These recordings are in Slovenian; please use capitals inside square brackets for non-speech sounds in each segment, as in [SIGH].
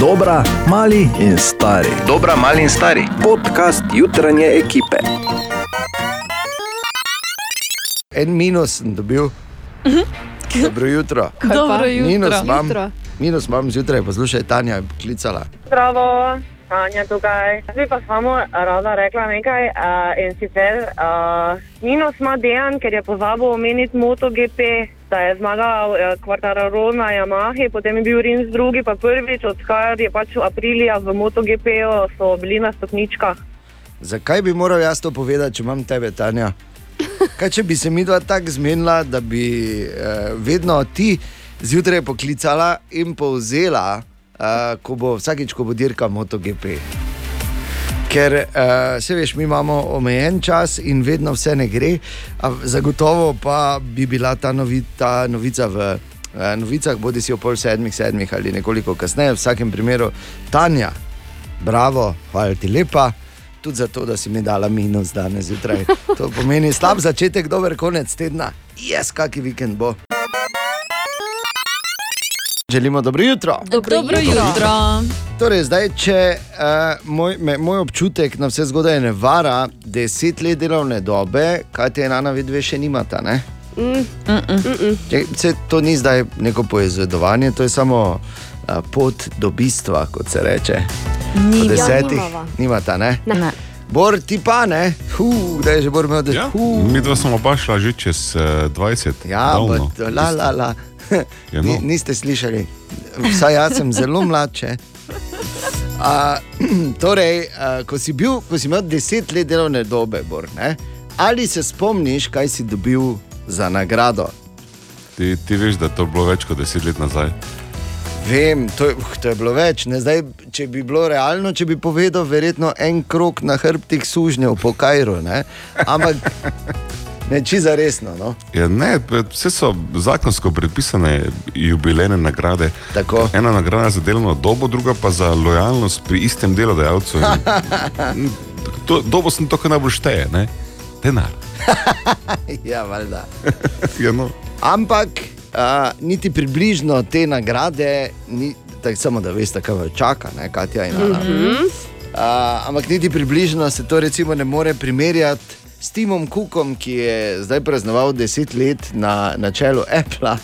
Dobra, mali in stari. Dobra, mali in stari. Podcast jutranje ekipe. En minus sem dobil. Dobro jutro. Dobro jutro. Minus imam, Jutro. minus imam zjutraj, poslušaj, Tanja je klicala. Zdravo, Anja tukaj. Zdaj pa samo rada rekla nekaj uh, in sicer uh, minus ima dejan, ker je pozabil omeniti MotoGP, da je zmagal uh, Quartararo na Yamahi, potem je bil Rins drugi, pa prvič, odkar je pač v aprilija v MotoGP-ju so bili na stopničkah. Zakaj bi moral jaz to povedati, če imam tebe, Tanja? Kaj če bi se mi dva tako zmenila, da bi eh, vedno ti zjutraj poklicala in povzela, eh, ko bo vsakič, ko bo dirka MotoGP. Ker uh, se veš, mi imamo omejen čas in vedno vse ne gre, zagotovo pa bi bila ta, novi, ta novica v uh, novicah, bodi si o pol sedmih, sedmih ali nekoliko kasneje, v vsakem primeru, Tanja, bravo, hvala ti lepa. Tudi zato, da si mi dala minus danes zjutraj. To pomeni slab začetek, dober konec tedna. Jaz, kakšen vikend bo. Želimo dobro jutro. Dobro, Dobro jutro. Torej, zdaj, če uh, moj, me, moj občutek na vse zgodaj ne vara, deset let delovne dobe, kaj te ena vid, dve še nimata. Ne? Če, se, to ni zdaj neko poizvedovanje, to je samo uh, pot do bistva, kot se reče. Ni Po desetih nimava. nimata, ne? Ne. Bor ti pa ne, Huh, da je že bor imel, da je Ja, mi dva smo oba šla že čez uh, 20. Ja, but, la, la, la. [LAUGHS] Ja, Ni, no. niste slišali, vsaj jaz sem zelo mlad. če. A, [CLEARS THROAT] torej, a, ko, si bil, ko si imel deset let delovne dobe, Bor, ne, ali se spomniš, kaj si dobil za nagrado? Ti, ti veš, da je to bilo več kot 10 let nazaj. Vem, to je, uh, to je bilo več. Ne? Zdaj, če bi bilo realno, če bi povedal, verjetno en krok na hrbtih sužnjev po Kajru. Ne? Ampak [LAUGHS] ne čiza resno. No? Ja, ne, vse so zakonsko predpisane jubilejne nagrade. Tako. Ena nagrada za delovno dobo, druga pa za lojalnost pri istem delodajalcu. In [LAUGHS] To, dobo sem to, kar najbolj šteje, ne? denar. [LAUGHS] Ja, valjda. [LAUGHS] Ja, no. Ampak uh, niti približno te nagrade, ni, tak, samo da veste, kaj vas čaka, ne, Katja in Ana. Mm -hmm. uh, ampak niti približno se to recimo ne more primerjati s Timom Cookom, ki je zdaj praznoval deset let na, na čelu Apple.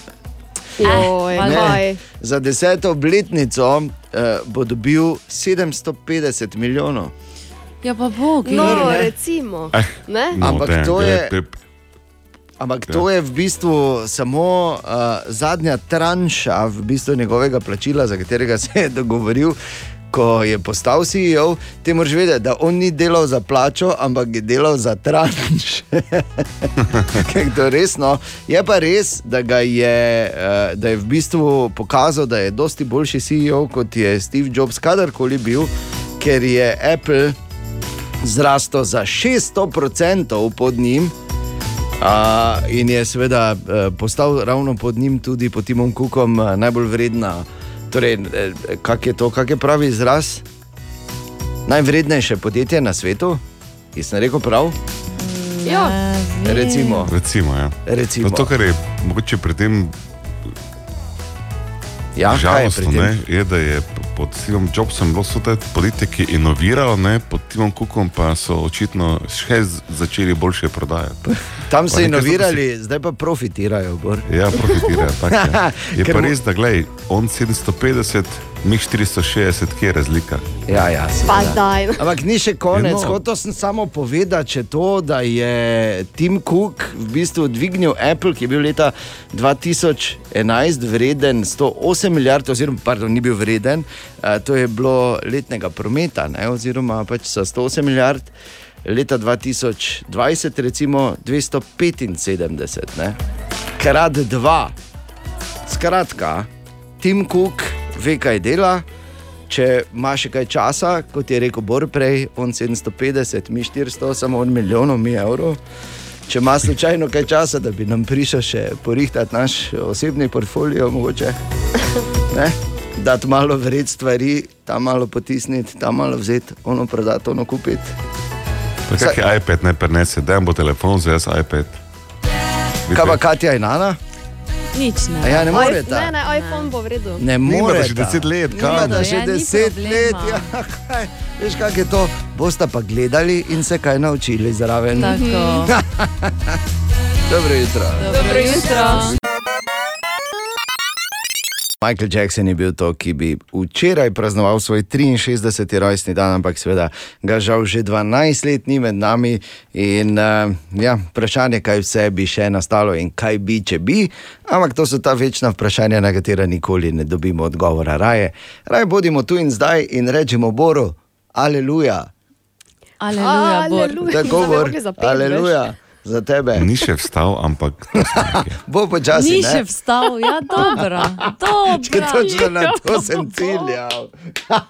Joj, Ne, kaj. za deseto obletnico uh, bo dobil 750 milijonov. Ja, pa bog. No, ne. recimo. Eh, Ne? no, Ampak damn, to je- te- Ampak to je v bistvu samo uh, zadnja tranša v bistvu njegovega plačila, za katerega se je dogovoril. Ko je postal CEO, ti moraš vedeti, da on ni delal za plačo, ampak je delal za tranš. [LAUGHS] to resno. Je pa res, da, je, eh, da je v bistvu pokazal, da je dosti boljši CEO kot je Steve Jobs kadarkoli bil, ker je Apple zrastel za 600% pod njim. Uh, in je seveda uh, postal ravno pod njim, tudi pod Timom Cookom, uh, najbolj vredna. Torej, eh, kak je to, kak je pravi izraz? Najvrednejše podjetje na svetu, jaz sem rekel prav. Ja. Recimo, Recimo, ja. recimo. Zato, ker je mogoče pri tem ja, kaj je žalostno, pri tem? ne, je, da je pod Stevom Jobsom bilo so te podjetje, ki je inoviralo, ne, pod Timom Cookom pa so očitno še začeli boljše prodajati. Tam so inovirali, zdaj pa profitirajo. Bor. Ja, profitirajo. tak Je, [LAUGHS] je Ker pa res, da gledaj, on 750, mi 460, kje je razlika? Ja, ja, Pa seveda. daj. no. Ampak ni še konec. No. Hotel sem samo povedati, če to, da je Tim Cook v bistvu dvignil Apple, ki je bil leta 2011 vreden 108 milijard, oziroma pardon, ni bil vreden, to je bilo letnega prometa, ne, oziroma pač za 108 milijard. Leta 2020, recimo 275, ne? krat dva. Skratka, Tim Cook ve, kaj dela. Če ima še kaj časa, kot je rekel Bor prej, on 750, mi 400, samo on milijonov, mi evrov. Če ima slučajno kaj časa, da bi nam prišel še porihtati naš osebni portfolio, mogoče. Ne? Dati malo vred stvari, tam malo potisniti, tam malo vzeti, ono prodati, ono kupiti. Pa kak je iPad ne prenese, da bo telefon za jaz iPad. Kaj pa Katja in Ana? Nič A ne. ja, ne Ne, moreta. ne, iPhone bo v redu. Ne moreta. že 10 let, kaj? da še Ja, ni 10 problema. let. Ja, [LAUGHS] kaj, veš, kak je to? Boste pa gledali in se kaj naučili zraven. Tako. [LAUGHS] Dobro jutro. Dobro jutro. Michael Jackson je bil to, ki bi včeraj praznoval svoj 63. rojstni dan, ampak seveda ga žal že 12 let ni med nami. In uh, ja, vprašanje, kaj vse bi še nastalo in kaj bi, če bi. Ampak to so ta večna vprašanja, na katera nikoli ne dobimo odgovora. Raje, raje bodimo tu in zdaj in rečemo Boru, aleluja. Aleluja, Bor. Aleluja. Tako Zdaj bi bo, mogli zapeti, aleluja. Za tebe. Ni še vstal, ampak. [LAUGHS] Bo počasi. Ni ne? še vstal, ja, dobro. Če točno na to sem ciljal.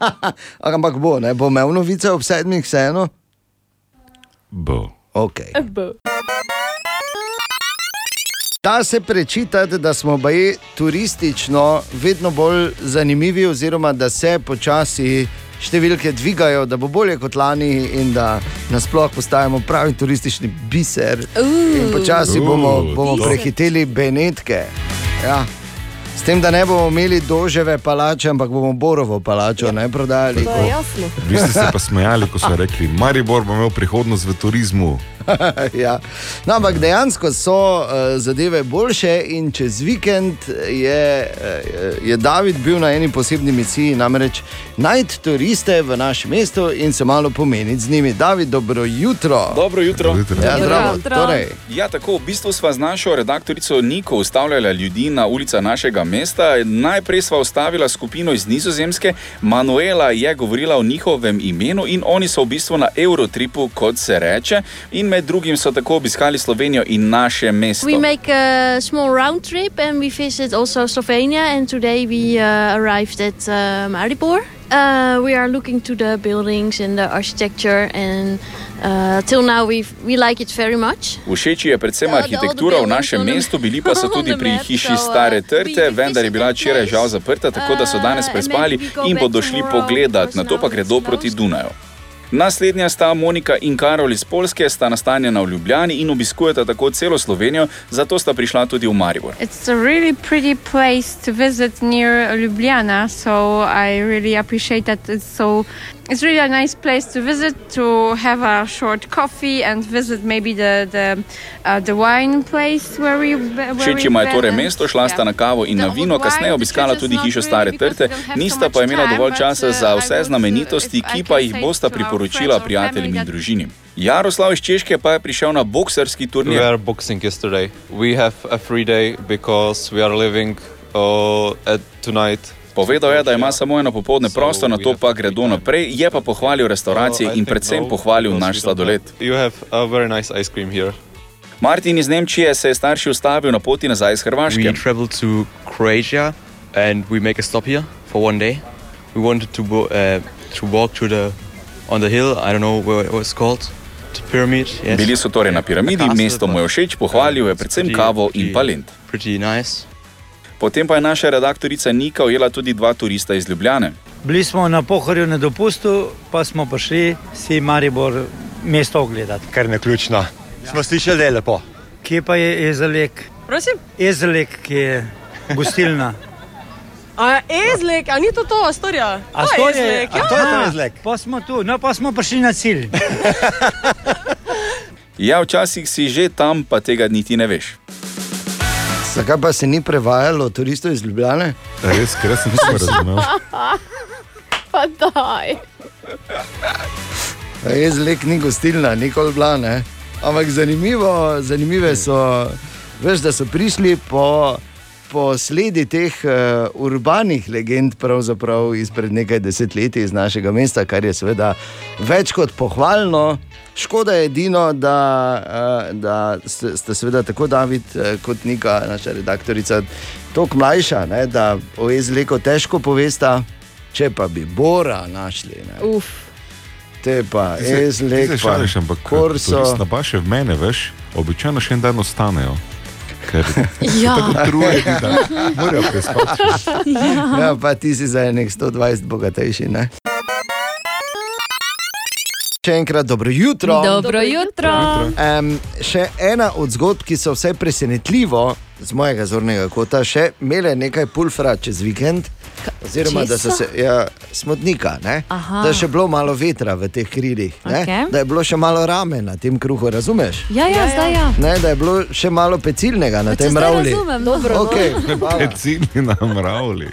[LAUGHS] Ampak bo, ne bo imel novice ob sedmih, vseeno. Bo. Okay. Bo. Da se prečitati, da smo baje turistično vedno bolj zanimivi, oziroma da se počasi številke dvigajo, da bo bolje kot lani in da nasploh postajamo pravi turistični biser. In počasi bomo, Uh, bomo biser. prehiteli Benetke. Ja. S tem, da ne bomo imeli doževe palače, ampak bomo Borovo palačo ne prodajali. Vi ste se pa smejali, ko so rekli, Maribor bo imel prihodnost v turizmu. [LAUGHS] ja. no, ampak dejansko so uh, zadeve boljše, in čez vikend je, uh, je David bil na eni posebni misiji, namreč najti turiste v našem mestu in se malo pomeniti z njimi. David, dobro jutro. Dobro jutro. Vidite, Ja, ne? zdravo. jutro. Torej, Ja, tako, v bistvu sva z našo redaktorico Niko ustavljala ljudi na ulicah našega mesta. Najprej sva ustavila skupino iz Nizozemske, Manuela je govorila o njihovem imenu in oni so v bistvu na Eurotripu, kot se reče, in med drugim so tako obiskali Slovenijo in naše mesto. We make a small round trip and we visit also Slovenia. And today we uh, arrived at uh, Maribor. Uh, we are looking to the buildings and the architecture, and uh, till now we we like it very much. Všeč je predvsem arhitektura v našem mestu, bili [LAUGHS] pa so tudi pri hiši uh, Stare Trte, vendar je bila včeraj žal zaprta, tako da so danes Uh, prespali we go in bodo šli pogledat, na to pa gredo proti. Dunaju. Naslednja sta Monika in Karol iz Polske, sta nastanjena v Ljubljani in obiskujeta tako celo Slovenijo, zato sta prišla tudi v Maribor. It's a really pretty place to visit near Ljubljana, so I really appreciate that it's so. It's really a nice place to visit to have a short coffee and visit maybe the the uh, the wine place where we. Where Všeč jima je torej mesto, šla sta na kavo in na vino, kasneje obiskala tudi hišo Stare Trte, nista pa imela dovolj časa za vse znamenitosti, ki pa jih bosta priporočila prijateljem in družini. Jaroslav iz Češke pa je prišel na bokserski We turnir. are boxing yesterday. We have a free day because we are living uh, at tonight. Povedal je, da ima samo eno popoldne prosto, na to pa gredo naprej, je pa pohvalil restauracije in predvsem no, pohvalil because naš sladoled. have- You have a very nice ice cream here. Martin iz Nemčije se je starši ustavil na poti nazaj iz Hrvaške. And we make a stop here for one day. We wanted to uh, to walk to the on the hill. I don't know where it was called. The pyramid. Yes. Bili so torej na piramidi, mesto mu je všeč, pohvalil je predvsem kavo in pretty- palent. Pretty nice. Potem pa je naša redaktorica Nika ujela tudi dva turista iz Ljubljane. Bili smo na pohorju na dopustu, pa smo prišli si Maribor mesto ogledati. Kar ne ključno. Smo slišali, da je lepo. Kje pa je Ezelek? Prosim? Ezelek, ki je gostilna. [LAUGHS] A Ezlek, a ni to to, Astorija? A To je je, Ezlek, a ja. to je to Ezlek. Pa smo tu, no pa smo prišli na cilj. [LAUGHS] Ja, včasih si že tam, pa tega niti ne veš. Zakaj pa se ni prevajalo turistov iz Ljubljane? Res, ker sem nisem razumel. [LAUGHS] Pa daj. Jezlek ni gostilna, nikoli bila. Ne? Ampak zanimivo, zanimive so, veš, da so prišli po, po sledi teh uh, urbanih legend, pravzaprav izpred nekaj desetletij iz našega mesta, kar je seveda več kot pohvalno. Škoda je edino, da, uh, da ste, ste seveda tako David uh, kot Nika, naša redaktorica, tako mlajša, ne, da o Jezleku težko povesta, če pa bi Bora našli. Ne. Uf. Te pa, Ti se- ti ezlek, se pa šališ, ampak korso. turist na baše v mene, veš, običajno še en dan ostanejo. Ker [LAUGHS] Ja. tako trujeni, da morajo prespati. Ja, pa ti si za enih 120 bogatejši. Ne? Še enkrat dobro jutro. Dobro jutro. Um, še ena od zgodb, ki so vse presenetljivo, z mojega zornega kota, še imele nekaj pulfra čez vikend. Oziroma, da so se ja, smodnika, da je še bilo malo vetra v teh krilih, ne? Okej. da je bilo še malo rame na tem kruhu, razumeš? Ja, ja, zdaj ja. Ne, da je bilo še malo pecilnega na Če tem mravlji. razumem, dobro, no. Okay. Pecilni na mravlji.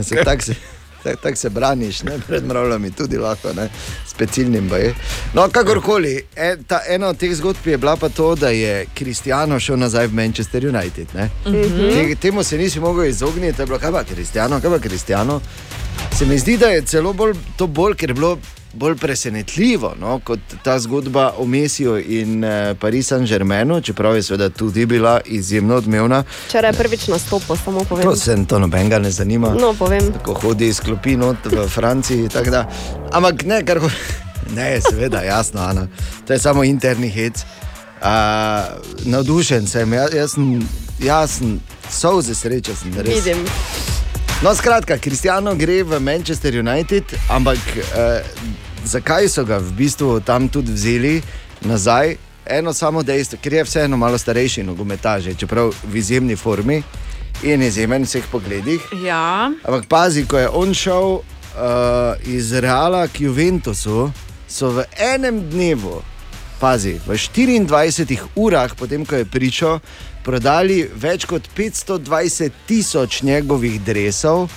[LAUGHS] Se, tak se, tak, tak se braniš ne, pred mravljami, tudi lahko, ne, s pecilnim. baje. No, kakorkoli, e, ta, ena od teh zgodb je bila pa to, da je Kristijano šel nazaj v Manchester United. ne. Mhm. Te, temu se nisi mogel izogniti, to je bilo, kaj pa Kristijano, kaj pa Kristijano. Se mi zdi, da je celo bolj, to bolj, ker je bilo bolj presenetljivo no, kot ta zgodba o Mesiju in eh, Paris Saint-Germainu, čeprav je seveda tudi bila izjemno odmevna. Včeraj je prvič nastopil, samo povem. To se to nobenega ne zanima. No, povem. Ko hodi iz klopi not v Franciji. tako Da. Ampak ne, kar ho... [LAUGHS] ne, seveda, jasno, Ana. to je samo interni hec. Uh, navdušen sem, jaz, jaz sem, jaz sem solze sreče, sem res. Vidim. No, skratka, Kristijano gre v Manchester United, ampak eh, zakaj so ga v bistvu tam tudi vzeli nazaj? Eno samo dejstvo, ker je vseeno malo starejši nogometaž, čeprav v izjemni formi in izjemen v vseh pogledih. Ja. Ampak pazi, ko je on šel uh, iz Reala k Juventusu, so v enem dnevu, pazi, v 24 urah, potem ko je pričal, prodali več kot 520 tisoč njegovih dresov,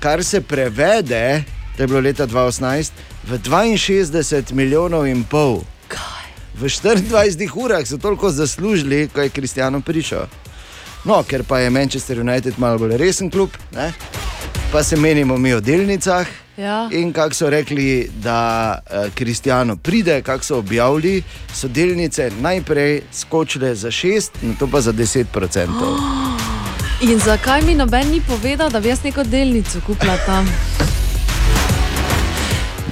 kar se prevede, to je bilo leta 2018, v 62 milijonov in pol. V 24 urah so toliko zaslužili, ko je Kristijano prišel. No, ker pa je Manchester United malo bolj resen klub, ne? pa se menimo mi o delnicah. Ja. In kako so rekli, da uh, Kristijano pride, kako so objavili, so delnice najprej skočile za 6, na to pa za 10 odstotkov. [GASPS] In zakaj mi noben ni povedal, da bi jaz neko delnico kupila tam?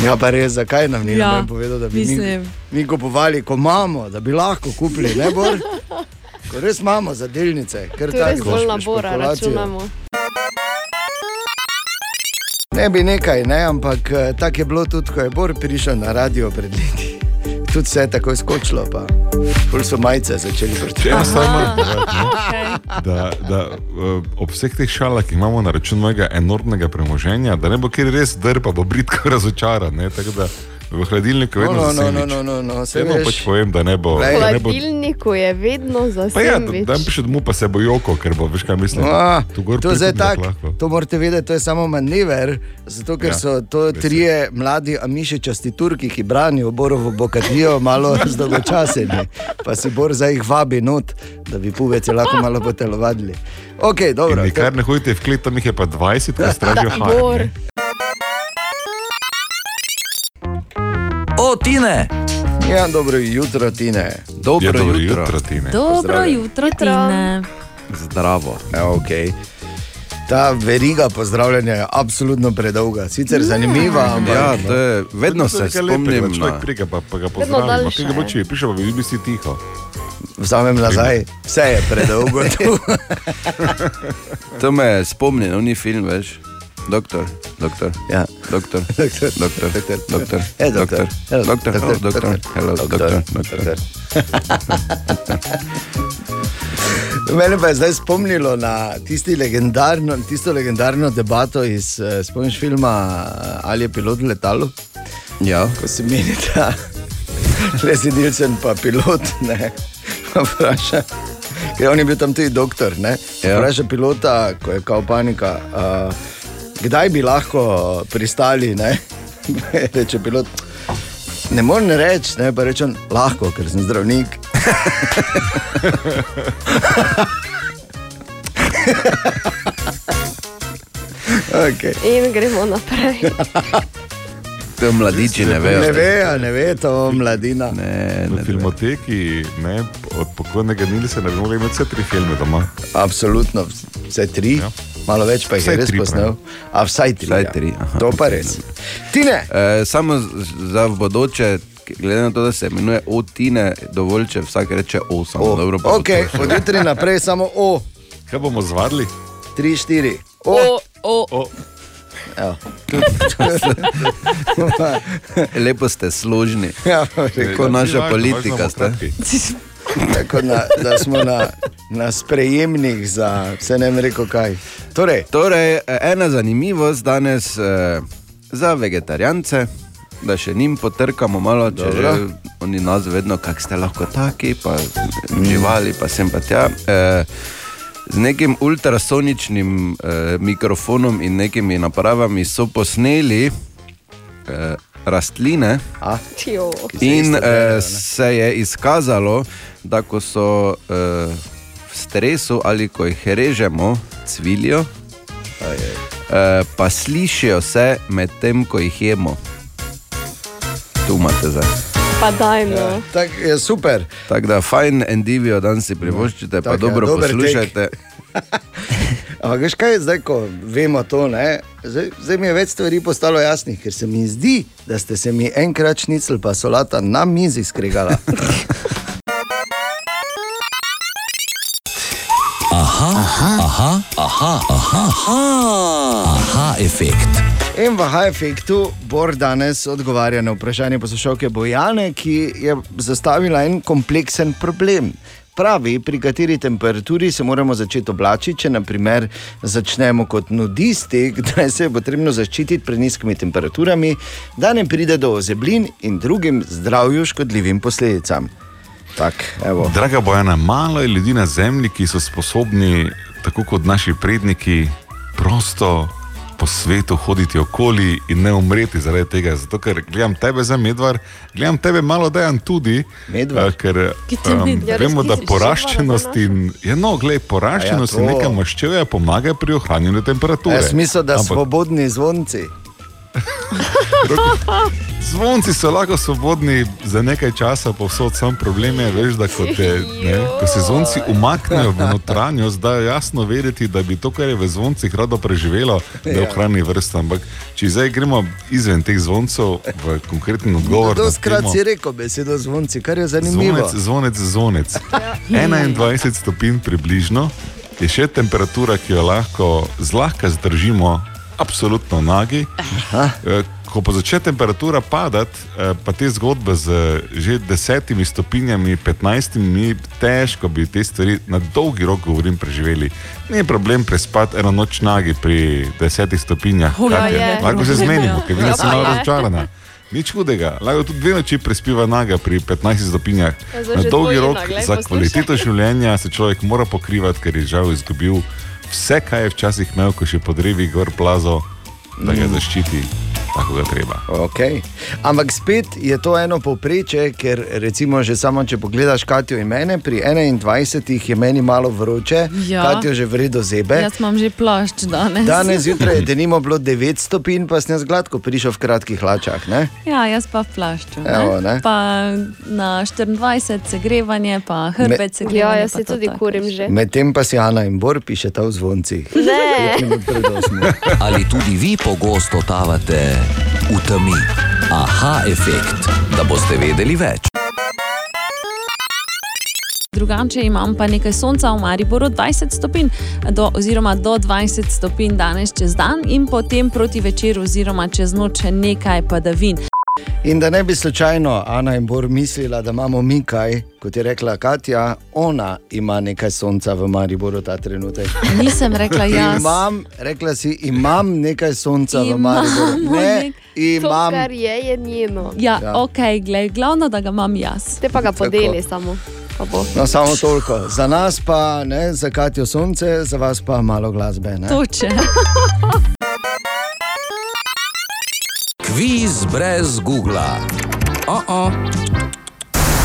Ja, pa res, zakaj nam ni Ja, povedal, da bi mi, mislim. mi kupovali, ko imamo, da bi lahko kupili, ne bolj. Ko res imamo za delnice, ker To je tako bolj nabora, računamo. Ne bi nekaj, ne, ampak eh, tako je bilo tudi, ko je Bor prišel na radio pred leti. Tudi vse je tako skočilo, pa Ful so majice začeli samo vrteti. povedati, ne, da, da eh, ob vseh teh šalah, ki imamo na račun mojega enormnega premoženja, da ne bo kjer res drpa, bo britko razočaran. Ne, tako da v hladilniku je vedno No, no, no, sendvič. no, no, no, saj Vedno veš. pač povem, da ne bo. V da ne bo hladilniku je vedno za pa ja, sendvič. da piše domov, pa se bo joko, ker bo, veš kaj mislim. Gor to je zdaj tako. To morate vedeti, to je samo manever, zato ker Ja, ja, so to trije mladi amišičasti Turki, ki branijo Borovo bokatijo, malo [LAUGHS] zdolgočaseni. Pa si Bor zdaj jih vabi not, da bi puvece lahko malo potelovadili. Ok, dobro. In nikar ne hodite v klet, tam jih je pa 20, ki stražijo Da, O, Tine! Ja, dobro jutro, Tine. Dobro, Ja, dobro jutro. jutro, Tine. Dobro jutro, Tine. Zdravo. Ja, okay. Ta veriga pozdravljanja je absolutno predolga, sicer zanimiva, ampak Ja, to je, vedno se spomnim Človek na... pride, pa, pa ga pozdravimo. Kaj ga bo je. če, piše pa, vi bi si tiho. vzamem nazaj, vse je predolgo. [LAUGHS] To me spomni na oni film, veš. Doktor, doktor, Ja. doktor, [LAUGHS] Doktor, doktor, doktor, doktor, Eh, doktor, doktor, hello, doktor, doktor, oh, doktor, doktor, hello, doktor, doktor. [LAUGHS] Mene pa je zdaj spomnilo na legendarno, tisto legendarno debato iz uh, spomniš filma eh, Ali je pilot letalo, Ja, ko se meni ta [LAUGHS] Leslie Nielsen pa pilot, ne, vpraša. Ker on je bil tam tudi doktor, ne? Ja. Vpraša pilota, ko je kao panika, uh, kdaj bi lahko pristali, ne? [LAUGHS] Reče pilot. Ne morem reči, ne pa rečem lahko, ker sem zdravnik. okay. [LAUGHS] In gremo naprej. [LAUGHS] to mladiči ne vejo. Ne vejo, ne ve to mladina. Ne, V ne, filmoteki ne, od pokojnega Nilsena bi mogli imeti vse tri filme doma. Absolutno, vse tri. Ja. Malo več pa jih Vsaj je res tri, posnel. A vsaj tri. Vsaj ja. tri, aha. To pa res. Tine, E, samo za v bodoče, glede na to, da se imenuje Otine, dovolj, če vsak reče O, samo o, dobro. to. od jutri naprej samo O, Kaj bomo zvadili? tri, štiri. O, O, o, O. [LAUGHS] Lepo ste složni. Ja, Kot naša politika. Tako da, da smo na, na sprejemnih za vse ne vem rekel kaj. Torej, Torej, ena zanimivost danes eh, za vegetarijance, da še njim potrkamo malo, če Dobro. že oni nas vedno, kako ste lahko taki, pa živali, pa sem pa tja. Eh, z nekim ultrasoničnim eh, mikrofonom in nekimi napravami so posneli eh, rastline. A? In eh, se je izkazalo, da ko so eh, v stresu ali ko jih režemo, cvilijo, eh, pa slišijo se medtem, ko jih jemo. Tu imate zdaj. Pa dajmo. Tak, je super. Tako da fajn endivijo dan si privoščite, pa Tak, ja, dobro tek. poslušajte. Ampak, veš kaj, zdaj, ko vemo to, ne, zdaj, zdaj mi je več stvari postalo jasnih, ker se mi zdi, da ste se mi enkrat šnicl pa solata na mizi skregala. Aha, aha, aha, aha, aha, aha, aha efekt. In v H-efektu Bor danes odgovarja na vprašanje poslušalke Bojane, ki je zastavila en kompleksen problem. Pravi, pri kateri temperaturi se moramo začeti oblačiti, če naprimer začnemo kot nudisti, kdaj se je potrebno zaščititi pred nizkimi temperaturami, da ne pride do ozeblin in drugim zdravju škodljivim posledicam. Tak, evo. Draga Bojana, malo je ljudi na zemlji, ki so sposobni, tako kot naši predniki, prosto po svetu hoditi okoli in ne umreti zaradi tega. Zato, ker gledam tebe za medvar, gledam tebe malo dejan tudi. Medvar? eh, Ker um. Ja, vemo, da poraščenost in ja, no, gled, poraščenost ja, in to. neka maščevja pomaga pri ohranjanju temperature. Jaz mislim, da Ampak svobodni zvonci. Zvonci so lahko svobodni za nekaj časa, povsod sam problem je, veš, da ko, te, ne, ko se zvonci umaknejo v notranjost, da je jasno vedeti, da bi to, kar je v zvoncih rado preživelo, da Ja. ohrani vrsto. Ampak če zdaj gremo izven teh zvoncev v konkreten odgovor, To na skrat si rekel besedo zvonci, kar je zanimivo. Zvonec, zvonec, zvonec. 21 stopinj približno je še temperatura, ki jo lahko zlahka zdržimo, absolutno nagi. Eh, Ko pa začne temperatura padati, eh, pa te zgodbe z že desetimi stopinjami, petnajstimi, težko bi te stvari na dolgi rok, govorim, preživeli. Ni problem prespati eno noč nagi pri desetih stopinjah. Lahko se zmenimo, ker vidim, da sem malo razočarana. Nič hudega, lahko tudi dve noči prespiva naga pri 15 stopinjah. Ja, Na dolgi rok za kvaliteto življenja se človek mora pokrivati, ker je žal izgubil vse, kar je včasih imel, ko še podrevi gor plazo, da ga Mm. Tako ga treba. Okay. Ampak spet je to eno povprečje, ker recimo že samo če pogledaš Katijo in mene, pri 21 je meni malo vroče, Ja. Katijo že vredo zebe. Jaz imam že plašč danes. Danes [LAUGHS] zjutraj je denimo bilo 9 stopinj, pa sem jaz gladko prišel v kratkih hlačah. Ne? Ja, jaz pa v plašču. Evo, ne. Pa na 24 segrevanje, pa hrbet segrevanje. Ja, jaz se tudi tako. kurim že. Medtem pa si Ana in Bor pišeta v zvoncih. Ne. Ali tudi vi pogosto tavate v temi? Aha efekt, da boste vedeli več. Drugače imam pa nekaj sonca v Mariboru, 20 stopinj, do, oziroma do 20 stopinj danes čez dan in potem proti večeru, oziroma čez noč nekaj padavin. In da ne bi slučajno Ana in Bor mislila, da imamo mi kaj, kot je rekla Katja, ona ima nekaj sonca v Mariboru ta trenutek. Nisem rekla jaz. Imam, rekla si, imam nekaj sonca v Imamo Mariboru. Ne, imam. To, kar je, je njeno. Ja, Ja. ok, glej, glavno, da ga imam jaz. Te pa ga podeli samo. Pa bo. No, samo toliko. Za nas pa, ne, za Katijo sonce, za vas pa malo glasbe. Ne? Toče. [LAUGHS] Kviz brez Google. Oh -oh.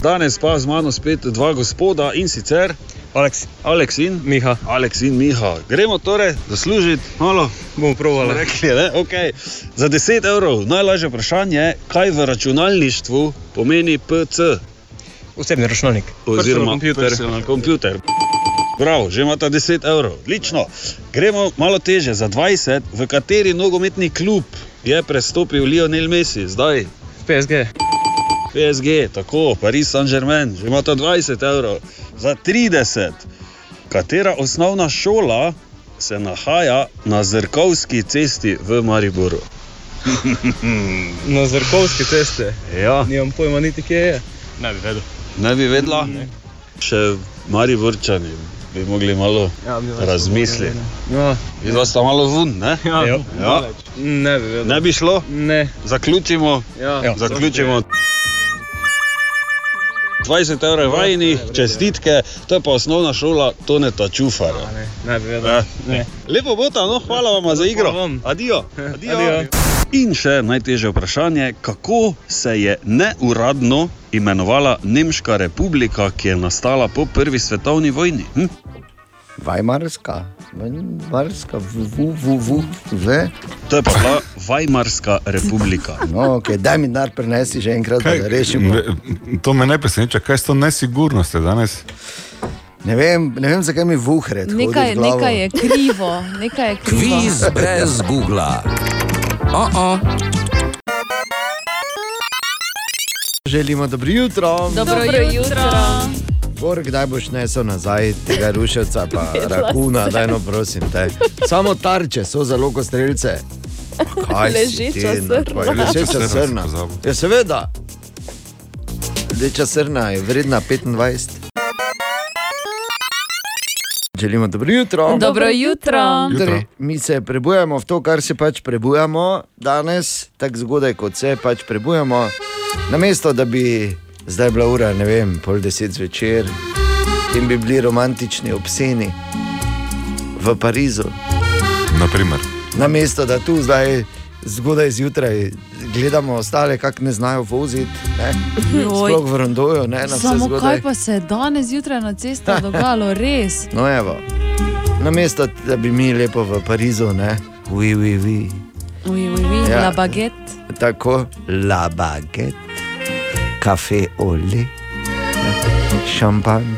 Danes pa z mano spet dva gospoda in sicer Aleks, Aleks in Miha. Aleks in Miha. Gremo torej zaslužiti malo. Bomo provali. Rekli, ne? Okay. Za 10 evrov najlažje vprašanje je, kaj v računalništvu pomeni PC. Osebni računalnik. Oziroma personal computer. Prav, že imate 10 evrov. Lično. Gremo malo teže, za 20, v kateri nogometni klub je prestopil Lionel Messi zdaj? PSG. PSG, tako, Paris Saint-Germain, že imate 20 evrov. Za 30, katera osnovna šola se nahaja na Zrkovski cesti v Mariboru? [LAUGHS] Na Zrkovski cesti. Ja. Nimam pojma, niti kje je. Ne bi vedel. Ne bi vedela? Še Mariborčani bi mogli malo Ja, vas razmisliti. Ja. Vidva sta malo vun, ne? Ja. ja. Ne bi vedel. Ne bi šlo? Ne. Zaključimo. Ja. Zaključimo. 20 evrov vajni, čestitke, to je pa osnovna šola Toneta Čufara. Ne, ne bi vedel. Ne. Lepo bo ta, no, hvala vam za igro. [LAUGHS] Adijo. Adijo. In še najtežje vprašanje, kako se je neuradno imenovala Nemška republika, ki je nastala po prvi svetovni vojni? Hm? Vajmarska, Vajmarska, v, v, v, v, v. To je pa bila Vajmarska republika. [LAUGHS] No, okay, daj mi denar, prenesi že enkrat, da rešimo. To me ne preseneča, kaj je to nesigurnostjo danes. Ne vem, ne vem zakaj mi vuhred. Nekaj, nekaj je krivo, nekaj je krivo. Kviz brez Google. Oh -oh. Želimo dobro jutro. Dobro Dobro jutro. jutro. Bor, kdaj boš nesel nazaj tega ruševca, pa [LAUGHS] rakuna, daj no prosim te. Samo tarče so za loko strelce. Kaj Ležeča ti, no, srna. Ležeča. Ja, seveda. Rdeča srna je vredna 25. Želimo dobro jutro. Dobro jutro. Torej, mi se prebujamo v to, kar se pač prebujamo danes, tako zgodaj, kot se pač prebujamo. Namesto da bi zdaj bila ura, ne vem, pol deset zvečer in bi bili romantični obsceni v Parizu. Naprimer. Namesto da tu zdaj zgodaj zjutraj gledamo ostale, kako ne znajo voziti, ne? Sploh v Rondoju, ne na Samo zgodaj. kaj pa se je danes zjutraj na cestah dogajalo, res? [LAUGHS] No, evo. Namesto da bi mi lepo v Parizu, ne, vi, vi, vi. Uj, uj, uj, Ja. la baget. Tako, la baguette, kafe oli, šampan.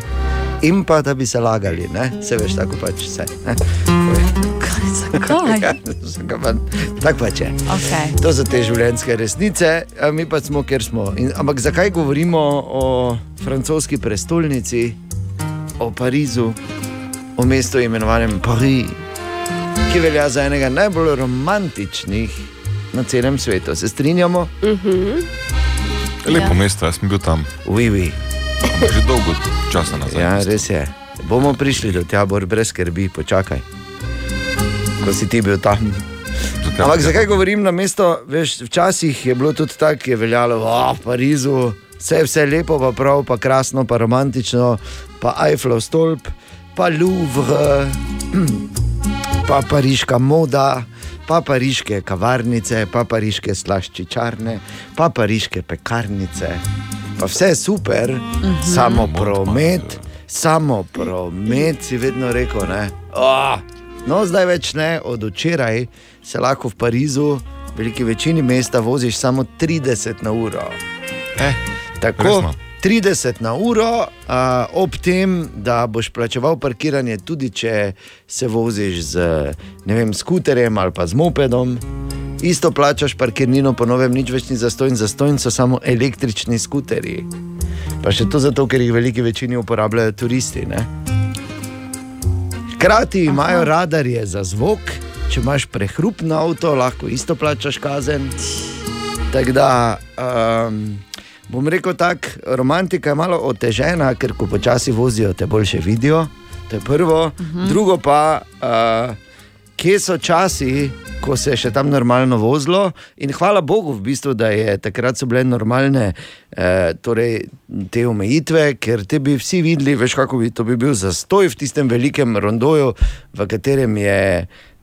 In pa da bi se lagali, ne? se veš, tako pač vse. ne. Ja, zakaj? [LAUGHS] Tako pač je. Okay. To so te življenjske resnice, mi pa smo, kjer smo. In, ampak zakaj govorimo o francoski prestolnici, o Parizu, o mestu imenovanem Paris, ki velja za enega najbolj romantičnih na celem svetu? Se strinjamo? Lepo mesto, jaz sem bil tam. Oui, oui. Že dolgo časa nazaj. Ja, res je. Bomo prišli do tja, brez skrbi, počakaj. Ko si ti bil tam. Ampak zakaj govorim na mesto? Veš, včasih je bilo tudi tako, je veljalo oh, v Parizu, vse je vse lepo, pa prav, pa krasno, pa romantično, pa Eiffelov stolp, pa Louvre, [CLEARS THROAT] pa pariška moda. Pa pariške kavarnice, pa pariške slaščičarne, pa pariške pekarnice. Pa vse je super, Mhm. samo promet, samo promet si vedno rekel. Ne? Oh, no, zdaj več ne, od včeraj se lahko v Parizu, v veliki večini mesta, voziš samo 30 na uro. Eh, Tako, resno? 30 na uro, a, ob tem, da boš plačeval parkiranje, tudi če se voziš z vem, skuterjem ali pa z mopedom. Isto plačaš parkirnino, po novem, nič več ni zastojn, zastojn so samo električni skuterji. Pa še to zato, ker jih v veliki večini uporabljajo turisti. Ne? Hkrati imajo radarje za zvok, če imaš prehrupen avto, lahko isto plačaš kazen. Tako da, um, bom rekel tako, romantika je malo otežena, ker ko počasi vozijo, te boljše vidijo. To je prvo. Uh -huh. Drugo pa, uh, kje so časi, ko se je še tam normalno vozilo. In hvala Bogu, v bistvu, da je takrat so bile normalne eh, torej, te omejitve, ker te bi vsi videli, veš, kako bi to bi bil zastoj v tistem velikem rondoju, v katerem je,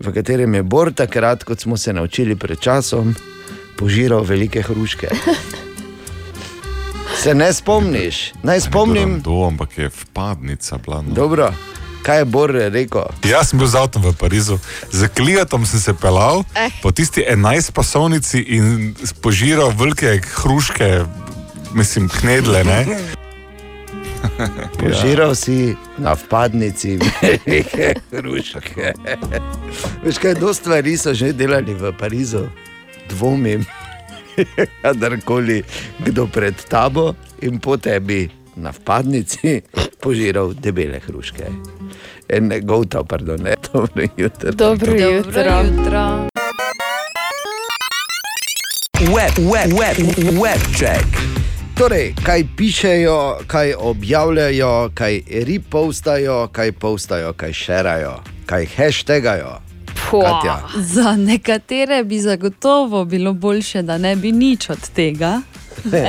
v katerem je Bor takrat, kot smo se naučili pred časom, požiral velike hruške. [LAUGHS] Se ne spomniš? Naj spomnim. To, ampak je vpadnica bila. No. Dobro, kaj je Bor rekel? Jaz sem bil z avtom v Parizu, z kliatom sem se pelal Eh. po tisti 11 pasovnici in požiral velike hruške, mislim, knedle. Ne? [LAUGHS] Požiral si na vpadnici velike hruške. Veš kaj, do stvari so že delali v Parizu, dvomim, [LAUGHS] kadarkoli kdo pred tabo in po tebi na vpadnici požiral debele hruške. Ne, govta, pardon, ne, [LAUGHS] dobro jutro. Dobro jutro. jutro. Web, web, web, web check. Torej, kaj pišejo, kaj objavljajo, kaj repostajo, kaj postajo, kaj šerajo, kaj hashtagajo. Katja. Za nekatere bi zagotovo bilo boljše, da ne bi nič od tega.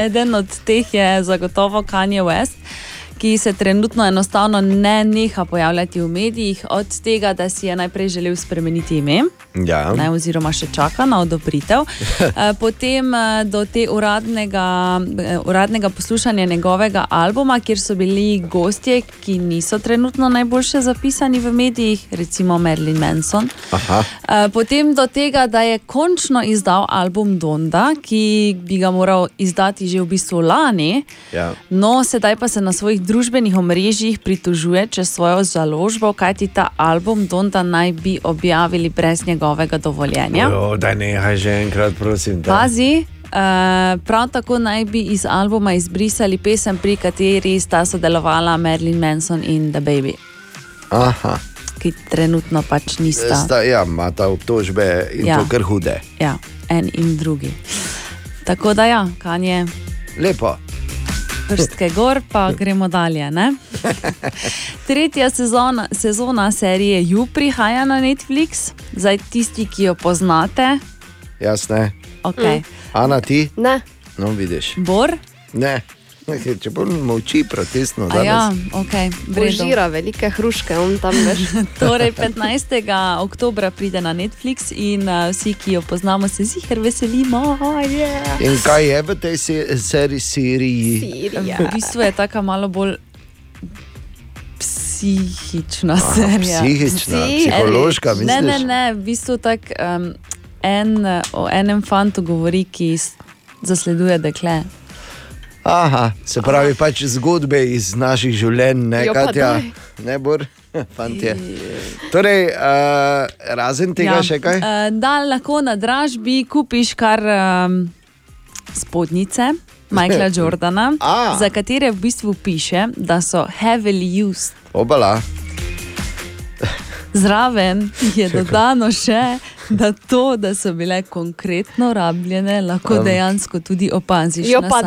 Eden od teh je zagotovo Kanye West, ki se trenutno enostavno ne neha pojavljati v medijih, od tega, da si je najprej želel spremeniti ime. Ja. Ne, oziroma, še čaka na odobritev. [LAUGHS] Eh, Potem eh, do te uradnega, eh, uradnega poslušanja njegovega albuma, kjer so bili gostje, ki niso trenutno najboljše zapisani v medijih, recimo Marilyn Manson. Aha. Potem do tega, da je končno izdal album Donda, ki bi ga moral izdati že v bistvu lani. Ja. No, sedaj pa se na svojih družbenih omrežjih pritožuje čez svojo založbo, kajti ta album Donda naj bi objavili brez njegovega dovoljenja. Jo, da nehaj že enkrat, prosim. Da. Pazi. Uh, prav tako naj bi iz albuma izbrisali pesem, pri kateri sta sodelovala Marilyn Manson in The Baby, Aha. ki trenutno pač nista. Sta, ja, imata obtožbe in. Ja. to kar hude. Ja, en in drugi. Tako da ja, kanje. Lepo. Prstke gor, pa gremo dalje. Ne? [LAUGHS] Tretja sezona, sezona serije Ju prihaja na Netflix, zdaj tisti, ki jo poznate. Jasne. Okay. Ana, ti? Ne. No, vidiš. Bor? Ne. [LAUGHS] Če bolj molči protestno, A ja, danes. okay. Požira velike hruške, on tam veš. [LAUGHS] Torej, 15. oktober pride na Netflix in uh, vsi, ki jo poznamo, se zihar veselimo. Oh, yeah. In kaj je v tej se- seriji? seriji? V bistvu je tako malo bolj psihična Aha, serija. psihična, Psi- psihološka, Ne, ne, misliš? ne, v bistvu tak, um, en, o enem fantu govori, ki zasleduje dekle. Aha, se pravi, pač zgodbe iz naših življenj, ne Jo, Katja, daj. ne bor, [LAUGHS] fantje. Torej, uh, razen tega ja. še kaj? eh, Da lahko na dražbi kupiš kar um, spodnjice. Michaela [LAUGHS] Jordana, A. za katere v bistvu piše, da so heavily used. Obala. Zraven je dodano še, da to, da so bile konkretno rabljene, lahko Um. dejansko tudi opaziš Jo, na pa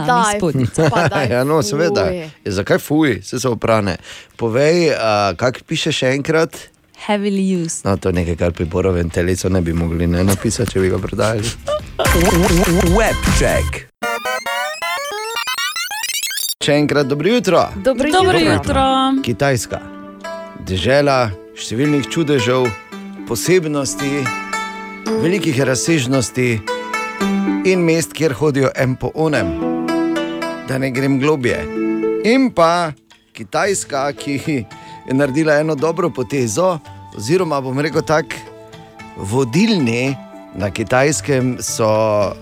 daj, [LAUGHS] ja, no, seveda. Je, zakaj fuj, se so oprane. Povej, uh, kaj piše še enkrat? Heavily used. No, to je nekaj, kar pri borovem telesu ne bi mogli ne napisati, če bi ga prodajali. Web check. Še enkrat dobro jutro. Dobro Dobro jutro. jutro. Kitajska, dežela številnih čudežev, posebnosti, velikih razsežnosti in mest, kjer hodijo en po onem, da ne grem globje. In pa Kitajska, ki je naredila eno dobro potezo, oziroma bom rekel tako, vodilni na kitajskem so uh,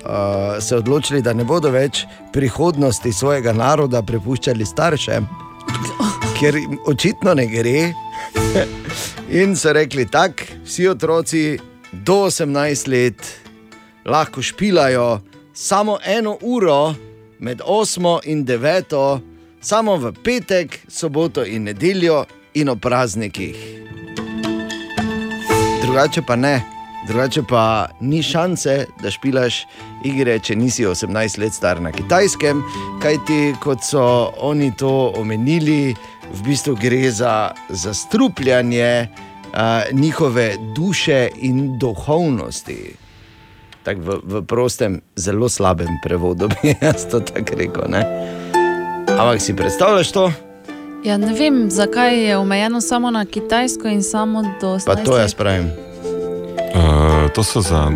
se odločili, da ne bodo več prihodnosti svojega naroda prepuščali staršem, ker jim očitno ne gre. [LAUGHS] In so rekli, tako, vsi otroci do 18 let lahko špilajo samo eno uro med 8 in 9, samo v petek, soboto in nedeljo in o praznikih. Drugače pa ne. Drugače pa ni šanse, da špilaš igre, če nisi 18 let star na kitajskem, kajti kot so oni to omenili, v bistvu gre za zastrupljanje njihove duše in duhovnosti. Tako v, v prostem, zelo slabem prevodu bi jaz to tako rekel. Ne? Ampak si predstavljaš to? Ja, ne vem, zakaj je omejeno samo na Kitajsko in samo do Pa 18 to jaz pravim. Uh, to so za.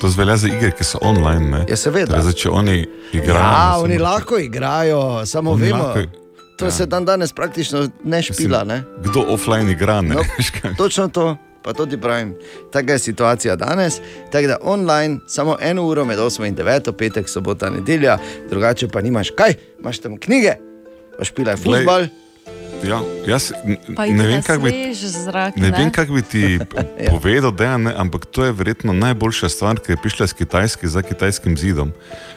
To zvelja za igre, ki so online. Ne? Ja, seveda. Torej, zdaj, če oni igrajo. Ja, oni lahko igrajo, samo Oni vemo. lahko- To ja. se dan danes praktično ne špila. Ne? Kdo offline igra? Ne? No, [LAUGHS] točno to, pa to ti pravim. Taka je situacija danes. Tako da online samo eno uro med 8 in 9, petek, sobota, nedelja, drugače pa nimaš kaj, imaš tam knjige, pa špilaj Glej, futbol. Ja, jaz ne vem, kako bi, zrak. ne vem, kak bi ti [LAUGHS] Ja. povedal, da ne, ampak to je verjetno najboljša stvar, ki je prišla iz Kitajske za kitajskim zidom.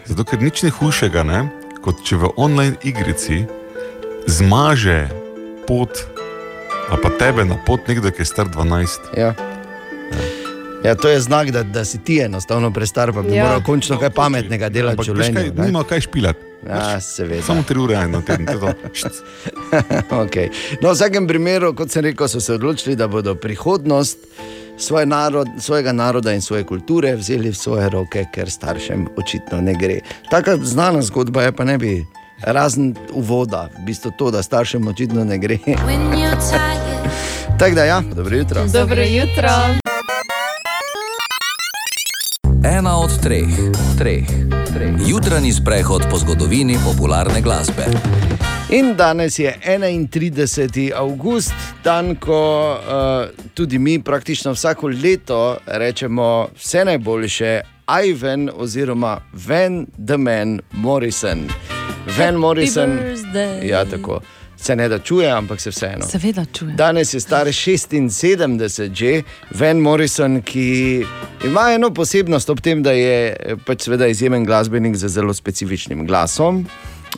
Zato, ker nič ni hujšega, ne, kot če v online igrici zmaže pot, ali pa tebe na pot nekdo, ki je star 12. Ja. Ja, to je znak, da, da si ti enostavno prestar, pa bi Ja. ja. moral končno kaj pametnega delati v življenju. kaj, ne? nima kaj špilati. Ja, seveda. Samo tri ure na teden. to je to. [LAUGHS] okay. no, v vsakem primeru, kot sem rekel, so se odločili, da bodo prihodnost svoje narod, svojega naroda in svoje kulture vzeli v svoje roke, ker staršem očitno ne gre. Taka znana zgodba je, pa ne bi. Razen uvoda, v bistvu to, da staršem očitno ne gre. Tako da, ja, dobro jutro. Dobro jutro. Ena od treh, treh, treh. Jutranji sprehod po zgodovini popularne glasbe. In danes je 31. avgust, dan, ko uh, tudi mi praktično vsako leto rečemo vse najboljše, Ivan oziroma Van the Man Morrison. Van Morrison. Ja, tako. Se ne da čuje, ampak se vseeno. Seveda čuje. Danes je star 76, že Van Morrison, ki ima eno posebnost ob tem, da je eh, pač seveda izjemen glasbenik z zelo specifičnim glasom.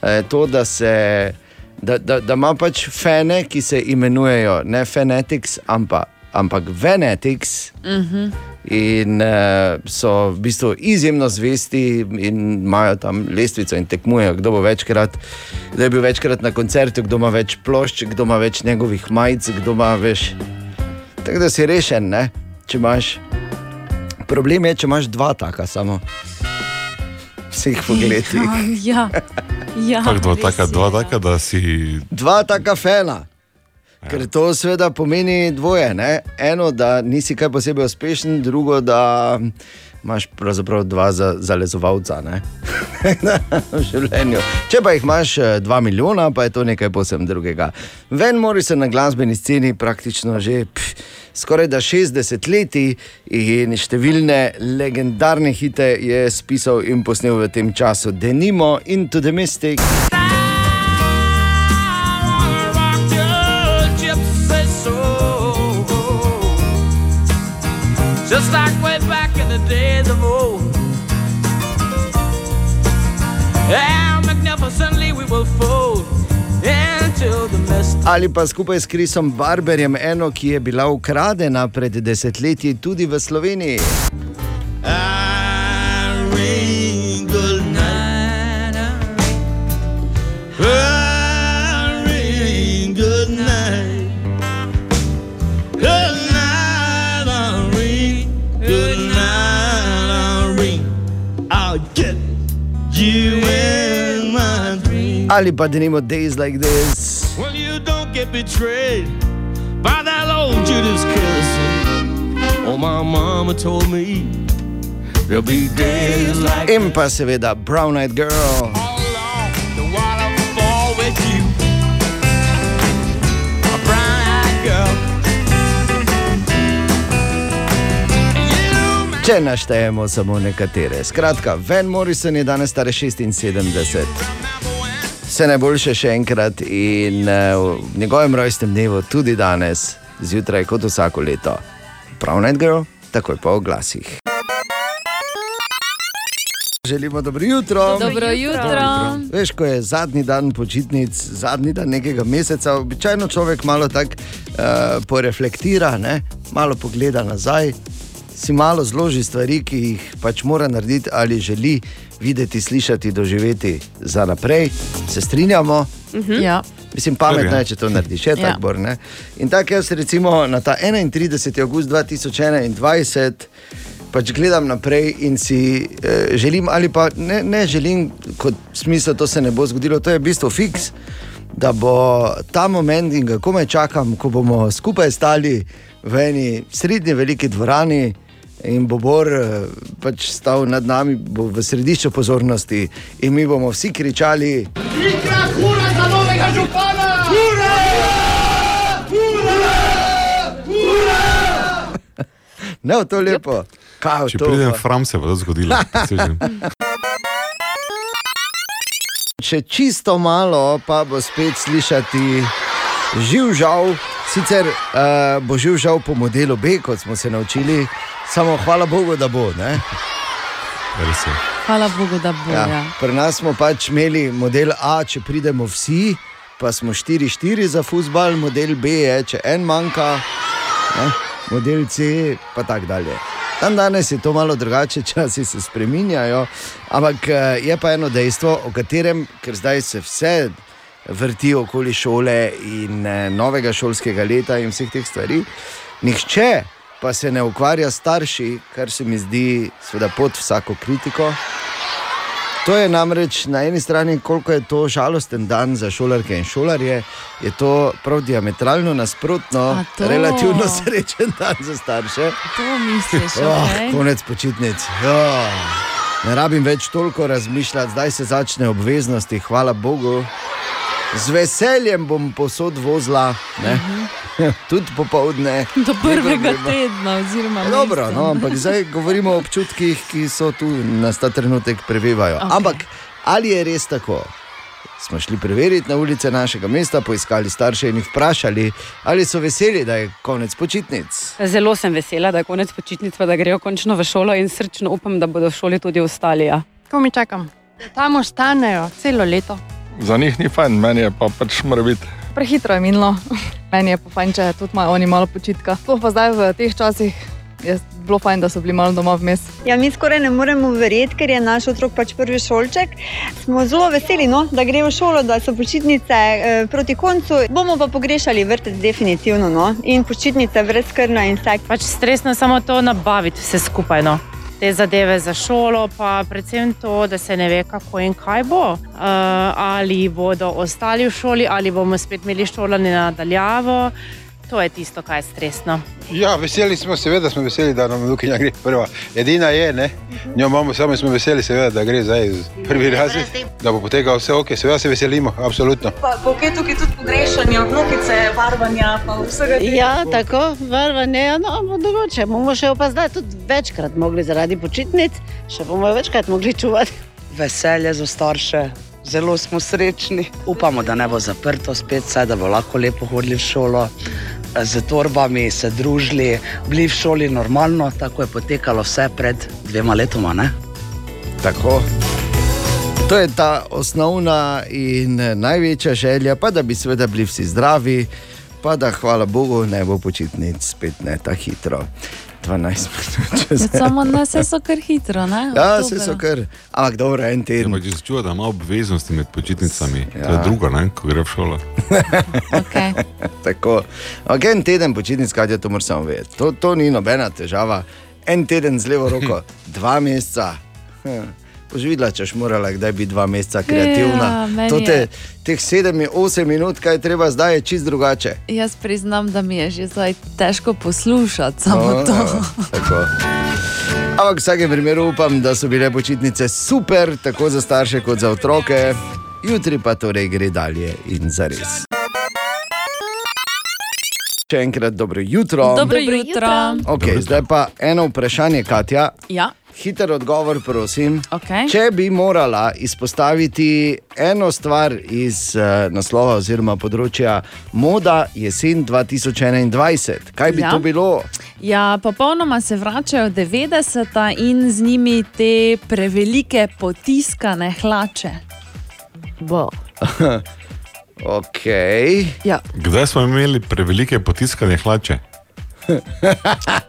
Eh, To, da, se, da, da, da ima pač fane, ki se imenujejo ne Fanatics, ampak, ampak Venetics. Mhm. In uh, so v bistvu izjemno zvesti in imajo tam lestvico in tekmujejo, kdo bo večkrat, kdo je bil večkrat na koncertu, kdo ima več plošč, kdo ima več njegovih majic, kdo ima več. Tako da si rešen, ne? če imaš. Problem je, če imaš dva taka samo. Vseh pogledih. Ja, ja. Tako dva taka, dva taka, da si. Dva taka fena. Ker to seveda pomeni dvoje. Ne? Eno, da nisi kaj posebej uspešen, drugo, da imaš pravzaprav dva za, zalezovalca ne? [LAUGHS] v življenju. Če pa jih imaš eh, dva milijona, pa je to nekaj posebno drugega. Ven Morrison na glasbeni sceni praktično že pff, skoraj da 60 let in številne legendarne hite je spisal in posnel v tem času. Denimo Into the Mystic. Just like way back in the days of old. How magnificently we will fold. Ali pa skupaj s Krisom Barberjem, eno, ki je bila ukradena pred desetletji tudi v Sloveniji. Irene, you in my dreams. Ali pa da nimo Days Like This. Well, you don't get betrayed by that old Judas. Oh, my mama told me there'll be days like In pa seveda Brown Eyed Girl. Če naštejemo samo nekatere. Skratka, Van Morrison je danes star 76. Vse najboljše še enkrat in eh, v njegovem rojstnem dnevu tudi danes, zjutraj kot vsako leto. Brown Eyed Girl, takoj po oglasih. Želimo dobro jutro. Dobro jutro. Veš, ko je zadnji dan počitnic, zadnji dan nekega meseca, običajno človek malo tako uh, poreflektira, ne? malo pogleda nazaj, si malo zloži stvari, ki jih pač mora narediti ali želi videti, slišati, doživeti za naprej. Se strinjamo? Mhm. Ja. Mislim, pametno je, če to narediš, je [LAUGHS] Ja. tako. Bor, ne? In tako jaz, recimo, na ta 31. august 2021 pač gledam naprej in si eh, želim, ali pa ne, ne želim, kot smisel, to se ne bo zgodilo, to je v bistvu fiks. Da bo ta moment, in ga komaj čakam, ko bomo skupaj stali v eni srednji veliki dvorani in bo Bor eh, pač stal nad nami, bo v središču pozornosti in mi bomo vsi kričali. Ikra hura za novega župana! Hura! Hura! Hura! [LAUGHS] Ne, to je lepo. Kaj, Če to pridem pa- fram, se bo to zgodilo. [LAUGHS] Še čisto malo, pa bo spet slišati živ žal. Sicer uh, bo živ žal po modelu B, kot smo se naučili, samo hvala Bogu, da bo. Ne? Hvala Bogu, da bo. Ja. Ja, pri nas smo pač imeli model A, če pridemo vsi, pa smo 4-4 za futbal, model B je, če en manjka, ne, model C, pa tako dalje. Dan danes je to malo drugače, [LAUGHS] časi se spreminjajo, ampak eh, je pa eno dejstvo, o katerem, ker zdaj se vse vrti okoli šole in eh, novega šolskega leta in vseh teh stvari. Nihče pa se ne ukvarja s starši, kar se mi zdi, seveda, pod vsako kritiko. To je namreč na eni strani, koliko je to žalosten dan za šolarke in šolarje, je to prav diametralno nasprotno, to. relativno srečen dan za starše. To misliš, Oh, okay? konec počitnic. Oh, ne rabim več toliko razmišljati, zdaj se začne obveznosti, hvala Bogu. Z veseljem bom posod vozila, ne? [LAUGHS] tudi popoldne. Do prvega tedna, oziroma Ja, Dobro, meseca. no, ampak zdaj govorimo o občutkih, ki so tu nas ta trenutek prebivajo. Okay. Ampak ali je res tako? Smo šli preveriti na ulice našega mesta, poiskali starše in jih vprašali, ali so veseli, da je konec počitnic. Zelo sem vesela, da je konec počitnic, pa da grejo končno v šolo in srčno upam, da bodo v šoli tudi ostali. Ja. Ko mi čakam, tam ostanejo celo leto. Za njih ni fajn, meni je pa pač mora biti. Prehitro je minilo, [LAUGHS] meni je pa fajn, če tudi imajo oni malo počitka. Sploh pa zdaj v teh časih je bilo fajn, da so bili malo doma vmes. Ja, mi skoraj ne moremo verjeti, ker je naš otrok pač prvi šolček. Smo zelo veseli, no, da gre v šolo, da so počitnice eh, proti koncu. Bomo pa pogrešali vrtec, definitivno, no, in počitnice brezkrno in vse. Pač stresno je samo to nabaviti vse skupaj. No. Te zadeve za šolo, pa predvsem to, da se ne ve, kako in kaj bo. Uh, ali bodo ostali v šoli, ali bomo spet imeli šolanje nadaljavo. To je tisto, kar je stresno. Ja, veseli smo, seveda smo veseli, da nam Lukinja gre prva. Edina je, ne? njo imamo samo smo veseli, seveda, da gre zdaj z prvi razred, da bo potekalo vse ok, seveda se veselimo, absolutno. Pa kaj tukaj tudi pogrešanja, vnukice, barvanja, pa vsega tega? Ja, tako, varvanje, no, ampak drugače. Bomo še pa zdaj tudi večkrat mogli zaradi počitnic, še bomo večkrat mogli čuvati. Veselje za starše, zelo smo srečni. Upamo, da ne bo zaprto spet, saj da bo lahko lepo hodili v šolo. Z torbami se družili, bili v šoli normalno, tako je potekalo vse pred dvema letoma. Ne? Tako. To je ta osnovna in eh, največja želja, pa da bi seveda bili vsi zdravi, pa da, hvala Bogu, ne bo počitnic spet ne tako hitro. 12 minut čez. Samo na vse so kar hitro, ne? Ja, vse so kar. Ampak dobro, en teden. Ja, če se čuva, da ima obveznosti med počitnicami, ja. to je Ja. drugo, ne, ko gre v šolo. [LAUGHS] Okay. Tako. Ampak en teden počitnic, kaj je to, moram samo vedeti. To, to ni nobena težava. En teden z levo roko, [LAUGHS] dva meseca. Hm. Boš videla, če boš morala kdaj biti dva meseca kreativna. Ja, to te, teh 7-8 minut, kaj treba zdaj, je čist drugače. Jaz priznam, da mi je že zdaj težko poslušati samo No, to. tako. Ampak v vsakem primeru upam, da so bile počitnice super, tako za starše kot za otroke. Jutri pa torej gre dalje in za res. Še enkrat dobro jutro. Dobro jutro. Okay, zdaj pa eno vprašanje, Katja. Ja. Hiter odgovor, prosim. Okay. Če bi morala izpostaviti eno stvar iz uh, naslova oziroma področja moda jesen 2021, kaj bi Ja. to bilo? Ja, popolnoma se vračajo 90-ta in z njimi te prevelike potiskane hlače. Bo. [LAUGHS] ok. Ja. Kdaj smo imeli prevelike potiskanje hlače?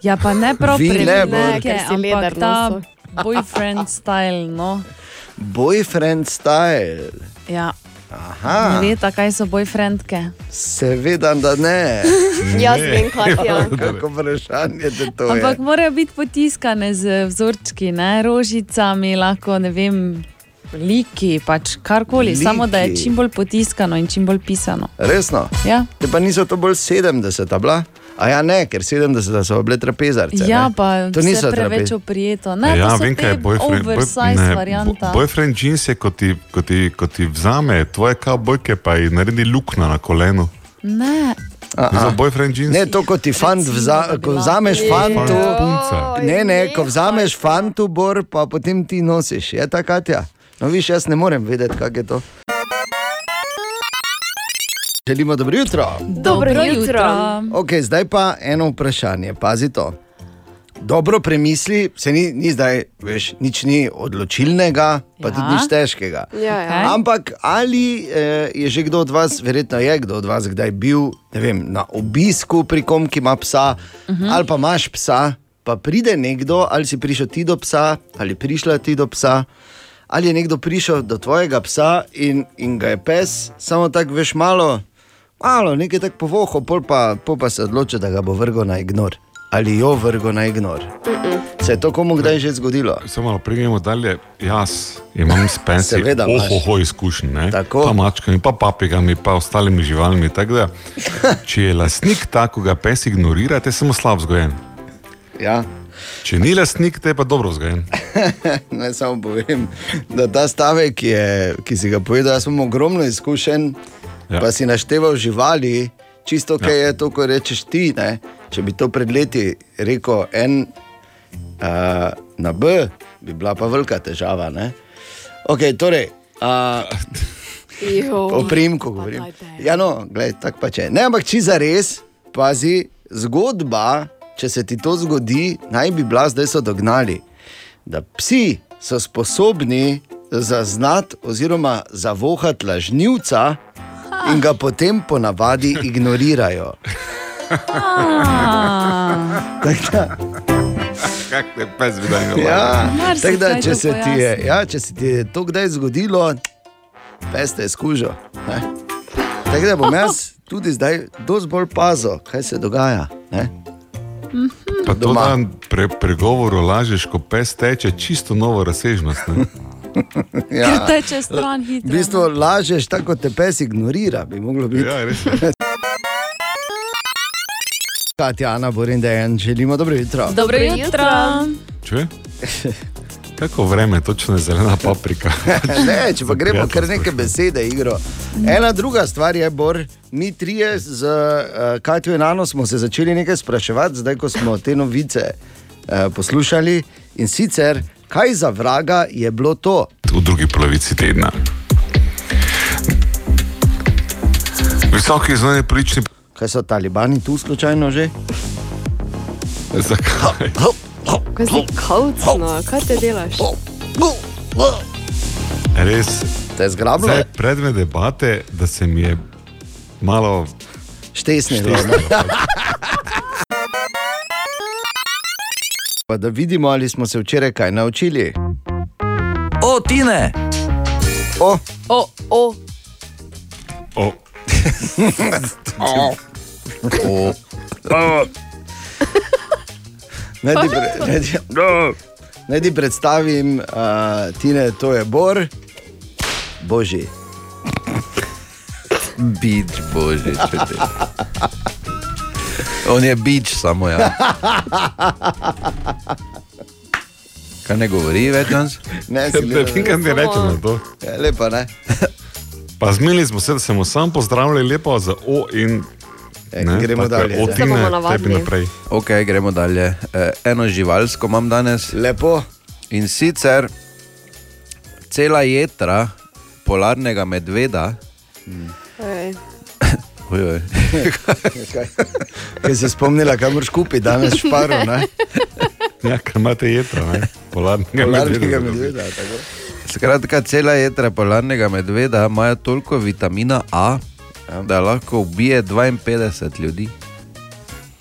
Ja, pa ne prav Vi ne, prevelike, bolj. Ker si ampak leder ta nosil. boyfriend [LAUGHS] style. No. Boyfriend style. Ja. Aha. Ne veste, kaj so boyfriendke? Seveda, da ne. [LAUGHS] Jaz vem, Katja. [LAUGHS] Kako vprašanje te to Ampak je. morajo biti potiskane z vzorčki, ne? rožicami, lahko ne vem, liki, pač karkoli, Liki. samo da je čim bolj potiskano in čim bolj pisano. Resno? Ja. Te pa niso to bolj 70 bila? A ja, ne, ker 70 so bile trapezarce. Ja, ne? pa to niso preveč oprijeto. Ne, ja, vem, kaj je boyfriend. Oversize ne, varianta. bo- boyfriend jeans je, ko ti, ko, ti, ko ti vzame tvoje kavbojke, pa ji naredi luknjo na kolenu. Ne. Za boyfriend jeans. Ne, to kot ti fant, vza, ko vzameš fantu, ne, ne, ko vzameš fantu, bor, pa potem ti nosiš. Je ta Katja? No, viš, jaz ne morem vedeti, kako je to. Želimo dobro jutro. Dobro jutro. Okay, zdaj pa eno vprašanje, pazi to. dobro premisli, se ni, ni zdaj, veš, nič ni odločilnega, pa ja. tudi Ja. nič težkega. Ja, ja. Okej. Ampak ali eh, je že kdo od vas, verjetno je kdo od vas, kdaj bil ne vem, na obisku pri kom, ki ima psa, uh -huh. ali pa imaš psa, pa pride nekdo, ali si prišel ti do psa, ali prišla ti do psa, ali je nekdo prišel do tvojega psa in, in ga je pes, samo tako veš malo, malo nekaj tako povoho, pol pa, pol pa se odloči, da ga bo vrgel na ignor. Ali jo vrgel na ignor. Se je to komu kdaj že zgodilo? Samo malo pridemo dalje. Jaz imam s pensi Seveda imaš. ohoho ne? Tako. pa mačkami, pa papigami, pa ostalimi živalmi. Da, [LAUGHS] če je lastnik tako, ga pes ignorira, te samo slab vzgojen. Ja. Če ni lastnik, te pa dobro vzgojen. [LAUGHS] Naj samo povem, da ta stavek, je, ki si ga povedal, jaz imam ogromno izkušenj, ja. pa si našteval živali, čisto kaj ja. je to, ko rečeš ti. Ne? Če bi to pred leti rekel en uh, na B, bi bila pa velika težava. Ne? Ok, torej. Uh, O primku govorim. Ja, no, gledaj, tako pa če. Ne, ampak če za res, pazi, zgodba, če se ti to zgodi, naj bi bila, zdaj so dognali, da psi so sposobni zaznati oziroma zavohati lažnivca in ga potem ponavadi ignorirajo. Tako da- Kak te pes videl? Ja, tako da, če se, ti je, ja, če se ti je to kdaj zgodilo, pes te je skužil. ne. Tako da bom jaz tudi zdaj dosti bolj pazil, kaj se dogaja. Ne? Pa to, da pre, pregovoru lažeš, ko pes teče, čisto novo razsežnost. ne. [LAUGHS] Ker teče stran V hitro. bistvu lažeš, tako kot te pes ignorira, bi moglo biti. Ja, res. [LAUGHS] Katja, Ana, Borin, Dejan, želimo dobro jutro. Dobro jutro. Če? Kako vreme, točno je zelena paprika. [LAUGHS] Ne, če pa gremo kar neke besede, igro. Ena druga stvar je, Bor, mi trije z uh, Katjo in Ano smo se začeli nekaj spraševati, zdaj ko smo te novice uh, poslušali. In sicer, kaj za vraga je bilo to? v drugi polovici tedna. Visoki zunanji politični. Kaj so talibani tu slučajno že? Zakaj? Kaj si kaucno, kaj te delaš? Res. Te je zgrabilo? Zdaj, predmet debate, da se mi je malo Štesnilo. [LAUGHS] Pa da vidimo, ali smo se včeraj kaj naučili. O, Tine! O, O, o. O. o. o. Naj ti, pre, naj ti, naj ti predstavim, uh, Tine, to je Bor, Božji. Bič, bože, če te. On je bič, samo ja. Kaj ne govori več danes? Ne, Ne vem, kaj mi reče na to. Ja, lepo, ne? Pa zmenili smo se, da se bomo sam pozdravljali lepo za O in E, gremo dalje, O zdaj. Tine, Se bomo tebi navadili. naprej. Ok, gremo dalje. E, eno živalsko imam danes. Lepo. In sicer cela jedra polarnega medveda. Ej. Oj, oj. Kaj se spomnila, kam moraš kupiti danes šparo, ne? Ja, ker imate jedra, ne? Polarnega, Polarnega medveda. medveda. Skratka, cela jedra polarnega medveda imajo toliko vitamina A, da lahko ubije 52 ljudi.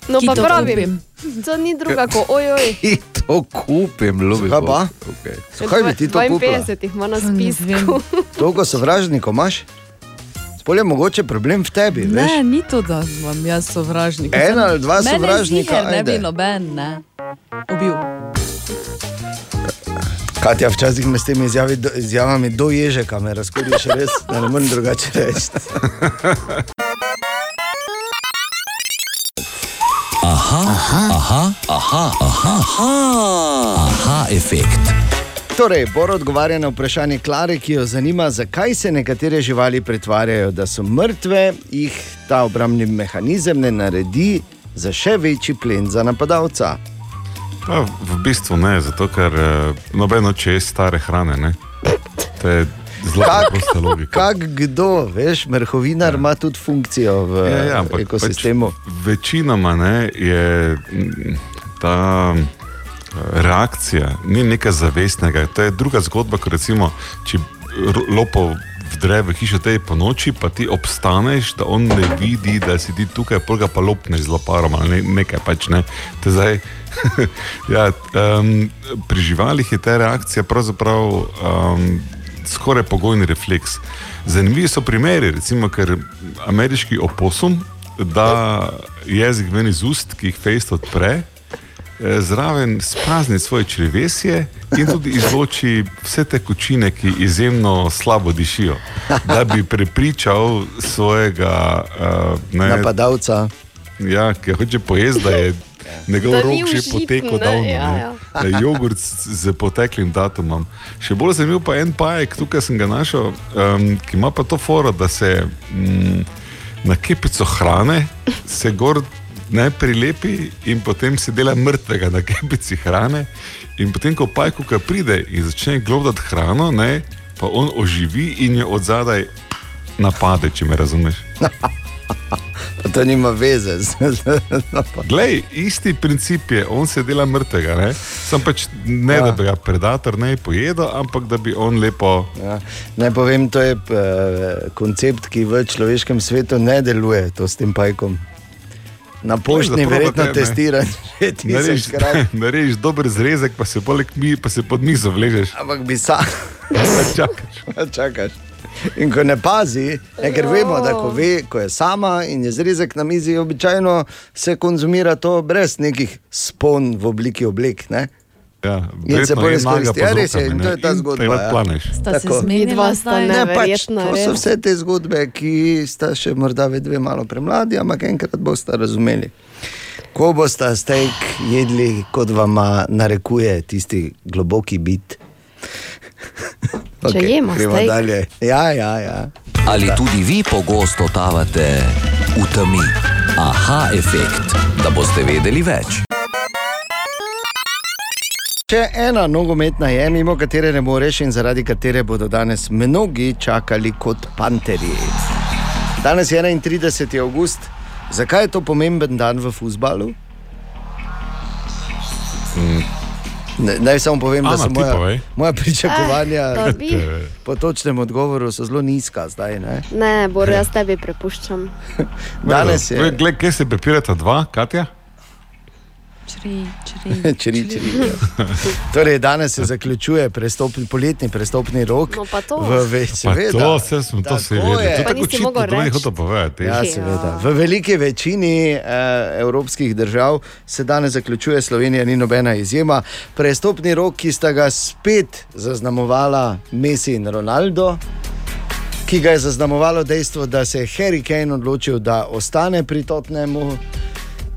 No, Ki pa to pravim, kupim. to ni druga kot ojoj. [LAUGHS] Ki to kupim, ljubi. Zakaj pa? Okay. Zakaj bi ti to kupila? 52 jih ima na spisku. Toliko sovražnikov imaš? Spol je mogoče problem v tebi, veš? Ne, ni to, da imam jaz sovražnika. En ali dva Mene sovražnika, ziher Ne bi ajde. noben, ne. Ubil. Katja, včasih me s temi izjavi, do, izjavami do ježeka me razkoriš res, da ne morem drugače reči. Aha, aha, aha, aha, aha, aha, aha efekt. Torej, Bor odgovarja na vprašanje Klare, ki jo zanima, zakaj se nekatere živali pretvarjajo, da so mrtve, jih ta obrambni mehanizem ne naredi za še večji plen za napadalca. Pa v bistvu ne, zato ker eh, nobeno če je stare hrane. Ne? To je zelo prosta logika. Kak kdo, veš, mrhovinar ima tudi funkcijo v Ja, ja, ampak ekosistemu. Pač večinoma ne, je ta reakcija ni nekaj zavestnega. To je druga zgodba, kot recimo, če ro- lopo vdre v hišo tej po noči, pa ti obstaneš, da on ne vidi, da si ti tukaj, ga pa lopneš z loparom ali ne, nekaj pač ne. To je zdaj, [LAUGHS] ja, um, pri živalih je ta reakcija pravzaprav um, skoraj pogojni refleks. Zanimivi so primeri, recimo, ker ameriški oposum da jezik ven iz ust, ki jih fejst odpre, zraven sprazni svoje črevesje in tudi izloči vse te kočine, ki izjemno slabo dišijo, da bi prepričal svojega uh, ne, Napadalca. Ja, ki hoče pojesti, da je njegov Da rok ni že potekel davno. ja, ne. ja. Jogurt z poteklim datumom. Še bolj zanimiv pa je en pajek, tukaj sem ga našel, um, ki ima pa to foro, da se mm, na kepico hrane se gor ne prilepi in potem se dela mrtvega na kepici hrane. In potem, ko pajku kaj pride in začne glodati hrano, ne, pa on oživi in jo od zadaj napade, če me razumeš. [LAUGHS] Pa to nima veze. [LAUGHS] z- Glej, isti princip je, on se dela mrtvega. Ne? Sam pač ne, ja. da bi ga predator ne pojedel, ampak da bi on lepo. Ja. Naj povem, to je uh, koncept, ki v človeškem svetu ne deluje, to s tem pajkom. Na poštni verjetno testiran [LAUGHS] že tisočkrat. [LAUGHS] Narediš dober zrezek, pa se poleg pa se pod mizo vležeš. Ampak bi sam. Čakaš. [LAUGHS] Čakaš. In ko ne pazi, ne, ker vemo, da ko, ve, ko je sama in je zrezek na mizi, običajno se konzumira to brez nekih spon v obliki oblek. Ne? Ja, In se verjetno bolj je naga izkoristi. Ja, res je, in to je ta zgodba. ja. Sta se Midva sta? Ne, pač, neverjetna, to so vse te zgodbe, ki sta še morda vedve malo premladi, ampak enkrat boste razumeli. Ko boste steak jedli, kot vam narekuje tisti globoki bit. Če jemo gremo steak. dalje. Ja, ja, ja. Ali tudi vi pogosto totavate v temi? Aha, efekt, da boste vedeli več. Še ena nogometna je, mimo katere ne moreš in zaradi katere bodo danes mnogi čakali kot panterji. Danes je 31. august. Zakaj je to pomemben dan v futbalu? Ne- Naj samo povem, da Ana, so ti moja, povej. moja pričakovanja Eh, dobi. [LAUGHS] po točnem odgovoru so zelo nizka zdaj. Ne? Ne, Bor, [LAUGHS] jaz tebi prepuščam. Danes je- Glej, glej, kje se prepirata dva, Katja? Čri, čri. [LAUGHS] čiri, čiri, ja. Torej, danes se zaključuje prestopni, poletni prestopni rok. No, pa to. V, ve, Pa seveda, to, vse smo to je. To je očitno, da ne reči. hoče povedati. Ja, seveda. V veliki večini eh, evropskih držav se danes zaključuje, Slovenija ni nobena izjema. Prestopni rok, ki sta ga spet zaznamovala Messi in Ronaldo. Ki ga je zaznamovalo dejstvo, da se je Harry Kane odločil, da ostane pri Tottenhamu,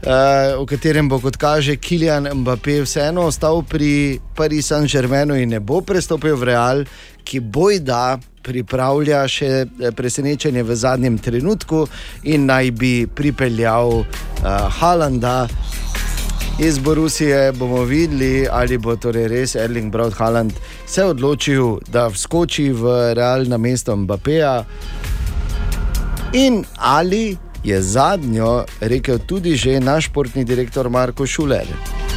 v katerem bo, kot kaže, Kilian Mbappé vseeno ostal pri Paris Saint-Germainu in ne bo prestopil v Real, ki bojda pripravlja še eh, presenečenje v zadnjem trenutku in naj bi pripeljal uh, Halanda. Iz Borusije bomo videli, ali bo torej res Erling Braut Haaland se odločil, da vskoči v Real na mesto Mbappéja. In ali je zadnjo rekel tudi že naš športni direktor Marko Šuler.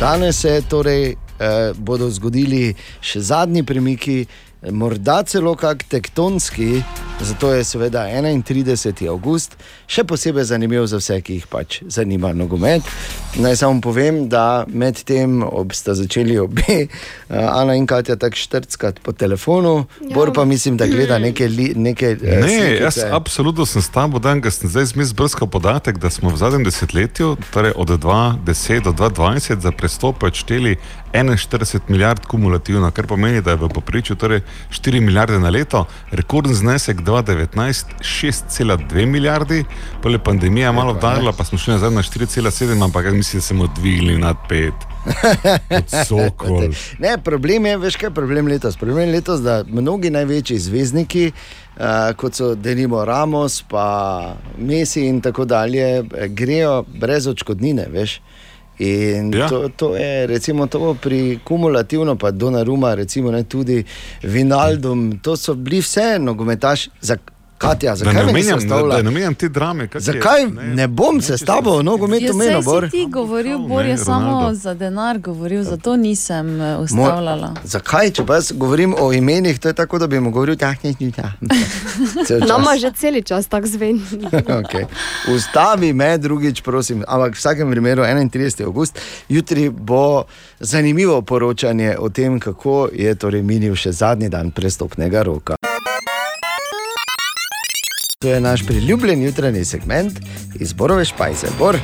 Danes se torej eh, bodo zgodili še zadnji premiki, morda celo kak tektonski, zato je seveda 31. august še posebej zanimiv za vse, ki jih pač zanima nogomet. Naj samo povem, da med tem ob sta začeli obe, [LAUGHS] eh, Ana in Katja, tako štrckati po telefonu, ja. Bor pa mislim, da gleda neke, li, neke eh, Ne, slikice. jaz absolutno sem s tabo dan, ker sem zdaj zmes brskal podatek, da smo v zadnjem desetletju, torej od 2010 do 2020, za prestop odšteli 41 milijard kumulativno, kar pomeni, da je v poprečju torej 4 milijarde na leto, rekorden znesek 2019 6,2 milijardi, pole pandemija malo vdarila, pa smo šli nazaj na 4,7, ampak jaz mislim, da smo odvigli nad 5. [LAUGHS] Sokol. Ne, problem je, veš kaj je problem letos. Problem je letos, da mnogi največji zvezdniki, uh, kot so Denimo Ramos, pa Messi in tako dalje, eh, grejo brez odškodnine. Veš. In ja. to, to je recimo to pri kumulativno, pa Donnarumma, recimo ne tudi Vinaldum, to so bili vse nogometaši. Za, Katja, Da zakaj ne me nisi omenjam, da, da ne omenjam te drame. kak je- Zakaj ne bom se s tabo o nogometu Ja, menil, Bor? si ti govoril, Bor je ne, samo Ronaldo. za denar govoril, zato nisem eh, ustavljala. Zakaj, če pa jaz govorim o imenih, to je tako, da bi mu govoril, da je nekaj. Nama že cel čas tako zveni. [LAUGHS] okay. Ustavi me drugič, prosim. Ampak v vsakem primeru 31. august, jutri bo zanimivo poročanje o tem, kako je torej minil še zadnji dan prestopnega roka. To je naš priljubljen jutranji segment iz Borove Špajze. Bor.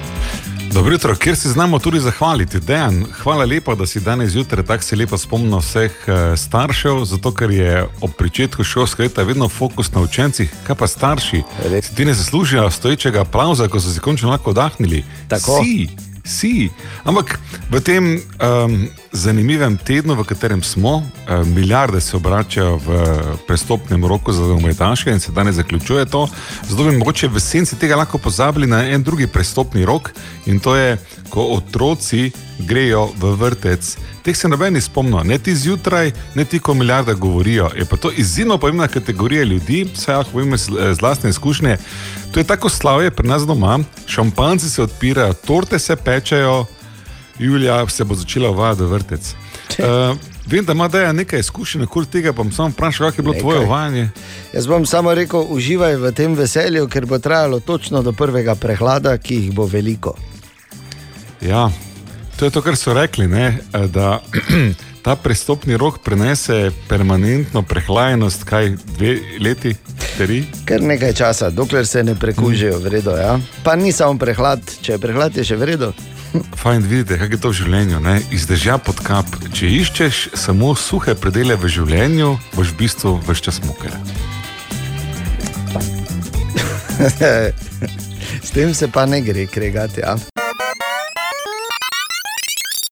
Dobro jutro, kjer se znamo tudi zahvaliti. Dejan, hvala lepa, da si danes zjutraj tako se lepo spomnil vseh eh, staršev, zato ker je ob začetku šolskega leta vedno fokus na učencih, kaj pa starši. Si ti ne zaslužijo stoječega aplauza, ko so si končno lahko oddahnili. Tako. Si, si. Ampak v tem um, zanimivem tednu, v katerem smo, um, milijarde se obračajo v prestopnem roku za dometaše in se danes zaključuje to. Zato bi mogoče v senci tega lahko pozabili na en drugi prestopni rok in to je, ko otroci grejo v vrtec. Teh se noben ne spomni, ne ti zjutraj, ne ti, ko milijarde govorijo. Je pa to izjemno pomembna kategorija ljudi, vsaj lahko povem iz iz lastne izkušnje. To je tako slavje pri nas doma, šampanci se odpirajo, torte se pečejo, Julija se bo začela uvajati vrtec. Uh, vem, da ima Deja nekaj izkušenj okoli tega, pa bom samo vprašal, kako je bilo tvoje Nekaj. uvajanje. Jaz bom samo rekel, uživaj v tem veselju, ker bo trajalo točno do prvega prehlada, ki jih bo veliko. Ja, to je to, kar so rekli, ne, eh, da [CLEARS THROAT] ta prestopni rok prenese permanentno prehlajenost, kaj dve leti, tri. Kar nekaj časa, dokler se ne prekužijo, v redu. Ja? Pa ni samo prehlad, če je prehlad, je še v redu. [LAUGHS] Fajn vidite, kako je to v življenju, ne? iz dežja pod kap. Če iščeš samo suhe predele v življenju, boš v bistvu več čas muke. S tem se pa ne gre kregati. Ja?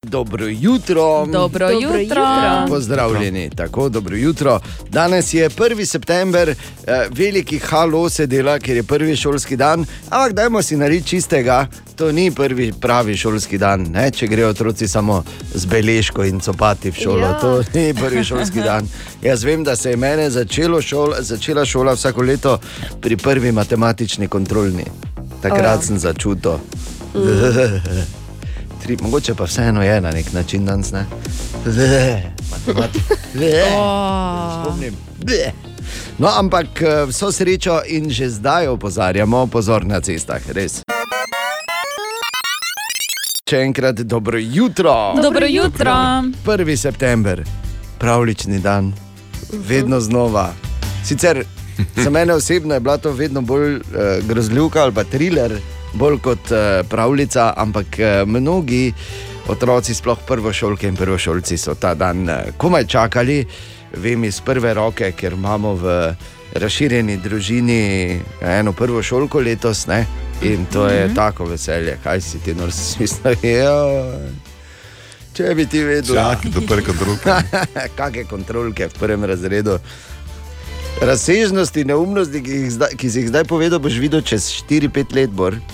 Dobro jutro. Dobro Dobro jutro. jutro. Pozdravljeni, tako dobro jutro. Danes je 1. september, eh, veliki halo se dela, ker je prvi šolski dan. Ampak dajmo si narediti čistega, to ni prvi pravi šolski dan, ne? če grejo otroci samo z beležko in copati v šolo. Ja. To ni prvi šolski dan. Jaz vem, da se je mene začelo šol, začela šola vsako leto pri prvi matematični kontrolni. Takrat O ja. sem začutil. Tri, mogoče pa vseeno je na nek način danes. Ne? Matematika. [LAUGHS] Spomnim. No, ampak eh, vso srečo in že zdaj opozarjamo, pozor na cestah, res. Še enkrat dobro jutro. Dobro jutro. 1. september, pravlični dan, vedno znova. Sicer za mene osebno je bila to vedno bolj uh, grozljivka ali pa thriller, bolj kot uh, pravljica, ampak uh, mnogi otroci, sploh prvošolke in prvošolci, so ta dan uh, komaj čakali. Vem iz prve roke, ker imamo v razširjeni družini eno prvo šolko letos. Ne? In to je Mhm. tako veselje, kaj si ti nor smisel. [LAUGHS] Če bi ti vedel, kontrolke. kakšne kontrolke v prvem razredu. Razsežnosti, neumnosti, ki, jih zdaj, ki si jih zdaj povedal, boš videl čez 4-5 let. Bor. [LAUGHS]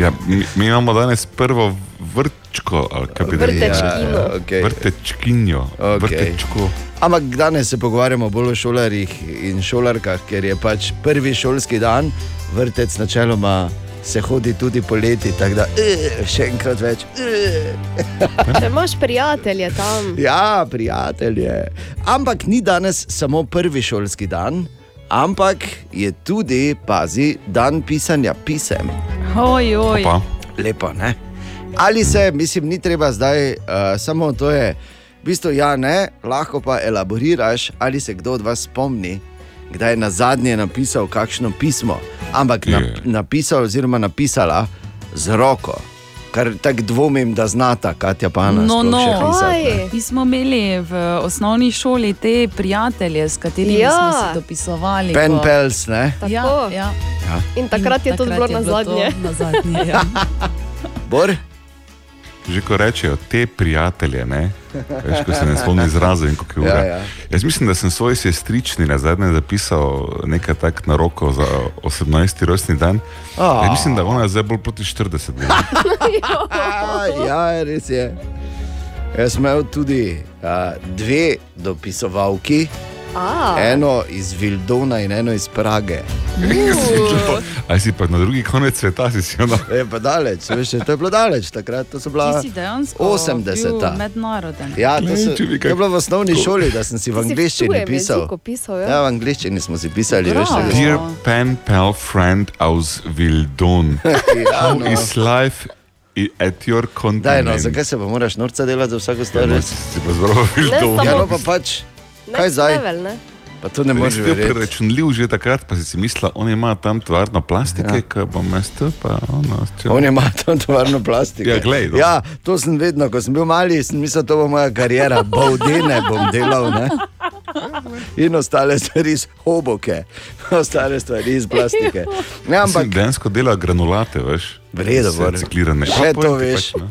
Ja, mi, mi imamo danes prvo vrčko, rekli? Vrtečkino. Ja, okej. Vrtečkinjo. Okej. Vrtečko. Ampak danes se pogovarjamo bolj o šolarjih in šolarkah, ker je pač prvi šolski dan, vrtec načeloma se hodi tudi poleti, tako da eh, še enkrat več. [LAUGHS] Če imaš prijatelje tam. Ja, prijatelje. Ampak ni danes samo prvi šolski dan, ampak je tudi, pazi, dan pisanja pisem. Oj, oj. Lepo, ne? Ali se, mislim, ni treba zdaj, uh, samo to je, v bistvu ja, ne, lahko pa elaboriraš, ali se kdo od vas spomni, kdaj je na zadnje napisal kakšno pismo, ampak na, napisal oziroma napisala z roko. Kar tako dvomim, da znata Katja Pana. No, sploh no. še pisati, ne. Mi smo imeli v osnovni šoli te prijatelje, s katerimi Ja. smo se dopisovali. Pen ko- pels, ne? Ja, Tako. ja. Ja. In takrat je to takrat bilo je na bilo to zadnje. na zadnje, ja. [LAUGHS] Bor? Že ko rečejo te prijatelje, ne? Veš, ko se ne spomni izraza in kako je ura. Ja, ja. Jaz mislim, da sem svoji sestrični na zadnje zapisal nekaj tak na roko za 18. rojstni dan. A. Jaz mislim, da ona je zdaj bolj proti 40. ne. A, ja, res je. Jaz sem imel tudi uh, dve dopisovalki, A. Eno iz Vildona in eno iz Prage. Ali si pa na drugi konec sveta, si si ono. Je pa daleč, veš, to je bilo daleč takrat, to so bila Ti si dejansko 80. bil mednaroden. Ja, to, so, to je bilo v osnovni šoli, da sem si v tujem pisal. pisal, ja? Ja, v angleščini smo si pisali, veš, Bravo. tako. Dear pen pal friend aus Vildon, [LAUGHS] Ja, how no. is life at your Daj, continent? no, zakaj se pa moraš norca delati za vsako stvar? Ja, no, si pa zelo Vildon. samo- Ja, no pa pač, kaj zdaj? level, ne? Pa to ne moreš verjeti. preračunljiv že takrat, pa si si mislil, on ima tam tvarno plastike, ja. ki bom jaz tu, pa ono. Če... On ima tam tovarno plastiko. Ja, glej, no. ja, to sem vedno, ko sem bil mali, sem mislil, to bo moja karijera, bovdene bom delal. Ne? In ostale stvari iz hoboke, ostale stvari iz plastike. Ne, ampak Ampak dejansko dela granulate, veš. V redu, Vse Bor. Ciklirane. Še to veš. pač, no.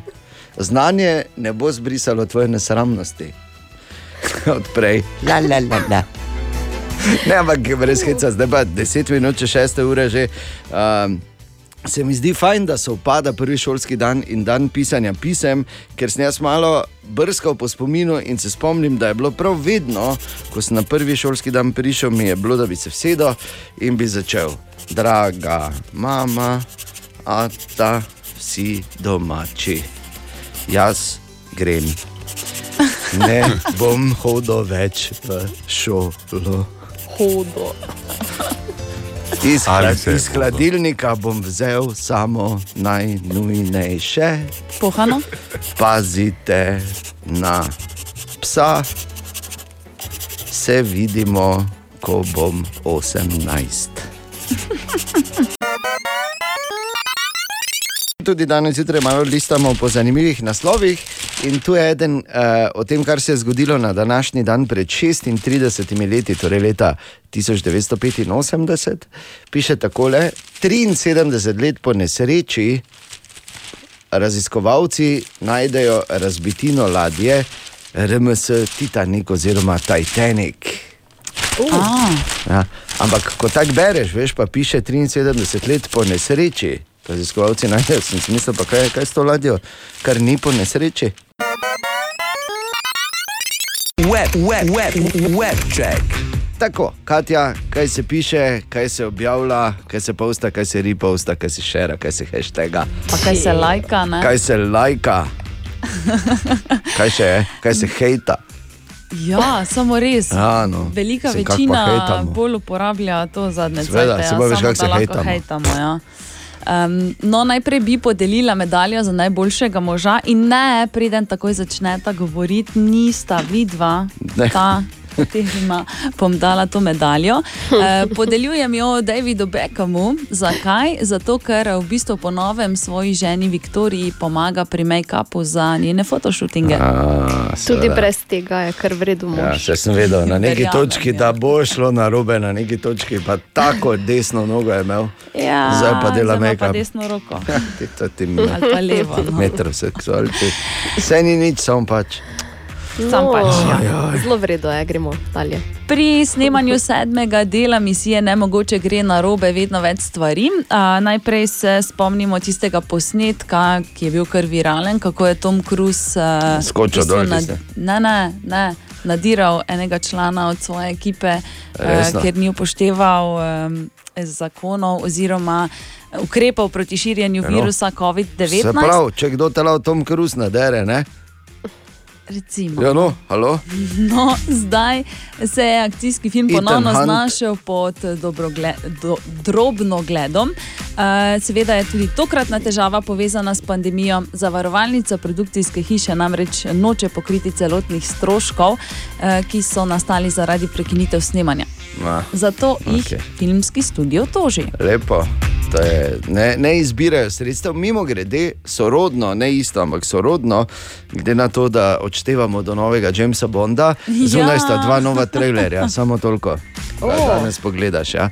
znanje ne bo zbrisalo tvoje nesramnosti. [LAUGHS] Odprej. La, la, la, la. Ne, ampak brez heca, zdaj pa 10 minut, če 6 ure že. Um, Se mi zdi fajn, da se upada prvi šolski dan in dan pisanja pisem, ker sem jaz malo brskal po spominu in se spomnim, da je bilo prav vedno, ko sem na prvi šolski dan prišel, mi je bilo, da bi se vsedel in bi začel. Draga mama, a ta vsi domači, jaz grem. Ne bom hodil več v šolo. Hodo. Iz, hlad, iz hladilnika bom vzel samo najnujnejše. Pohano? Pazite na psa, se vidimo, ko bom 18. [LAUGHS] Tudi danes zjutraj malo listamo po zanimivih naslovih. In tu je eden uh, o tem, kar se je zgodilo na današnji dan pred 36 leti, torej leta 1985. Piše takole: 73 let po nesreči raziskovalci najdejo razbitino ladje RMS Titanic oziroma Titanic. Ah, Ja, ampak ko tako bereš, veš, pa piše 73 let po nesreči. Raziskovalci najdejo, sem si mislil, pa kaj, kaj s to ladjo, kar ni po nesreči. Web, web, web, web check. Tako, Katja, kaj se piše, kaj se objavlja, kaj se posta, kaj se reposta, kaj se šera, kaj se hashtaga, pa kaj se lajka, ne? kaj se lajka, [LAUGHS] kaj še je, kaj se hejta. Ja, samo res. Ja, no. Velika pa večina bolj uporablja to zadnje Seveda, cajte, saj pa veš, samo kako se hejtamo. hejtamo. Ja. Um, no, najprej bi podelila medaljo za najboljšega moža, in ne, preden takoj začneta govoriti, nista vidva, ta, katerima bom dala to medaljo. E, podeljujem jo Davidu Beckhamu. Zakaj? Zato, ker v bistvu po novem svoji ženi Viktoriji pomaga pri make-upu za njene fotoshootinge. A, Tudi brez tega je kar vredu mož. Ja, še sem vedel, na neki Verjamem, točki, ja. da bo šlo na robe, na neki točki pa tako desno nogo je imel. Ja, zdaj pa dela ima pa make-up. desno roko. [LAUGHS] Ti to ti Ali pa levo, no. Metroseksualci. Vse ni nič, samo pač. Sam pač, ja. Zelo vredo je, gremo dalje. Pri snemanju sedmega dela misije Nemogoče gre na robe vedno več stvari. A, najprej se spomnimo tistega posnetka, ki je bil kar viralen, kako je Tom Cruise uh, Skočil dol, tiste. ne, ne, ne, nadiral enega člana od svoje ekipe, uh, ker ni upošteval um, zakonov oziroma ukrepov proti širjenju Ja, no. virusa Se COVID-19. pravi, če kdo te lao Tom Cruise nadere, ne? Recimo. Ja, no, halo. [LAUGHS] No, zdaj se je akcijski film Ethan ponovno Hunt. znašel pod dobrogle, do, drobno gledom. Uh, seveda je tudi tokratna težava povezana s pandemijo. Zavarovalnica produkcijske hiše namreč noče pokriti celotnih stroškov, uh, ki so nastali zaradi prekinitev snemanja. Ma, Zato jih Okej. filmski studio toži. lepo. Je, ne, ne izbirajo sredstev, mimo grede, sorodno, ne isto, ampak sorodno, glede na to, da odštevamo do novega Jamesa Bonda, zunaj sta dva nova trailerja, [LAUGHS] samo toliko. Da O. danes pogledaš. Ja?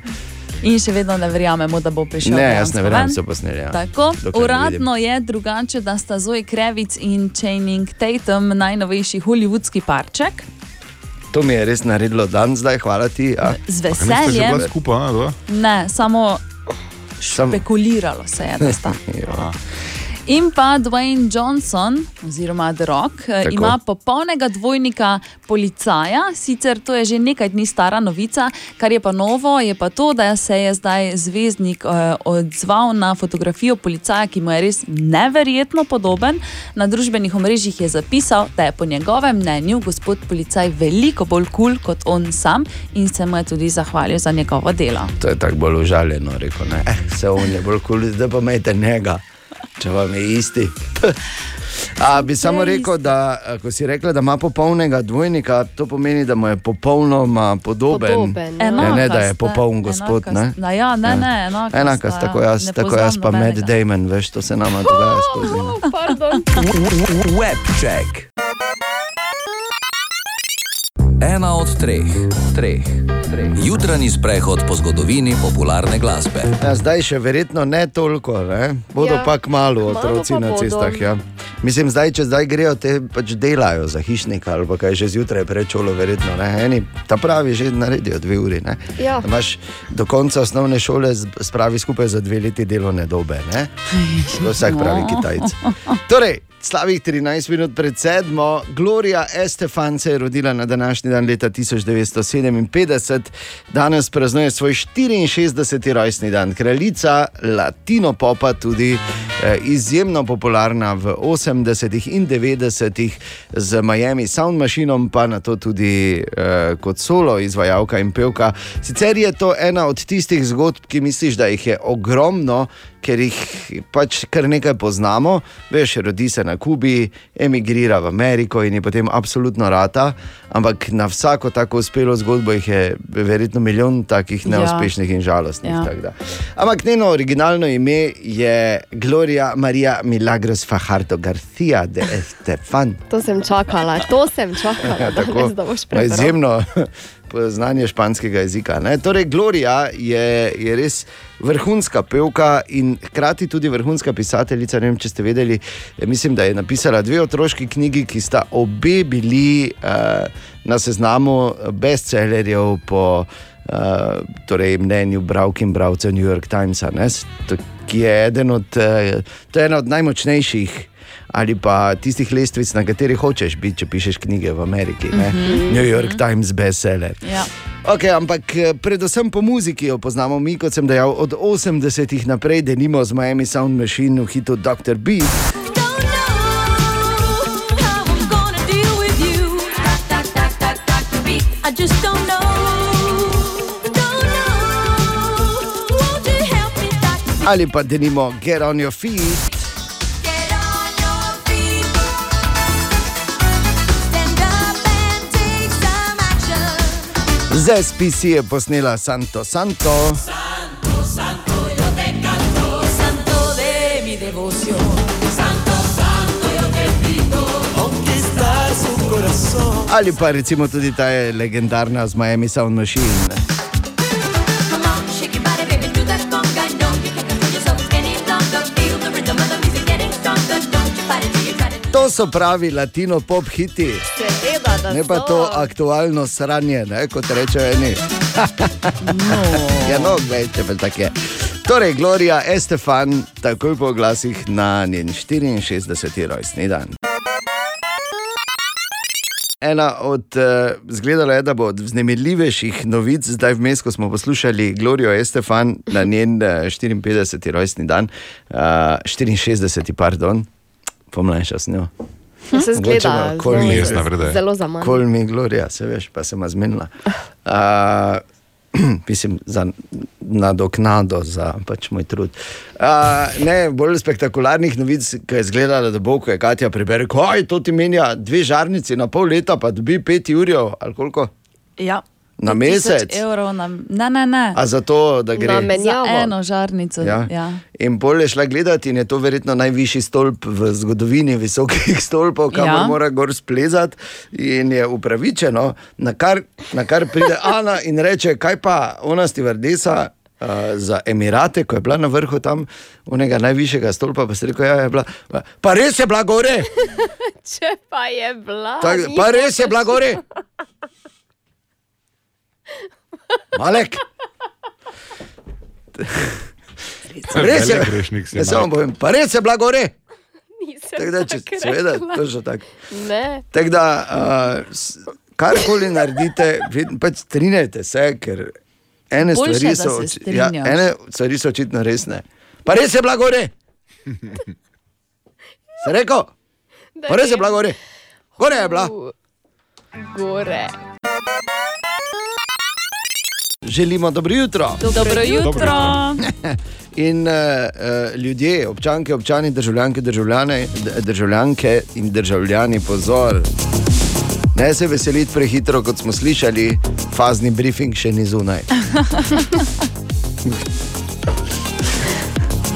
In še vedno ne verjamemo, da bo prišel. Ne, jaz ne verjamem, da so posneli. Ja. Tako, ne uradno je drugače, da sta Zoe Krevic in Channing Tatum najnovejši hollywoodski parček. To mi je res naredilo dan, zdaj hvala ti. Ja. Z veseljem. bila skupaj, a, dva? Ne, samo Sam- špekuliralo se je, da sta. [LAUGHS] In pa Dwayne Johnson, oziroma The Rock, eh, Tako. ima popolnega dvojnika policaja. Sicer to je že nekaj dni stara novica, kar je pa novo, je pa to, da se je zdaj zvezdnik eh, odzval na fotografijo policaja, ki mu je res neverjetno podoben. Na družbenih omrežjih je zapisal, da je po njegovem mnenju gospod policaj veliko bolj kul cool kot on sam in se mu je tudi zahvalil za njegovo delo. To je tako bolj užaljeno, rekel ne. Eh, se on je bolj kul, zdaj pa imejte njega, če vam je isti. A, bi samo rekel, da a, ko si rekla, da ima popolnega dvojnika, to pomeni, da mu je popolnoma podoben. Podoben, ne, ja. ne, da je popoln gospod. Ne? sta. Ja, ja, ne, ne, enaka enaka sta, sta, tako ja. jaz, Ne tako jaz pa Matt. Damon, veš, to se nama dogaja skozi. ne. [LAUGHS] [LAUGHS] Webcheck. Ena od treh, treh, treh. Jutranji sprehod po zgodovini popularne glasbe. Ja, zdaj še verjetno ne toliko, ne? bodo ja, pa kmalo otroci pa na bodo. cestah. Ja. Mislim, zdaj, če zdaj grejo, te pač delajo za hišnika ali pa kaj že zjutraj pred šolo, verjetno. Ne? Eni ta pravi že naredijo dve uri. ne. Ja. Da Imaš do konca osnovne šole spravi skupaj za dve leti delovne dobe. ne? To vsak pravi Kitajc. [LAUGHS] Torej, Slavih 13 minut pred sedmo, Gloria Estefan se je rodila na današnji dan leta 1957, danes praznuje svoj 64. rojstni dan. Kraljica latino popa, tudi eh, izjemno popularna v 80. in 90. z Miami Sound Machinom, pa na to tudi eh, kot solo izvajalka in pevka. Sicer je to ena od tistih zgodb, ki misliš, da jih je ogromno, ker jih pač kar nekaj poznamo. Veš, rodi se na Kubi, emigrira v Ameriko in je potem absolutno rata. Ampak na vsako tako uspelo zgodbo jih je verjetno milijon takih Ja. neuspešnih in žalostnih. Ja. tako da. Ampak njeno originalno ime je Gloria Maria Milagros Fajardo Garcia de Estefan. To sem čakala, to sem čakala, Ja, tako, veš, da boš prebral. izjemno znanje španskega jezika. Ne? Torej, Gloria je, je res vrhunska pevka in hkrati tudi vrhunska pisateljica. Ne vem, če ste vedeli, eh, mislim, da je napisala dve otroški knjigi, ki sta obe bili uh, na seznamu bestsellerjev uh, torej mnenju bralk in bralcev New York Timesa, ne? To- ki je od, uh, je ena od najmočnejših. Ali pa tistih lestvic, na katerih hočeš biti, če pišeš knjige v Ameriki. Mm Mhm. -hmm. New York Times bestseller. Ja. Okay, ampak eh, predvsem po muziki jo poznamo mi, kot sem dejal, od 80-ih naprej, da nimo z Miami Sound Machine v hitu Dr. Beat. I just don't know. Don't know. Won't you help me, doctor? Ali pa da nimo Get on your feet. Action. Z SPC je posnela Santo Santo. Santo, santo, yo te canto. Santo de mi devoción. Santo, santo, yo te pido. Conquistar su corazón. Ali pa recimo tudi ta je legendarna z Miami Sound Machine. No, To so pravi latino pop hiti. Ne pa to aktualno sranje, ne, kot rečejo eni. [LAUGHS] No. ja, no, gledajte, pa tako je. Torej, Gloria Estefan, takoj po glasih na njen 64. rojstni dan. Ena od, uh, zgledalo je, da bo od vznemirljivejših novic, zdaj vmes, ko smo poslušali Glorijo Estefan na njen uh, 54. rojstni dan, uh, 64. pardon, pomlajša s njo. Ja, se zgleda malo kol mi- zelo- zelo za manj. Kol mi Gloria, se veš, pa se ima zmenila. [LAUGHS] Uh, [CLEARS THROAT] mislim, za nadoknado za pač moj trud. Uh, ne, bolj spektakularnih novic, ki je izgledala, da bo, ko je Katja prebere, kaj to ti menja, dve žarnici na pol leta, pa dobi pet jurjev ali koliko. Ja. Na 5000 mesec? Evrov na, ne, ne, ne. A za to, da gre Za eno žarnico. Ja. Ja. In bolje šla gledati, in je to verjetno najvišji stolp v zgodovini visokih [LAUGHS] stolpov, kamor Ja. mora gor splezati, in je upravičeno, na kar, na kar pride Ana in reče: Kaj pa ona stivardesa uh, za Emirate, ko je bila na vrhu tam unega najvišjega stolpa, pa se reče: Ja, je bila. Pa res je bila gore, [LAUGHS] Če pa je bila. tak, pa res je bila gore. [LAUGHS] Malek. Res je, grešnik si, ne samo povem, pa res je bila gore. Tako da, če, tako seveda, rekla. točno tako. Ne. Tako da, uh, karkoli naredite, pač strinjajte se, ker ene Boljše, stvari, so, se oči- ja, ene stvari so očitno resne. Pa res je blagore. [LAUGHS] Se rekel? Pa res je blagore. Gore je bila. Gore. Želimo dobro jutro. Dobro jutro. [LAUGHS] In uh, ljudje, občanke, občani, državljanke, državljane, državljanke in državljani, pozor. Ne se veseliti prehitro, kot smo slišali, fazni briefing še ni zunaj. [LAUGHS]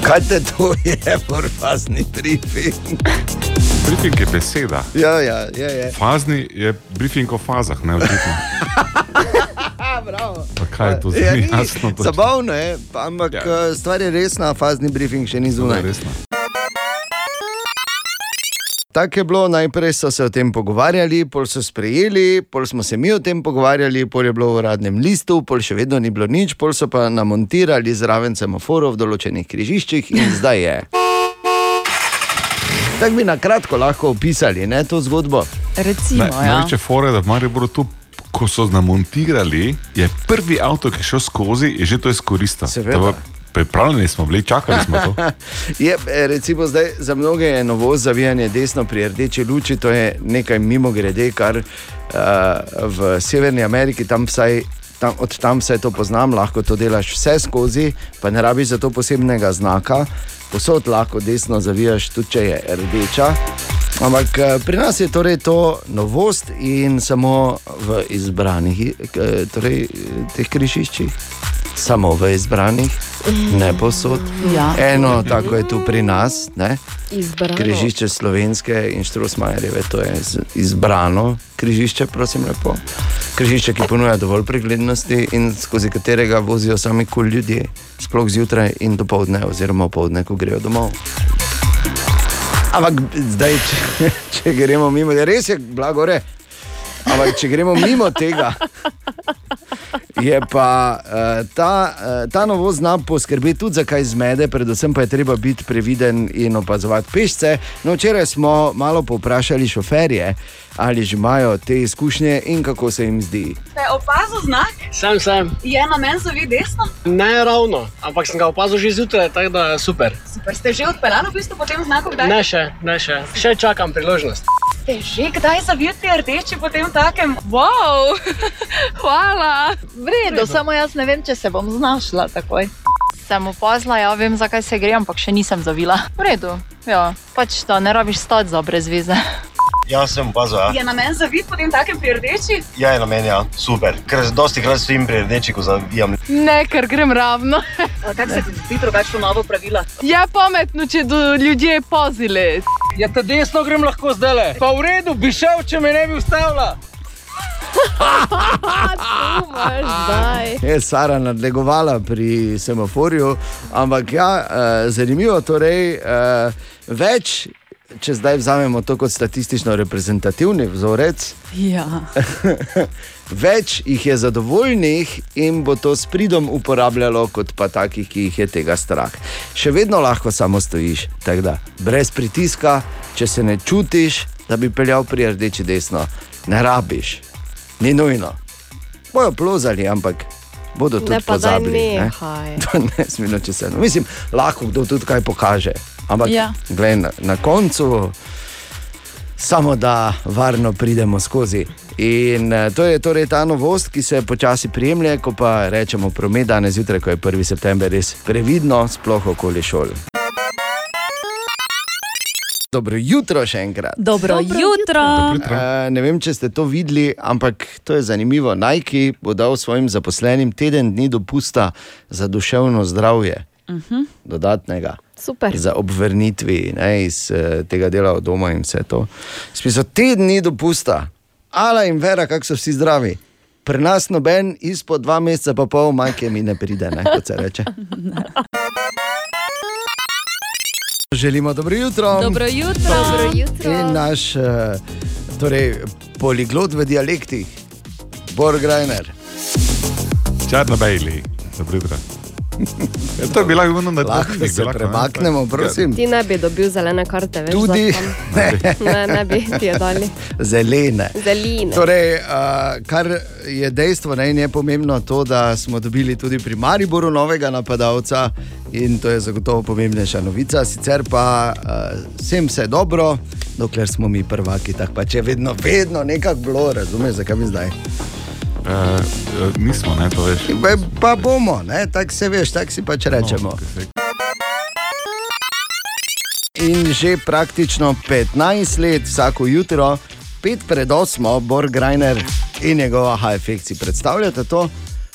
Kaj te to je, fazni briefing? Briefing je beseda. Ja, ja, je, je. Fazni je briefing o fazah, ne očitno. [LAUGHS] Bravo. Pa kaj je to Ja, zdaj ni, jasno? točno? Zabavno je, pa- ampak ja. stvar je resna, fazni briefing še ni zunaj. Tako je bilo, najprej so se o tem pogovarjali, pol so sprejeli, pol smo se mi o tem pogovarjali, pol je bilo v uradnem listu, pol še vedno ni bilo nič, pol so pa namontirali zraven semaforov v določenih križiščih in zdaj je. Tako bi na kratko lahko opisali ne, to zgodbo. Recimo, Ne, ja. Največje fore, da v Mariboru tu, ko so namontirali, je prvi avto, ki je šel skozi, je že to izkoristil. Pripravljeni smo bili, čakali smo to. [LAUGHS] je, eh, recimo zdaj, za mnoge je novost zavijanje desno pri rdeči luči, to je nekaj mimo grede, kar uh, v Severni Ameriki, tam vsaj, tam, od tam vse to poznam, lahko to delaš vse skozi, pa ne rabiš za to posebnega znaka, posod lahko desno zavijaš, tudi če je rdeča. Ampak eh, pri nas je torej to novost in samo v izbranih eh, torej, eh, teh križiščih. Samo v izbranih, ne posod. Ja. Eno tako je tu pri nas, ne? Izbrano. križišče slovenske in Štrosmajereve, to je izbrano križišče, prosim lepo. Križišče, ki ponuja dovolj preglednosti in skozi katerega vozijo sami kul ljudje, sploh zjutraj in dopoledne, oziroma popoldne, ko grejo domov. Ampak zdaj, če, če gremo mimo, res je blagore. Ampak če gremo mimo tega, je pa uh, ta, uh, ta novost zna poskrbeti tudi za kaj zmede, predvsem pa je treba biti previden in opazovati pešce. No, včeraj smo malo povprašali šoferje, ali že imajo te izkušnje in kako se jim zdi. Ste opazil znak? Sem, sem. Je na meni zavi desno? Ne ravno, ampak sem ga opazil že zjutraj, tako da je super. Super, ste že odpeljali v bistvu po tem znaku? Kdaj? Ne še, ne še. Še čakam priložnost. Ste že kdaj zavijali rdeči po tem takem? Wow, [LAUGHS] hvala. V redu, samo jaz ne vem, če se bom znašla takoj. Sem opazila, ja vem, zakaj se gre, ampak še nisem zavila. V redu, ja, pač da ne rabiš stati za brez veze. Jaz sem opazil, ja. Je na meni zavit po tem takem pri rdeči? Ja, je na meni, ja. super. Ker dosti krat stojim pri rdeči, ko zavijam. Ne, ker grem ravno. Kako se ti zdi drugačno novo pravilo? Je pametno, če do ljudje pazili. Ja, te desno grem lahko zdaj. Pa v redu, bi šel, če me ne bi ustavila. Je Sara nadlegovala pri semaforju, ampak ja, eh, zanimivo torej, eh, več. Če zdaj vzamemo to kot statistično reprezentativni vzorec, Ja. [LAUGHS] več jih je zadovoljnih in bo to s pridom uporabljalo, kot pa takih, ki jih je tega strah. Še vedno lahko samo stojiš, tako da brez pritiska, če se ne čutiš, da bi peljal pri rdeči desno, ne rabiš, ni nujno. Bojo plozali, ampak bodo tudi Ne, pa daj pozabili. ne. nehaj. [LAUGHS] To ne smemo, če se. Mislim, lahko kdo tudi kaj pokaže. Ampak Ja. glej, na, na koncu samo da varno pridemo skozi. In eh, to je torej ta novost, ki se počasi prijemlje, ko pa rečemo promet danes zjutraj, ko je 1. september, res previdno, sploh okoli šol. Dobro jutro še enkrat. Dobro Dobro jutro. jutro. Uh, ne vem, če ste to videli, ampak to je zanimivo. Nike bo dal svojim zaposlenim teden dni dopusta za duševno zdravje, Uh -huh. dodatnega. Super. Za obvrnitvi ne, iz uh, tega dela od doma in vse to. Spisal tedni dopusta, ala in vera, kako so vsi zdravi. Pri nas noben izpod dva meseca, pa pol majke mi ne pride, ne, kot se reče. Želimo dobro jutro. Dobro jutro. Dobro jutro. In naš uh, torej, poliglot v dialektih, Borg Grajner. Čarno Bejli, dobro jutro. Ja, to je bila ena na Lahko se premaknemo, prosim. Ti ne bi dobil zelene karte, veš? Tudi. za tam. [LAUGHS] Ne, ne bi ti je dali. Zelene. Zeline. Torej, uh, kar je dejstvo, ne, je pomembno to, da smo dobili tudi pri Mariboru novega napadalca in to je zagotovo pomembnejša novica. Sicer pa uh, vsem vse dobro, dokler smo mi prvaki, tako pač je vedno, vedno nekako bilo, razumeš, zakaj mi zdaj. Uh, nismo, ne, to veš. Pa, pa bomo, ne, tako se veš, tako si pač rečemo. In že praktično 15 let, vsako jutro, pet pred osmo, Bor Grajner in njegova HFX si predstavljate to,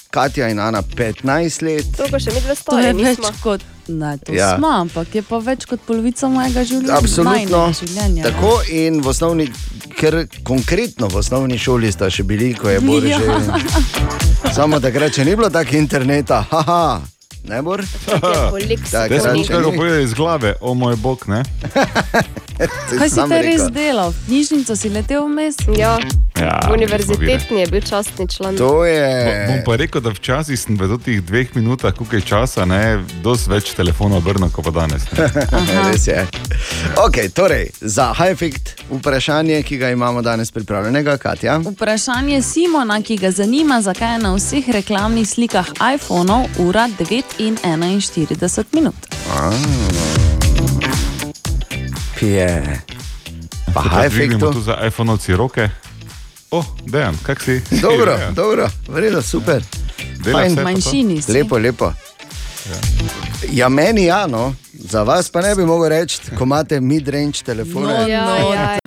Katja in Ana 15 let. To pa še mi dve To je stvari več nismo. kot. Ne, to Ja. ja. smo, ampak je pa več kot polovica mojega življenja. Absolutno. življenja. Tako in v osnovni, ker konkretno v osnovni šoli sta še bili, ko je Bor Ja. že. [LAUGHS] Samo takrat, če ni bilo tako interneta, haha, ne bor. Zdaj sem nekaj povedal iz glave, o moj bog, ne? [LAUGHS] Kaj si te res delal? V knjižnico si letel vmes? Ja. Ja, Univerzitetni je bil častni član. Bo- Bom pa rekel, da včasih sem v teh dveh minutah, koliko je časa, ne, dosti več telefonov obrnil kot pa danes. ne. [LAUGHS] Res je. Okay, torej, za high-effect vprašanje, ki ga imamo danes pripravljenega, Katja. Vprašanje Simona, ki ga zanima, zakaj je na vseh reklamnih slikah iPhonov ura 9 in 41 minut. Ah. Pije. Pa pa high-effectu. tu za iPhone-ovci roke. O, dejan, kak si? [LAUGHS] Dobro, Ja. dobro, vredno, super. Dela Fajn. Manjšini si. Lepo, lepo. Ja, meni ja, no. za vas pa ne bi mogel reči, ko imate mid-range telefone. No, Ja, ja.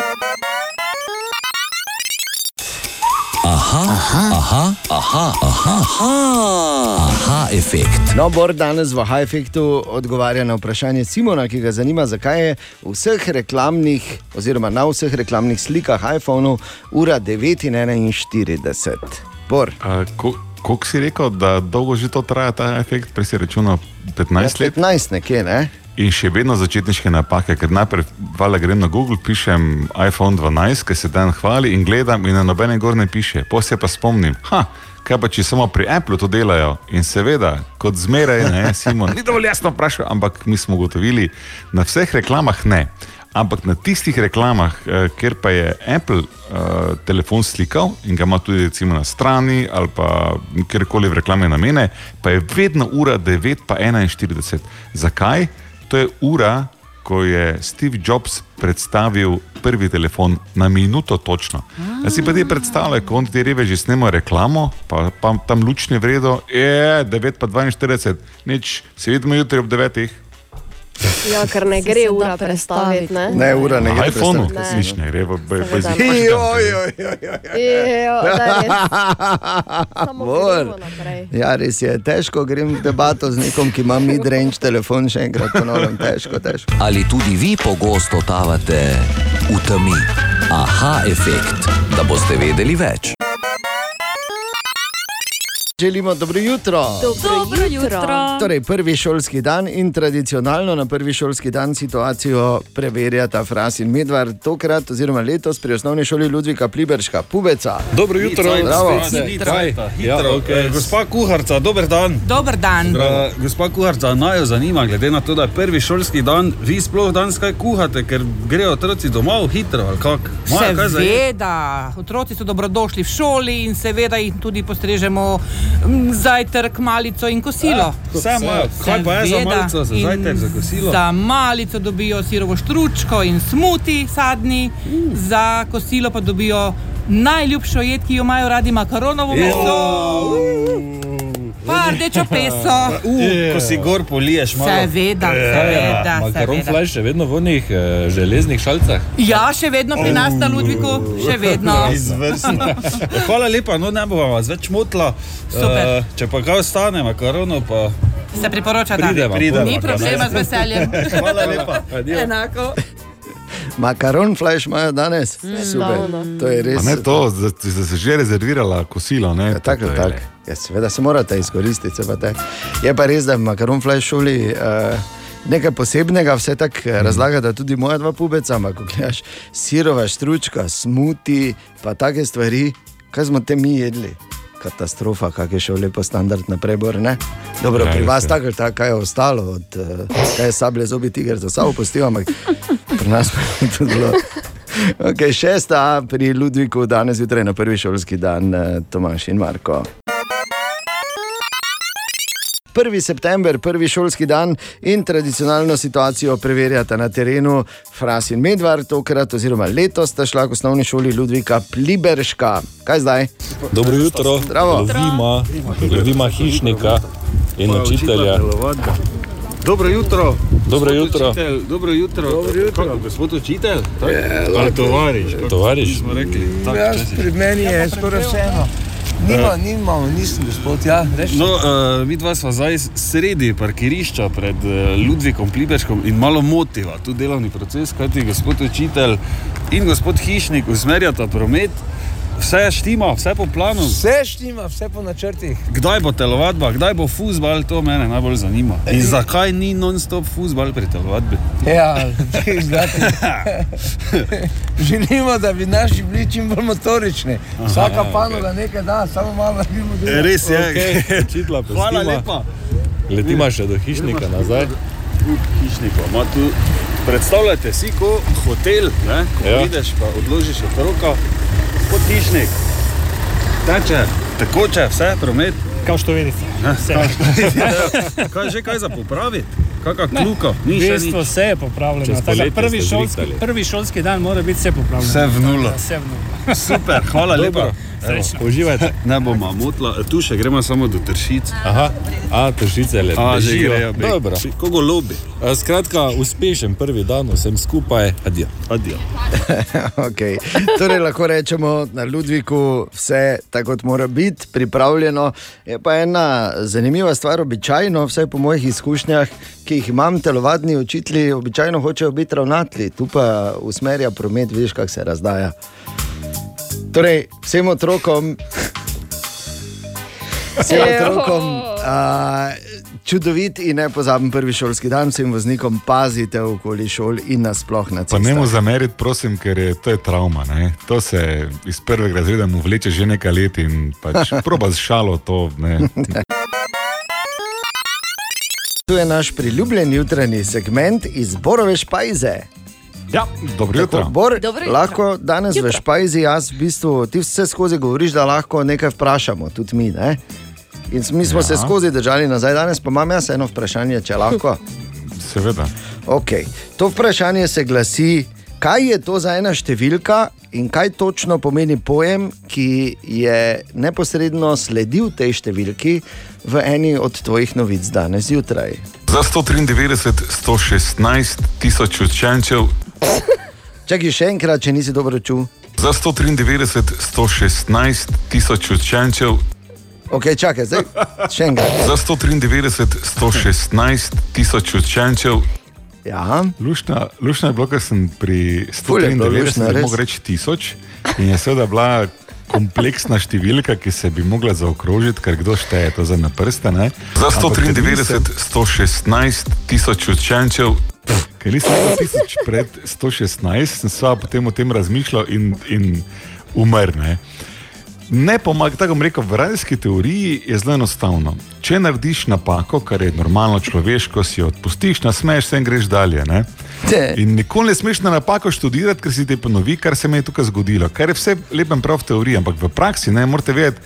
Aha, aha, aha, aha, aha, aha, aha, efekt. No, Bor danes v High Effectu odgovarja na vprašanje Simona, ki ga zanima, zakaj je v vseh reklamnih, oziroma na vseh reklamnih slikah iPhonov ura 9:41. Bor. Koliko si rekel, da dolgo že to traja ta efekt, prej si računal 15 let? 15 nekje, ne? In še vedno začetniške napake, ker najprej vala, grem na Google, pišem iPhone 12, ki se dan hvali in gledam, in na nobenem gor ne piše. Poslej pa spomnim, ha, kaj pa če samo pri Apple to delajo. In seveda, kot zmeraj, ne, Simon, ni dovolj jasno vprašal, ampak mi smo ugotovili, na vseh reklamah ne. Ampak na tistih reklamah, eh, kjer pa je Apple uh, telefon slikal in ga ima tudi recimo na strani ali pa kjerkoli v reklame namene, pa je vedno ura 9 pa 41. Zakaj? To je ura, ko je Steve Jobs predstavil prvi telefon na minuto točno. Jaz si pa ti predstavljaj, ko ti reveži snema reklamo, pa, pa tam lučni vredo, je 9 pa 42, nič, se vidimo jutri ob 9. Ja, ker ne gre ura predstaviti. Ne, Ne, ura ne gre. iPhonu, predstaviti. nič ne gre, joj. Ejo, da res. [LAUGHS] Samo Bor. gremo naprej. Ja, res je težko, grem v debato z nekom, ki ima mid-range telefon, še enkrat ponovim, težko, težko. Ali tudi vi pogosto totavate v temi? Aha, efekt, da boste vedeli več. Želimo dobro jutro. Dobro jutro. Torej, prvi šolski dan in tradicionalno na prvi šolski dan situacijo preverjata Fras in Medvard, tokrat oziroma letos pri osnovni šoli Ludvika Pliberška, Pubeca. Dobro jutro, Bravo. Kaj? Ja, okay. Gospa kuharca, dober dan. Dober dan. Uh, gospa kuharca, naj jo zanima, glede na to, da je prvi šolski dan, vi sploh danes kaj kuhate, ker grejo otroci domov hitro? Seveda, otroci so dobrodošli v šoli in seveda jih tudi postrežemo zajtrk, malico in kosilo. Ja, vse imajo. Kaj pa je za malico, za zajtrk, za kosilo? Za malico dobijo sirovo štručko in smuti sadni, Mm. za kosilo pa dobijo najljubšo jed, ki jo imajo radi makaronovo meso. Pa rdečo peso. [LAUGHS] Uh, ko si gor poliješ malo. Seveda, Ja, seveda, Makaron seveda. flajš še vedno v onih uh, železnih šalcah. Ja, še vedno pri nas na Ludviku, še vedno. [LAUGHS] Izvrstno. Hvala lepa, no ne bomo vas več motila. Super. Uh, če pa kaj ostane, makaronov pa. Se priporoča, da Prideva, prideva, ni problema z veseljem. [LAUGHS] Hvala lepa. Adijo. Enako. Makaron flash imajo danes. Super. To je res. Pa ne to, da se že rezervirala kosilo. Ne, Ja, tako, tako. Ja, seveda se morate izkoristiti. se pa te. Je pa res, da makaron flash šoli. Uh, Nekaj posebnega, vse tako mm. razlagata tudi moja dva pubeca, ampak ko gledaš sirova štručka, smuti, pa take stvari, kaj smo te mi jedli. katastrofa, kak je šel lepo standard naprej, bor, ne? Dobro, Ja, pri vas tako tako, kaj je ostalo, od, uh, kaj je sablje zobi tiger, to samo opustil, ampak pri nas je to bilo. Okay, šesta pri Ludviku, danes zjutraj na prvi šolski dan, eh, Tomaš in Marko. 1. september, prvi šolski dan in tradicionalno situacijo preverjata na terenu Fras in Medvard, tokrat oziroma letos sta šla k osnovni šoli Ludvika Pliberška. Kaj zdaj? Dobro jutro, Zdravo. lovima, lovima hišnika in učitelja. Dobro jutro. Dobro Gospod jutro. Učitelj, dobro jutro. Dobro jutro. Kako, gospod učitelj? tako? Ali tovariš? Tovariš. Smo rekli. tako Ja, včasih. pred meni je skoraj vseeno. Nima, nimamo, nisem gospod, ja, reči. No, uh, mi dva sva zdaj sredi parkirišča pred uh, Ludvikom Pliberškom in malo motiva tu delovni proces, kajti gospod učitelj in gospod hišnik usmerjata promet, vse štima, vse po planu. Vse štima, vse po načrtih. Kdaj bo telovadba, kdaj bo futbal, to me najbolj zanima. In zakaj ni non-stop futbal pri telovadbi? Ja, [LAUGHS] gledajte. [LAUGHS] Želimo, da bi naši bili čim bolj motorični. Vsaka Aha, panoga nekaj da, samo malo naredimo delo. Res je. Okej, [LAUGHS] čitla Hvala pustiva. lepa. Letima še do hišnika nazaj. Hišnika ima tu. Predstavljajte si, ko hotel, ne, ko Ja. vidiš, pa odložiš otroka, kot hišnik. Teče, tekoče, vse, promet. Kao što vidite. Vse. kaj že kaj za popraviti? Kakšna? Ni v še bistvu nič. vse je popravljeno. Prvi šolski, prvi šolski dan mora biti vse popravljeno. Vse v da Vse v nulo. Super, hvala lepa. Srečno. Uživajte. [LAUGHS] Ne bomo motla, tu še gremo samo do tršic. Aha, a tršice le. A, že grejo. Dobro. Kogo lobi? Skratka, uspešen prvi dan, vsem skupaj, adijo. Adijo. [LAUGHS] okay. Torej, lahko rečemo na Ludviku, vse tako kot mora biti, pripravljeno. Je pa ena zanimiva stvar, običajno, vsaj po mojih izkušnjah, ki jih imam, telovadni učitelji, običajno hočejo biti ravnatelji, tu pa usmerja promet, vidiš, kako se razdaja. Torej, vsem otrokom. Vsem otrokom, a, čudovit in nepozaben prvi šolski dan, vsem voznikom pazite okoli šol in nasploh na Pa cestah. ne mu zameriti, prosim, ker je to je travma. Ne? To se iz prvega razreda mu vleče že nekaj let in pač [LAUGHS] proba z šalo to. Ne? Tu je naš priljubljen jutranji segment iz Borove špajze. Ja, dobro jutro. Bor, Dobro jutro. lahko danes jutro. v špajzi, jaz v bistvu ti vse skozi govoriš, da lahko nekaj vprašamo, tudi mi. Ne? In mi smo ja. se skozi držali nazaj, danes pa imam jaz eno vprašanje, če lahko. Seveda. Okay. To vprašanje se glasi, kaj je to za ena številka in kaj točno pomeni pojem, ki je neposredno sledil tej številki v eni od tvojih novic danes zjutraj. Za 193, 116 tisoč učencev, Čakaj še enkrat, če nisi dobro čutil. za 193, 116 tisoč učencev, Ok, čakaj, zdaj še enkrat. za 193, 116 tisoč učencev. Ja. Lušna, lušna je bilo, ker sem pri Ful je bilo luštno, 193 res. lahko reči tisoč in je seveda bila kompleksna številka, ki se bi mogla zaokrožiti, ker kdo šteje to za na prste. Ne? Za Ampak ker 193, 116 tisoč učencev. Ker nisem videl tisoč pred 116, sem se potem o tem razmišljal in, in umrl. Ne, ne pomaga, tako bom rekel, v radijski teoriji je zelo enostavno. Če narediš napako, kar je normalno človeško, si jo odpustiš, nasmeješ se in greš dalje. Ne? In nikoli ne smeš na napako študirati, ker si ti ponovi, kar se mi je tukaj zgodilo. Kar je vse lepo in prav v teoriji, ampak v praksi ne morete vedeti,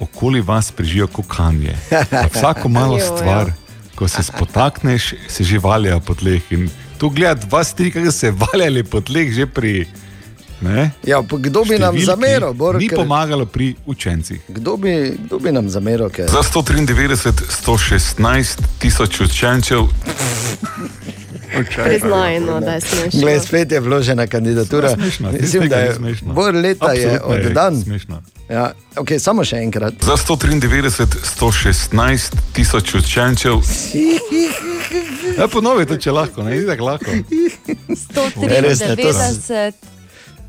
okoli vas prežijo kokanje. Pa Vsako malo [LAUGHS] stvar, ko se spotakneš, se že valjajo po tleh. In tu gledati vas tri, ki se valjali po tleh že pri. Ne? Ja, pa kdo bi nam številki zameril, Bor, Ni ker- pomagalo pri učencih. Kdo bi, kdo bi nam zameril? Ker... Za 193, 116 tisoč učencev. Priznaj, no, da je smešno. Glej, spet je vložena kandidatura. Zelo smešno, Mislim, da je smešno. bolj leta je Absolutno je oddan. Ja, okay, samo še enkrat. Za 193, 116 tisoč učencev. Ja, ponovi to, če lahko, ne ideš lahko. Ne, res ne, to sem- 193.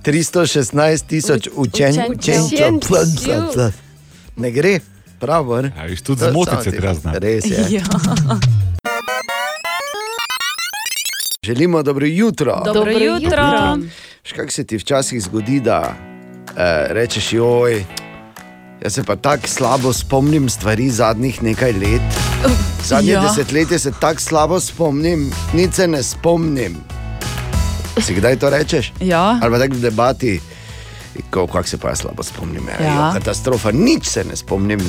316 tisoč učencev. Učencev. Ne gre, prav. Ja, tudi zmotiti se treba znati. Res je. Ja. Želimo dobro jutro. Dobro jutro. Še kako se ti včasih zgodi, da eh, rečeš, joj, Jaz se pa tako slabo spomnim stvari zadnjih nekaj let. Zadnje ja. desetletje se tako slabo spomnim, nič se ne spomnim. Si kdaj to rečeš? Ja. Ali pa tako v debati, ko, kako se pa jaz slabo spomnim. Ja. Ja. Jo, katastrofa, nič se ne spomnim.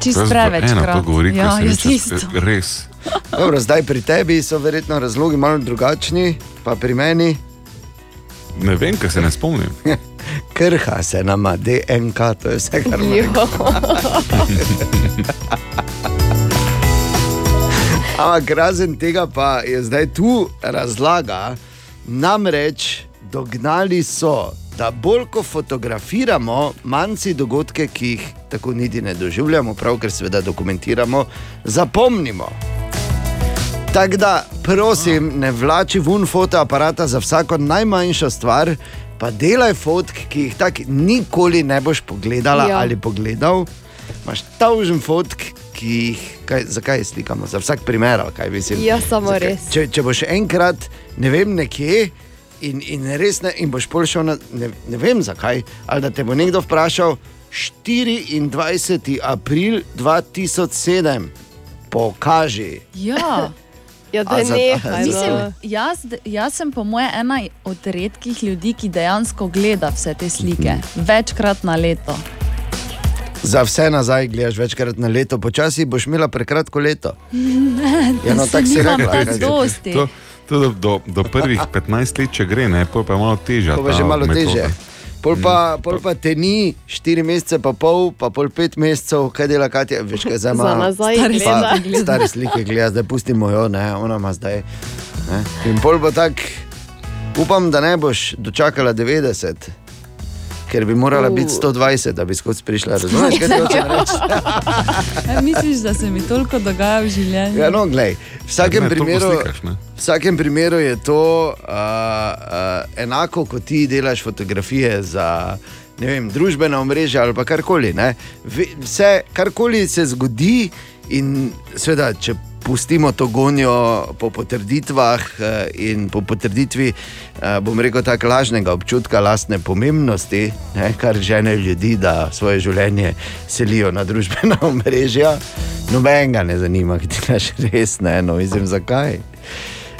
Čist Jaz pa preveč. Ena to govori, ja, reče, isto. res. Dobro, zdaj pri tebi so verjetno razlogi malo drugačni, pa pri meni Ne vem, kaj se ne spomnim. [LAUGHS] krha se nama DNK, to je vse, kar imamo. [LAUGHS] Ampak razen tega pa je zdaj tu razlaga, namreč dognali so, da bolj ko fotografiramo, manj si dogodke, ki jih tako niti ne doživljamo, prav ker seveda dokumentiramo, zapomnimo. Tako da, prosim, ne vlači ven fotoaparata za vsako najmanjšo stvar, pa delaj fotk, ki jih tako nikoli ne boš pogledala Ja. ja. ali pogledal. Imáš tavžen fotk, ki jih, kaj, zakaj jih slikamo, za vsak primer, kaj mislim. Ja, samo Zakaj? res. Če, če boš enkrat, ne vem, nekje. In, in res ne, in boš pol šel na, ne, ne vem zakaj, ali da te bo nekdo vprašal, 24. april 2007, pokaži. Ja. [LAUGHS] Ja, A za- nehaj, Mislim, jaz, jaz sem po mojem ena od redkih ljudi, ki dejansko gleda vse te slike, večkrat na leto. Za vse nazaj gledaš večkrat na leto, počasi boš imela prekratko leto. Ne, [LAUGHS] Ja, no, se tako si rekla. To, to do, do, do prvih 15 let, če gre, ne, pol pa je malo težje. To bo že malo teže. Pol pa, pol pa te ni, 4 mesece, pa pol, pa pol 5 mesecev, kaj dela Katja, veš kaj zdaj ima. Za nazaj Pa gleda. Stare slike gleda, zdaj pustimo jo, ne, ona ima zdaj. Ne. In pol bo tak, upam, da ne boš dočakala 90. Ker bi morala Uh. biti 120, da bi skozi prišla. Razumeš, kaj ti hočem [LAUGHS] reči? E, misliš, da se mi toliko dogaja v življenju? Ja, no, glej, v vsakem, Ne, primeru, slikaš, ne? v vsakem primeru je to uh, uh, enako, kot ti delaš fotografije za ne vem, družbena omrežja ali pa karkoli. ne. Vse, karkoli se zgodi, in seveda, če pustimo to gonjo po potrditvah eh, in po potrditvi, eh, bom rekel, tako lažnega občutka lastne pomembnosti, ne, kar žene ljudi, da svoje življenje selijo na družbena [LAUGHS] omrežja. Nobenega ne zanima, ki ti daš res ne, no, izvem zakaj.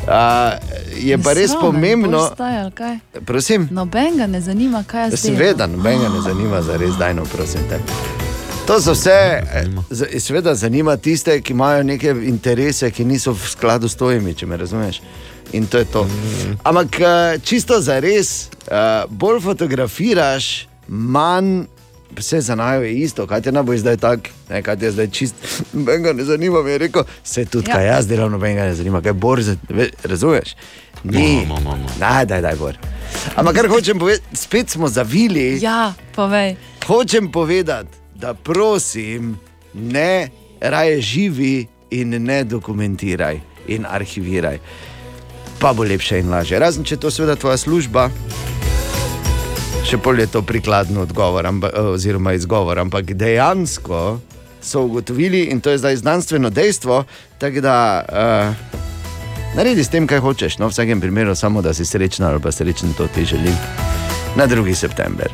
Uh, je pa res pomembno, prosim. Noben ga ne zanima, kaj jaz delam. Seveda, nobenega ne zanima, za res dajno, prosim. Te. To so vse, eh, z- seveda, zanima tiste, ki imajo neke interese, ki niso v skladu s tvojimi, če me razumeš. In to je to. Ampak eh, čisto za res, bolj fotografiraš, manj. Vse za najo je isto, kaj te nabo zdaj tako, ne, kaj te zdaj čist, [LAUGHS] nobenega ne zanima, mi je rekel, se tudi, Ja. ja. kaj jaz delam, nobenega ne zanima, kaj bor, razumeš? Ni, No, no, no, no. daj, daj, daj, bor. Ampak kar hočem povedati, spet smo zavili. Ja, povej. Hočem povedati, da prosim, ne raje živi in ne dokumentiraj in arhiviraj. Pa bo lepše in lažje. Razen če je to seveda tvoja služba. Še bolje je to prikladno odgovor, amba, oziroma izgovor, ampak dejansko so ugotovili, in to je zdaj znanstveno dejstvo, tako da uh, naredi s tem, kaj hočeš. No, v vsakem primeru, samo da si srečna ali pa srečen, to ti želim. Na 2. september,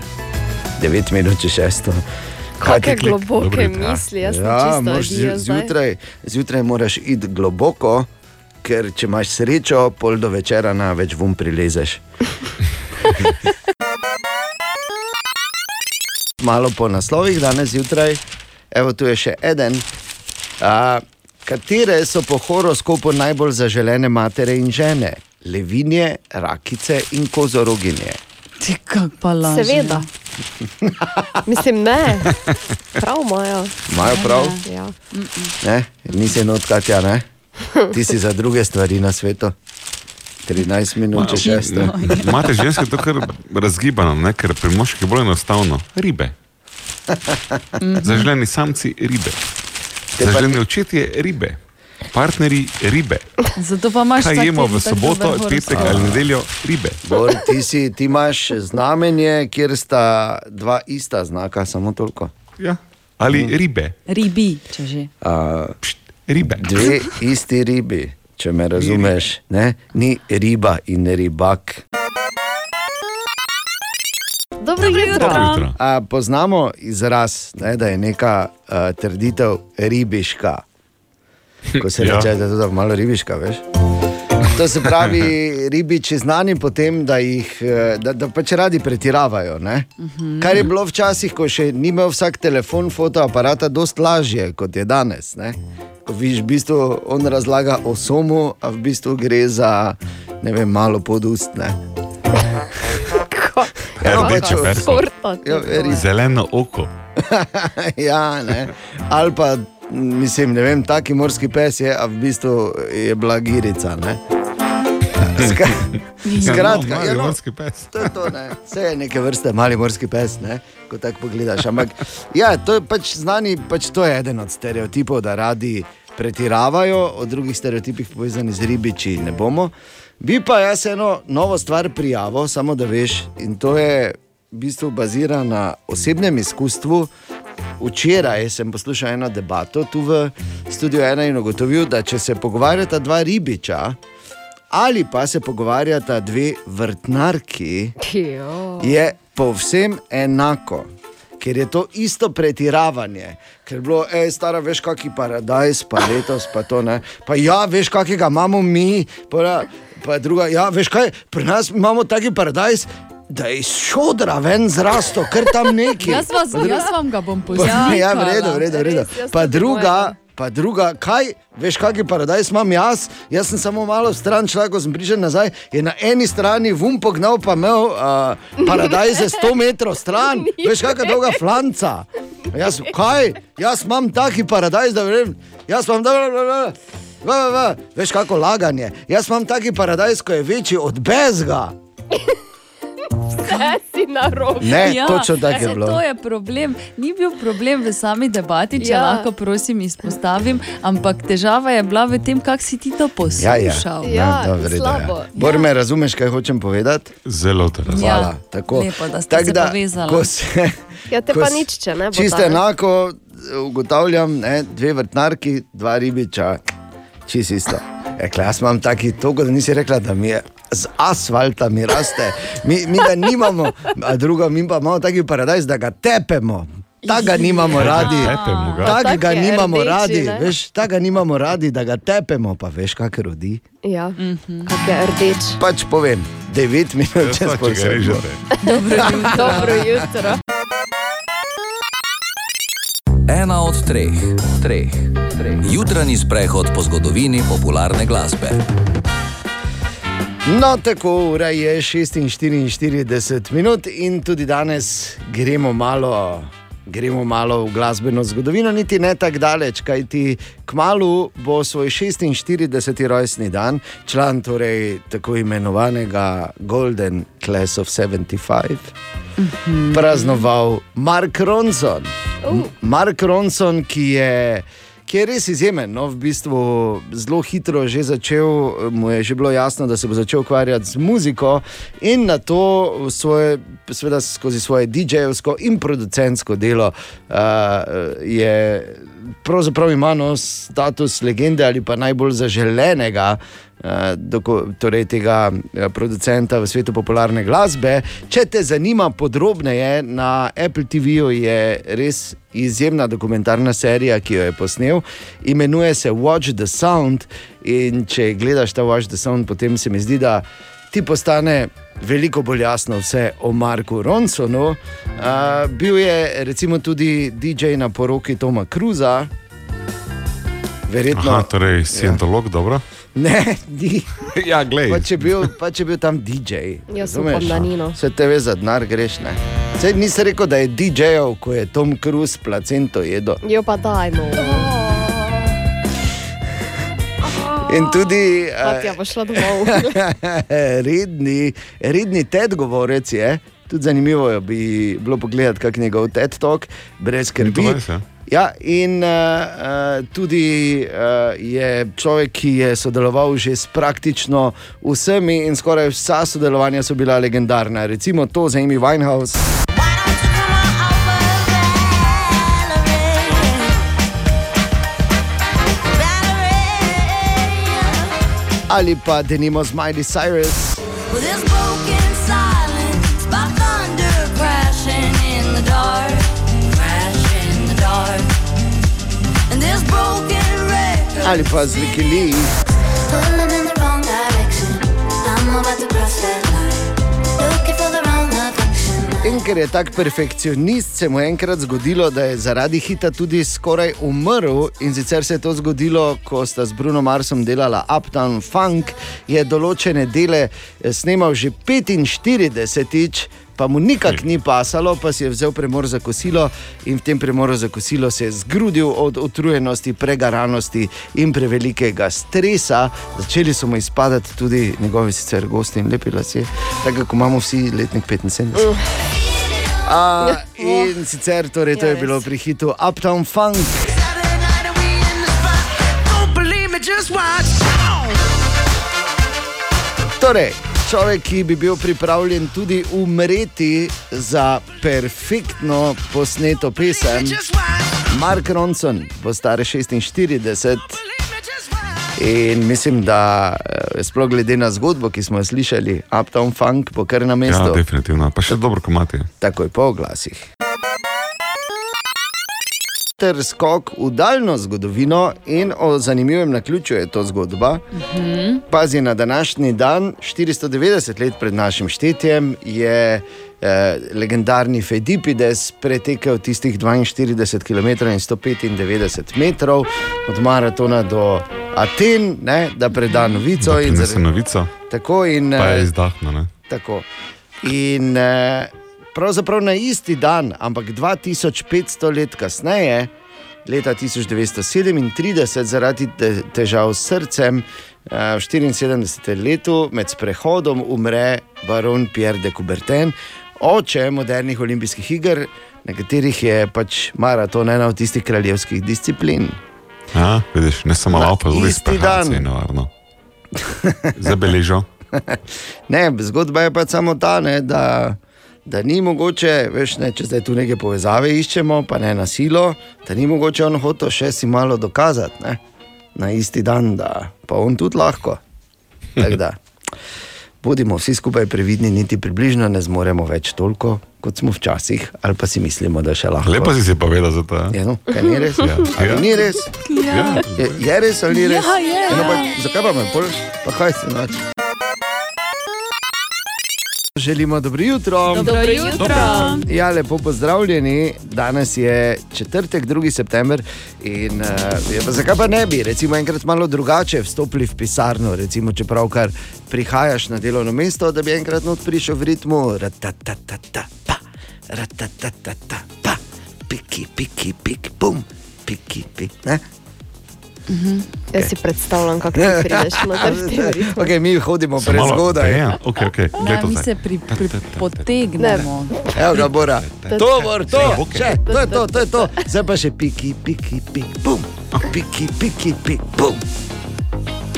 9 minut čez 6. Kakšne globoke misli, jaz sem ja, čisto moraš adijo zju- zdaj. zjutraj, zjutraj moraš iti globoko, ker če imaš srečo, pol do večera na več vum prilezeš. [LAUGHS] Malo po naslovih danes zjutraj, evo tu je še en. A, katere so po horoskopu najbolj zaželene matere in žene? Levinje, rakice in kozoroginje. Ti kak pa lažje. Seveda. [LAUGHS] Mislim, ne. Prav imajo. Imajo prav? Ja. Ne? Nisi notkati, ja, ne? Ti si za druge stvari na svetu. 13 minut, če šesto. Imate ženske to kar razgibano, ne? ker pri moških je bolj enostavno. Ribe. [LAUGHS] Zaželeni samci ribe. Zaželeni očetje ribe. Partnerji ribe. Zato pa imaš Kaj tak jemo v soboto, petek ali nedeljo? Ribe. Bor, ti, si, ti imaš znamenje, kjer sta dva ista znaka, samo toliko. Ja. Ali ribe. Ribi, če že. Uh, ribe. Dve isti ribi, če me razumeš. Ne? Ni riba in ribak. Dobro jutro. Dobro jutro. A, poznamo izraz, ne, da je neka uh, trditev ribiška. Ko se Ja. reče, da je to malo ribiška, veš. To se pravi, [LAUGHS] ribiči znani po tem, da, jih, eh, da, da pač radi pretiravajo. Ne? Kar je bilo včasih, ko še ni imel vsak telefon, fotoaparata, dosti lažje kot je danes. Ne? Ko vidiš, v bistvu on razlaga o somu, a v bistvu gre za ne vem, malo podustne. Rdeče. Ja, res. Zeleno oko. [LAUGHS] ja, ne. Ali pa, mislim, ne vem, taki morski pes je, a v bistvu je bila girica. ne. Skratka, Ja, no, ja, mali no, morski pes. to je to, ne. Vse je neke vrste mali morski pes, ne? ko tako pogledaš. Ampak ja, to je pač znani, pač to je eden od stereotipov, da radi pretiravajo, o drugih stereotipih povezanih z ribiči ne bomo. Bi pa jaz eno novo stvar prijavil, samo da veš, in to je v bistvu bazira na osebnem izkustvu. Včeraj sem poslušal eno debato tu v studiu ena in ugotovil, da če se pogovarjata dva ribiča ali pa se pogovarjata dve vrtnarki, je povsem enako. Ker je to isto pretiravanje, ker je bilo, ej, stara, veš, kakšen paradajz, pa letos, pa to ne. Pa ja, veš, kakega imamo mi, pa, pa druga, ja, veš kaj, pri nas imamo taki paradajz. Da je šodra ven zrasto, ker tam neki. Jaz, vas, jaz vam ga bom Pa, poslal. ja, v redu, v redu, v redu. Res, Pa druga, mojega. pa druga, kaj, veš, kakšen paradajz imam jaz? Jaz sem samo malo stran šla, ko sem prišel nazaj. Je na eni strani vum pognal, pa imel uh, paradajze 100 metrov stran, [LAUGHS] veš, kakšna dolga flanca. Jaz, kaj, jaz imam taki paradajz, da vem, jaz imam da. da, va. Veš, kako laganje. Jaz imam taki paradajz, ko je večji od bezga. Vse si na robu. Ne, točno tako je bilo. To je problem. Ni bil problem v sami debati, če Ja. ja. lahko prosim izpostavim, ampak težava je bila v tem, kako si ti to Ja, ja. poslušal. Ja, No, v redu, slabo. Ja. Bor me razumeš, kaj hočem povedati? Zelo te razumem. Hvala. Ja, Tako. lepo, da ste Tako se da, povezala. ko se- [LAUGHS] Ja, te pa nič, če ne bo. Čisto enako ugotavljam, ne, dve vrtnarki, dva ribiča, čisto isto. Rekla, jaz imam taki togo, da nisi rekla, da mi je z asfalta mi raste. Mi, mi ga nimamo, a drugo, mi pa imamo taki paradajz, da ga tepemo. Tako nimamo radi. Tako Tak ga nimamo rdeči, radi, ne? veš, tako ga nimamo radi, da ga tepemo, pa veš, kak rodi. Ja, Mhm. kak je rdeč. Pač povem, 9 minut čez Ja, pol sedmo. režete. Dobro jutro. Ena od treh, treh, treh. Jutranji sprehod po zgodovini popularne glasbe. No, tako ura je 46 minut in tudi danes gremo malo. Gremo malo v glasbeno zgodovino, niti ne tako daleč, kajti kmalu bo svoj 46. rojstni dan, član torej tako imenovanega Golden Class of 75, praznoval Mark Ronson. M- Mark Ronson, ki je, ki je res izjemen, no, v bistvu zelo hitro že začel, mu je že bilo jasno, da se bo začel ukvarjati z muziko in na to svoje, seveda skozi svoje DJ-jevsko in producentsko delo uh, je pravzaprav ima no, status legende ali pa najbolj zaželenega. Doko- Torej, tega eh, producenta v svetu popularne glasbe. Če te zanima podrobneje, na Apple TV-ju je res izjemna dokumentarna serija, ki jo je posnel, imenuje se Watch the Sound. In če gledaš ta Watch the Sound, potem se mi zdi, da ti postane veliko bolj jasno vse o Marku Ronsonu. Uh, bil je recimo tudi DJ na poroki Toma Cruza. Verjetno, Aha, torej, scientolog, dobro. Ne, ni. [LAUGHS] Ja, glej. Pa če, bil, pa če bil tam DJ. Jaz razumeš? upam, da ni, no. Se te ve za denar greš. Ne? Sej nisi rekel, da je DJ-ov, ko je Tom Cruise placento jedel. Jo pa daj, no. In tudi domov. [LAUGHS] redni, redni TED govorec je. Tudi zanimivo je bi bilo pogledati, kak je njegov TED talk, brez skrbi. Ja? In uh, tudi uh, je človek, ki je sodeloval že s praktično vsemi, in skoraj vsa sodelovanja so bila legendarna. Recimo to za Amy Winehouse. Ali pa denimo z Miley Cyrus. With ali pa z Vikili. Pulling in the wrong direction. I'm about to cross that line. Looking for the wrong affection. In ker je tak perfekcionist, se mu je enkrat zgodilo, da je zaradi hita tudi skoraj umrl. In sicer se je to zgodilo, ko sta z Bruno Marsom delala Uptown Funk, je določene dele eh, snemal že 45-tič. Pa mu nikak ni pasalo, pa si je vzel premor za kosilo in v tem premoru za kosilo se je zgrudil od utrujenosti, pregaranosti in prevelikega stresa. Začeli so mu izpadati tudi njegovi sicer gosti in lepi lasje, tako kot imamo vsi letnik 75. A, [LAUGHS] in sicer torej, to je bilo pri hitu Uptown Funk. Torej, človek, ki bi bil pripravljen tudi umreti za perfektno posneto pesem, Mark Ronson, bo star 46. In mislim, da eh, sploh glede na zgodbo, ki smo jo slišali, Uptown Funk bo kar na Ja, mestu. definitivno. Pa še dobro, ko imate. Takoj po oglasih. Ter skok v daljno zgodovino in o zanimivem naključju je to zgodba. Mhm. Pazi, na današnji dan, 490 let pred našim štetjem, je eh, legendarni Fedipides pretekel tistih 42 km in 195 metrov od maratona do Aten, ne, da preda novico. Da in zaradi- novico. Tako in Pa je eh, izdahnil. ne? Tako. In eh, pravzaprav na isti dan, ampak 2500 let kasneje, leta 1937, zaradi te- težav s srcem, eh, v 74. letu med sprehodom umre baron Pierre de Coubertin, oče modernih olimpijskih iger, na katerih je pač maraton ena od tistih kraljevskih disciplin. Ja, vidiš, ne samo laupa, tudi isti dan. nevarno. Zabeležal. [LAUGHS] Ne, zgodba je pa samo ta, ne, da, da ni mogoče, veš, ne, če zdaj tu neke povezave iščemo, pa ne na silo, da ni mogoče on hotel še si malo dokazati ne, na isti dan, da pa on tudi lahko. Tako da, [LAUGHS] bodimo vsi skupaj previdni, niti približno ne zmoremo več toliko, kot smo včasih, ali pa si mislimo, da še lahko. Lepo si si povedal za to. Ja, no, kaj ni res? Ja. Ali Ja. ni res? Ja. Je, je res ali ni res? Ja, je. No, pa, zakaj pa me pol, pa kaj si noč? Želimo dobro jutro. Dobro jutro. Ja, lepo pozdravljeni. Danes je četrtek, 2. september. In, uh, pa, zakaj pa ne bi, recimo, enkrat malo drugače vstopili v pisarno, recimo, če pravkar prihajaš na delovno mesto, da bi enkrat not prišel v ritmu. Ratatatata, pa, ratatatata, pa, piki, piki, piki, bum, piki, piki. Ne? Mhm. Jaz si predstavljam, kako ti prideš [LAUGHS] na tem ritmu. Okay, mi hodimo prezgodaj. Ja, okej, okej, glej Ne, to mi zdaj. se pri, pri, potegnemo. Evo ga, Bora. To, Bor, to, Okej. še, to je to, to je to. Zdaj pa še piki, piki, piki, bum, piki, piki, piki, bum.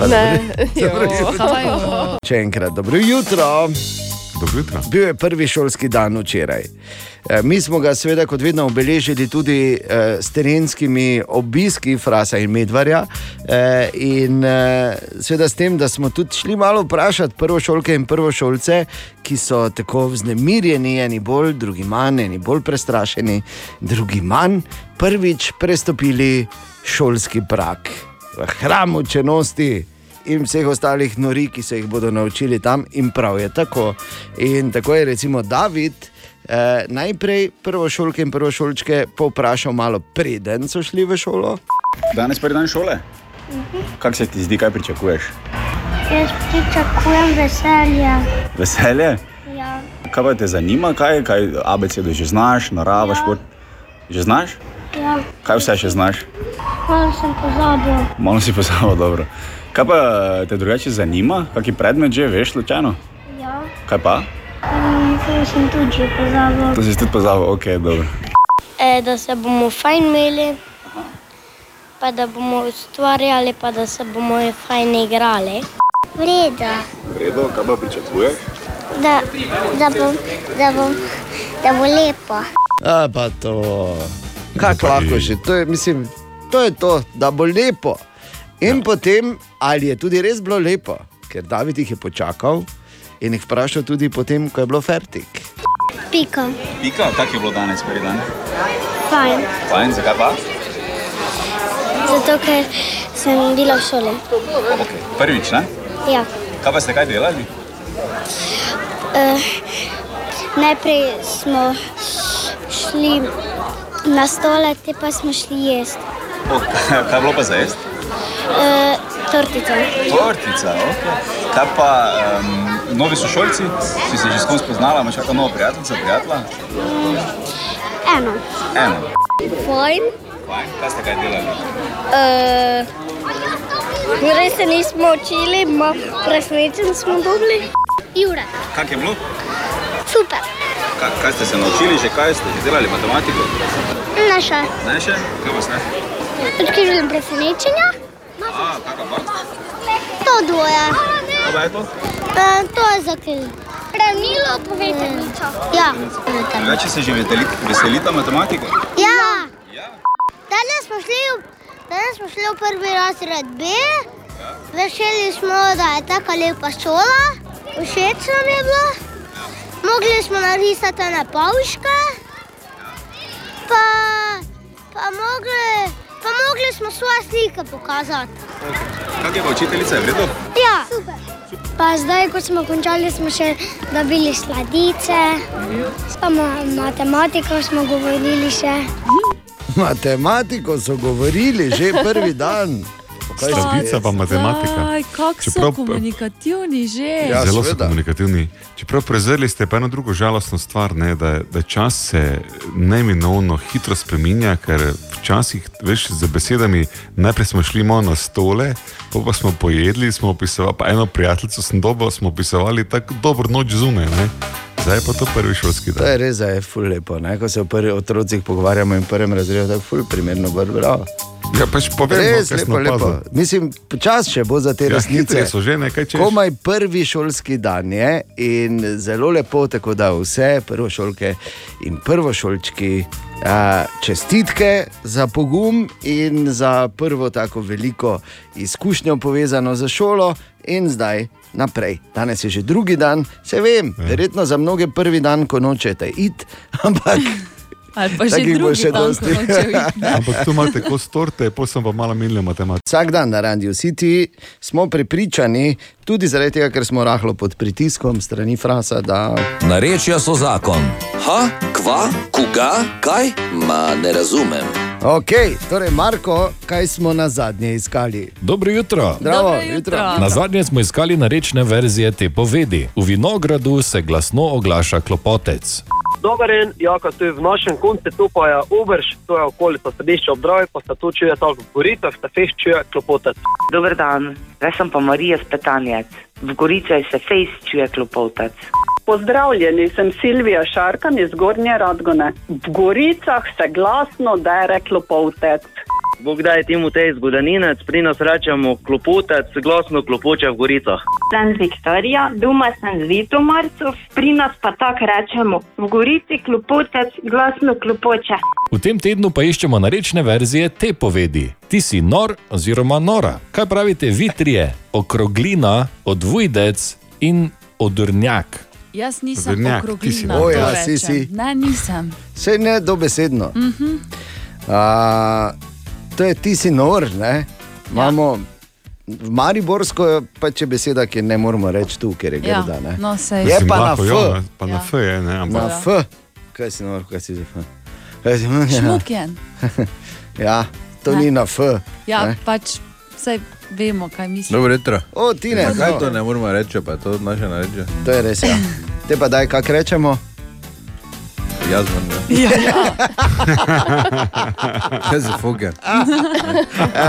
Ne, dobro jutro. Še enkrat, dobro jutro. Dobro jutro. Bil je prvi šolski dan včeraj. E, Mi smo ga seveda kot vedno obeležili tudi eh, s terenskimi obiski Frasa in Medvarja. Eh, in eh, seveda s tem, da smo tudi šli malo vprašati prvošolke in prvošolce, ki so tako vznemirjeni, eni bolj, drugi manj, eni bolj prestrašeni, drugi manj, prvič prestopili šolski prak v hramu čenosti in vseh ostalih nori, ki se jih bodo naučili tam, in prav je tako. In tako je recimo David. Eh, najprej prvošolke in prvošolčke povprašal malo, preden so šli v šolo. Danes prvi dan šole. Kako se ti zdi, kaj pričakuješ? Jaz pričakujem veselje. Veselje? Ja. Kaj pa te zanima, kaj, kaj abecedo že znaš, narava, Ja. šport? Že znaš? Ja, Kaj vse še znaš? malo sem pozabil. Malo si pozabil, dobro. Kaj pa te drugače zanima, kakšen predmet že veš slučajno? Ja, Kaj pa? um, to sem tudi že pozabil. To si tudi pozabil, ok, dobro. E, da se bomo fajn imeli, pa da bomo ustvarjali, pa da se bomo fajn igrali. Vredo, V redu, kaj pa pričakuješ? da, da, bo, da, bo, da bo lepo. A pa to, kako lahko že, to je, mislim, to je to, da bo lepo. In ja. potem, ali je tudi res bilo lepo, ker David jih je počakal in jih vprašal tudi potem, ko je bilo fertik. Pika, Pika, tako je bilo danes prvi dan. fajn. Fajn, zakaj pa? Zato, ker sem bila v šoli. Okay. Prvič, ne? Ja. Kaj pa ste kaj delali? Uh, najprej smo šli na stole, te pa smo šli jesti. O, [LAUGHS] kaj je bilo pa za jesti? Uh, tortico. Tortica, ok. Kaj pa um, novi sošolci? Si se že s kom spoznala, imaš kakšno novo prijateljico, prijatelja? Eno. Eno. Fajn. Fajn. Kaj ste kaj delali? Uh, res se nismo učili, presenečen smo dobili. Jure. Kak je bilo? Super. Kaj, kaj ste se naučili, že kaj ste že delali matematiko? Naša. Ne še? Kaj vas ne? Odkrižujem presenečenja. A, kakva pa? To dvoje. Kaj je to? Uh, to je za kil. Hranilo povedanico. Ja. Drugače se že veseli, veselita matematike? Ja. Danes smo šli v, danes smo šli v prvi razred B. Veseli smo, da je tako lepa šola. Všeč nam je bilo. Mogli smo narisati na pavške. Pa, pa, mogli, pa mogli smo svoje slike pokazati. Kak je pa učiteljica, je v redu? Ja. Super. Pa zdaj, ko smo končali, smo še dobili sladice, pa ma- matematiko smo govorili še. Matematiko so govorili že prvi dan. Kaj se Sladica pa matematika. Aj, kako so Čeprav- komunikativni že. Ja, Zelo so komunikativni. Čeprav prezrli ste pa eno drugo žalostno stvar, ne, da, da čas se neminovno hitro spreminja, ker včasih, veš, z besedami, najprej smo šli malo na stole, pa, pa smo pojedli, smo opisovali, pa eno prijateljico sem dobil, smo opisovali tako dobro noč zunaj. Ne. Zdaj je pa to prvi šolski To dan. je res, da je ful lepo. Ne? Ko se o prvih otrocih pogovarjamo in prvem razredu, tako ful primerno bravo. Ja, pač povem, no, res lepo, lepo. opazil. Mislim, počas še bo za te Ja, resnice. so že, ne, kaj češ. Komaj prvi šolski dan je in zelo lepo, tako da vse prvošolke in prvošolčki. A, čestitke za pogum in za prvo tako veliko izkušnjo povezano z šolo, in zdaj naprej. Danes je že drugi dan, se vem, verjetno za mnoge prvi dan, ko nočete iti, [LAUGHS] ampak Ali pa že drugi še dan, dosti. [LAUGHS] Ampak tu imate kos torte, pa sem pa malo minil matematiko. Vsak dan na Radio City smo prepričani, tudi zaradi tega, ker smo rahlo pod pritiskom strani Frasa, da Narečja so zakon. Ha, kva, koga, kaj? Ma ne razumem. Ok, torej Marko, kaj smo na zadnje iskali? Dobro jutro. Zdravo, Dobro jutro. jutro. Na zadnje smo iskali narečne verzije te povedi. V vinogradu se glasno oglaša klopotec. Dober dan, Jaka, to je v našem koncu, to pa je Uberš, to je okolica središča obdrave, pa se to čuje tako v Goricah, se feš čuje klopotec. Dober dan, jaz sem pa Marija Spetanjec. V Goricah se fejs čuje klopotec. Pozdravljeni, sem Silvija Šarkan iz Gornje Radgone. V Goricah se glasno dere klopovtec. Bog da je temu tej zgodaninec, pri nas rečemo klopotec, glasno klopoče v goricah. Sem Viktorija, doma sem z Vitomarcov, pri nas pa tako rečemo, v Gorici klopotec glasno klopoče. V tem tednu pa iščemo narečne verzije te povedi. Ti si nor oziroma nora. Kaj pravite vi trije? Okroglina, odvujdec in odrnjak. Jaz nisem si okroglina. O, to ja, si, si. Ne, nisem. Vse ne dobesedno. Mhm. A, to je ti si nor, ne? Imamo v Mariborsko pa če beseda, ki je ne moramo reči tu, ker je Ja, grda. ne. no, sej. Je Mislim, pa na F. ja, pa na Ja. F je, ne, ampak. Na F. Kaj si nor, kaj si za F? Kaj si, Šmukjen. [LAUGHS] ja, to Ne. ni na F. Ja, ne. pač vse vemo, kaj misliš. Dobro jutro. O, ti ne, no. to ne moramo reči, pa je to naše nareče? To je res. Ja. Te pa daj, kak rečemo? Jaz vam [LAUGHS] Ja, ja. Kaj za fuge?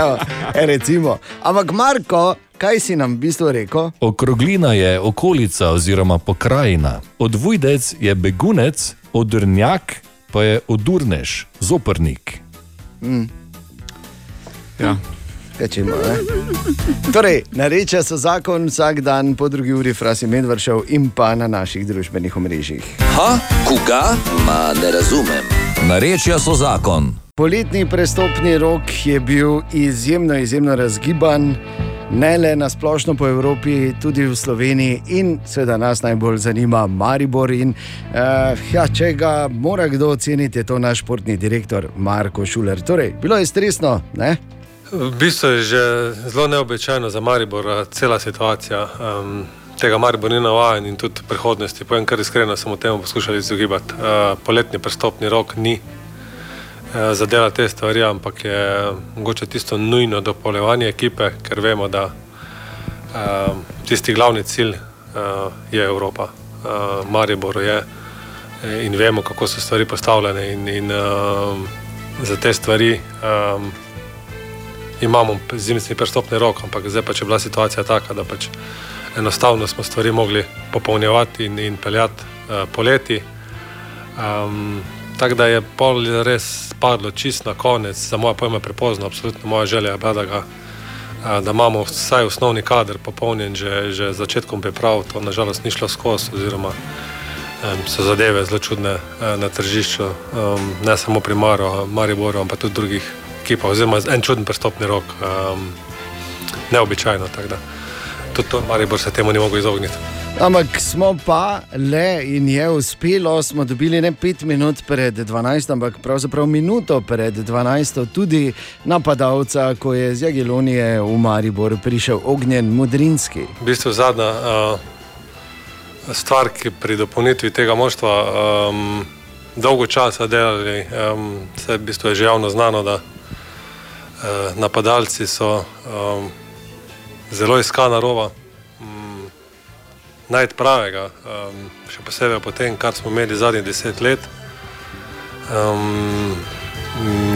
Evo, e, recimo. Ampak Marko, kaj si nam v bistvu rekel? Okroglina je okolica oziroma pokrajina. Odvujdec je begunec, odrnjak pa je odurnež, zoprnik. Mm. Ja. Tečemo, ne? Torej, nareča so zakon vsak dan po drugi uri, frasi medvršev in pa na naših družbenih omrežjih. Ha, koga? Ma ne razumem. Narečja so zakon. Poletni prestopni rok je bil izjemno, izjemno razgiban, ne le na splošno po Evropi, tudi v Sloveniji in seveda nas najbolj zanima Maribor. In, uh, ja, če ga mora kdo oceniti, je to naš športni direktor Marko Šuler. Torej, bilo je stresno, ne? V bistvu je že zelo neobičajno za Maribor eh, cela situacija. Um, tega Maribor ni navaden in tudi prihodnosti. Povem kar iskreno, smo temu poskušali izogibati. Uh, poletni prestopni rok ni uh, zadela te stvari, ampak je mogoče tisto nujno dopolnjevanje ekipe, ker vemo, da uh, tisti glavni cilj uh, je Evropa. Uh, Maribor je in vemo, kako so stvari postavljene. In, in, uh, za te stvari um, imamo zimski prestopni rok, ampak zdaj pač je bila situacija taka, da pač enostavno smo stvari mogli popolnjevati in, in peljati uh, poleti. Um, tako da je pol res padlo čist na konec, za moje pojme prepozno, absolutno moja želja je bila, da, ga, uh, da imamo vsaj osnovni kader popolnjen že, že začetkom priprav, to nažalost ni šlo skozi, oziroma um, so zadeve zelo čudne uh, na tržišču, um, ne samo pri Maro, Mariboru, ampak tudi drugih ekipah, oziroma en čuden prestopni rok, um, neobičajno. Tudi to Maribor se temu ni mogel izogniti. Ampak smo pa le in je uspelo, smo dobili ne pet minut pred 12, ampak pravzaprav minuto pred 12, tudi napadalca, ko je z Jagelonije v Maribor prišel ognjen Mudrinski. V bistvu zadnja uh, stvar, ki pri dopolnitvi tega moštva um, dolgo časa delali, um, se v bistvu je že javno znano, da napadalci so um, zelo iskana roba. Um, Najti pravega, um, še posebej po tem, kar smo imeli zadnjih deset let, um,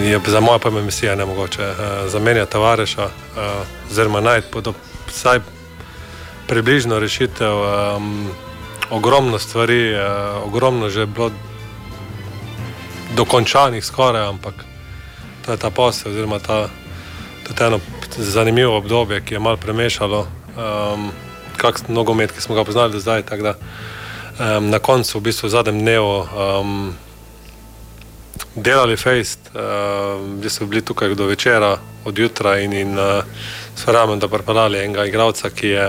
je za moje pojme misija ne mogoče. Uh, zamenjati tovareša, uh, najti pod vsaj približno rešitev. Um, ogromno stvari, uh, ogromno že bilo dokončanih skoraj, ampak je ta posel, oziroma ta, je eno zanimivo obdobje, ki je malo premešalo um, kakšen nogomet, ki smo ga poznali do zdaj. Da, um, na koncu, v bistvu v zadnjem dnevu, um, delali fejst, um, bili so bili tukaj do večera, od jutra in, in uh, verjamem, da pripeljali enega igralca, ki je.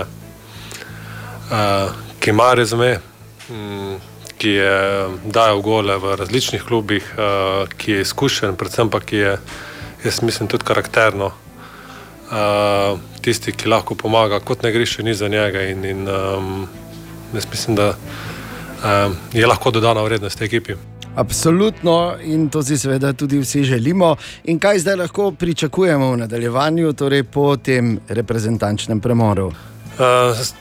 Uh, ki ima rezume, mm, ki je dajal gole v različnih klubih, uh, ki je izkušen, predvsem pa ki je, jaz mislim, tudi karakterno. Uh, tisti, ki lahko pomaga, kot ne greš, ni za njega. In, in, um, jaz mislim, da um, je lahko dodana vrednost ekipi. Absolutno in to si seveda tudi vsi želimo. In kaj zdaj lahko pričakujemo v nadaljevanju, torej po tem reprezentančnem premoru? Uh,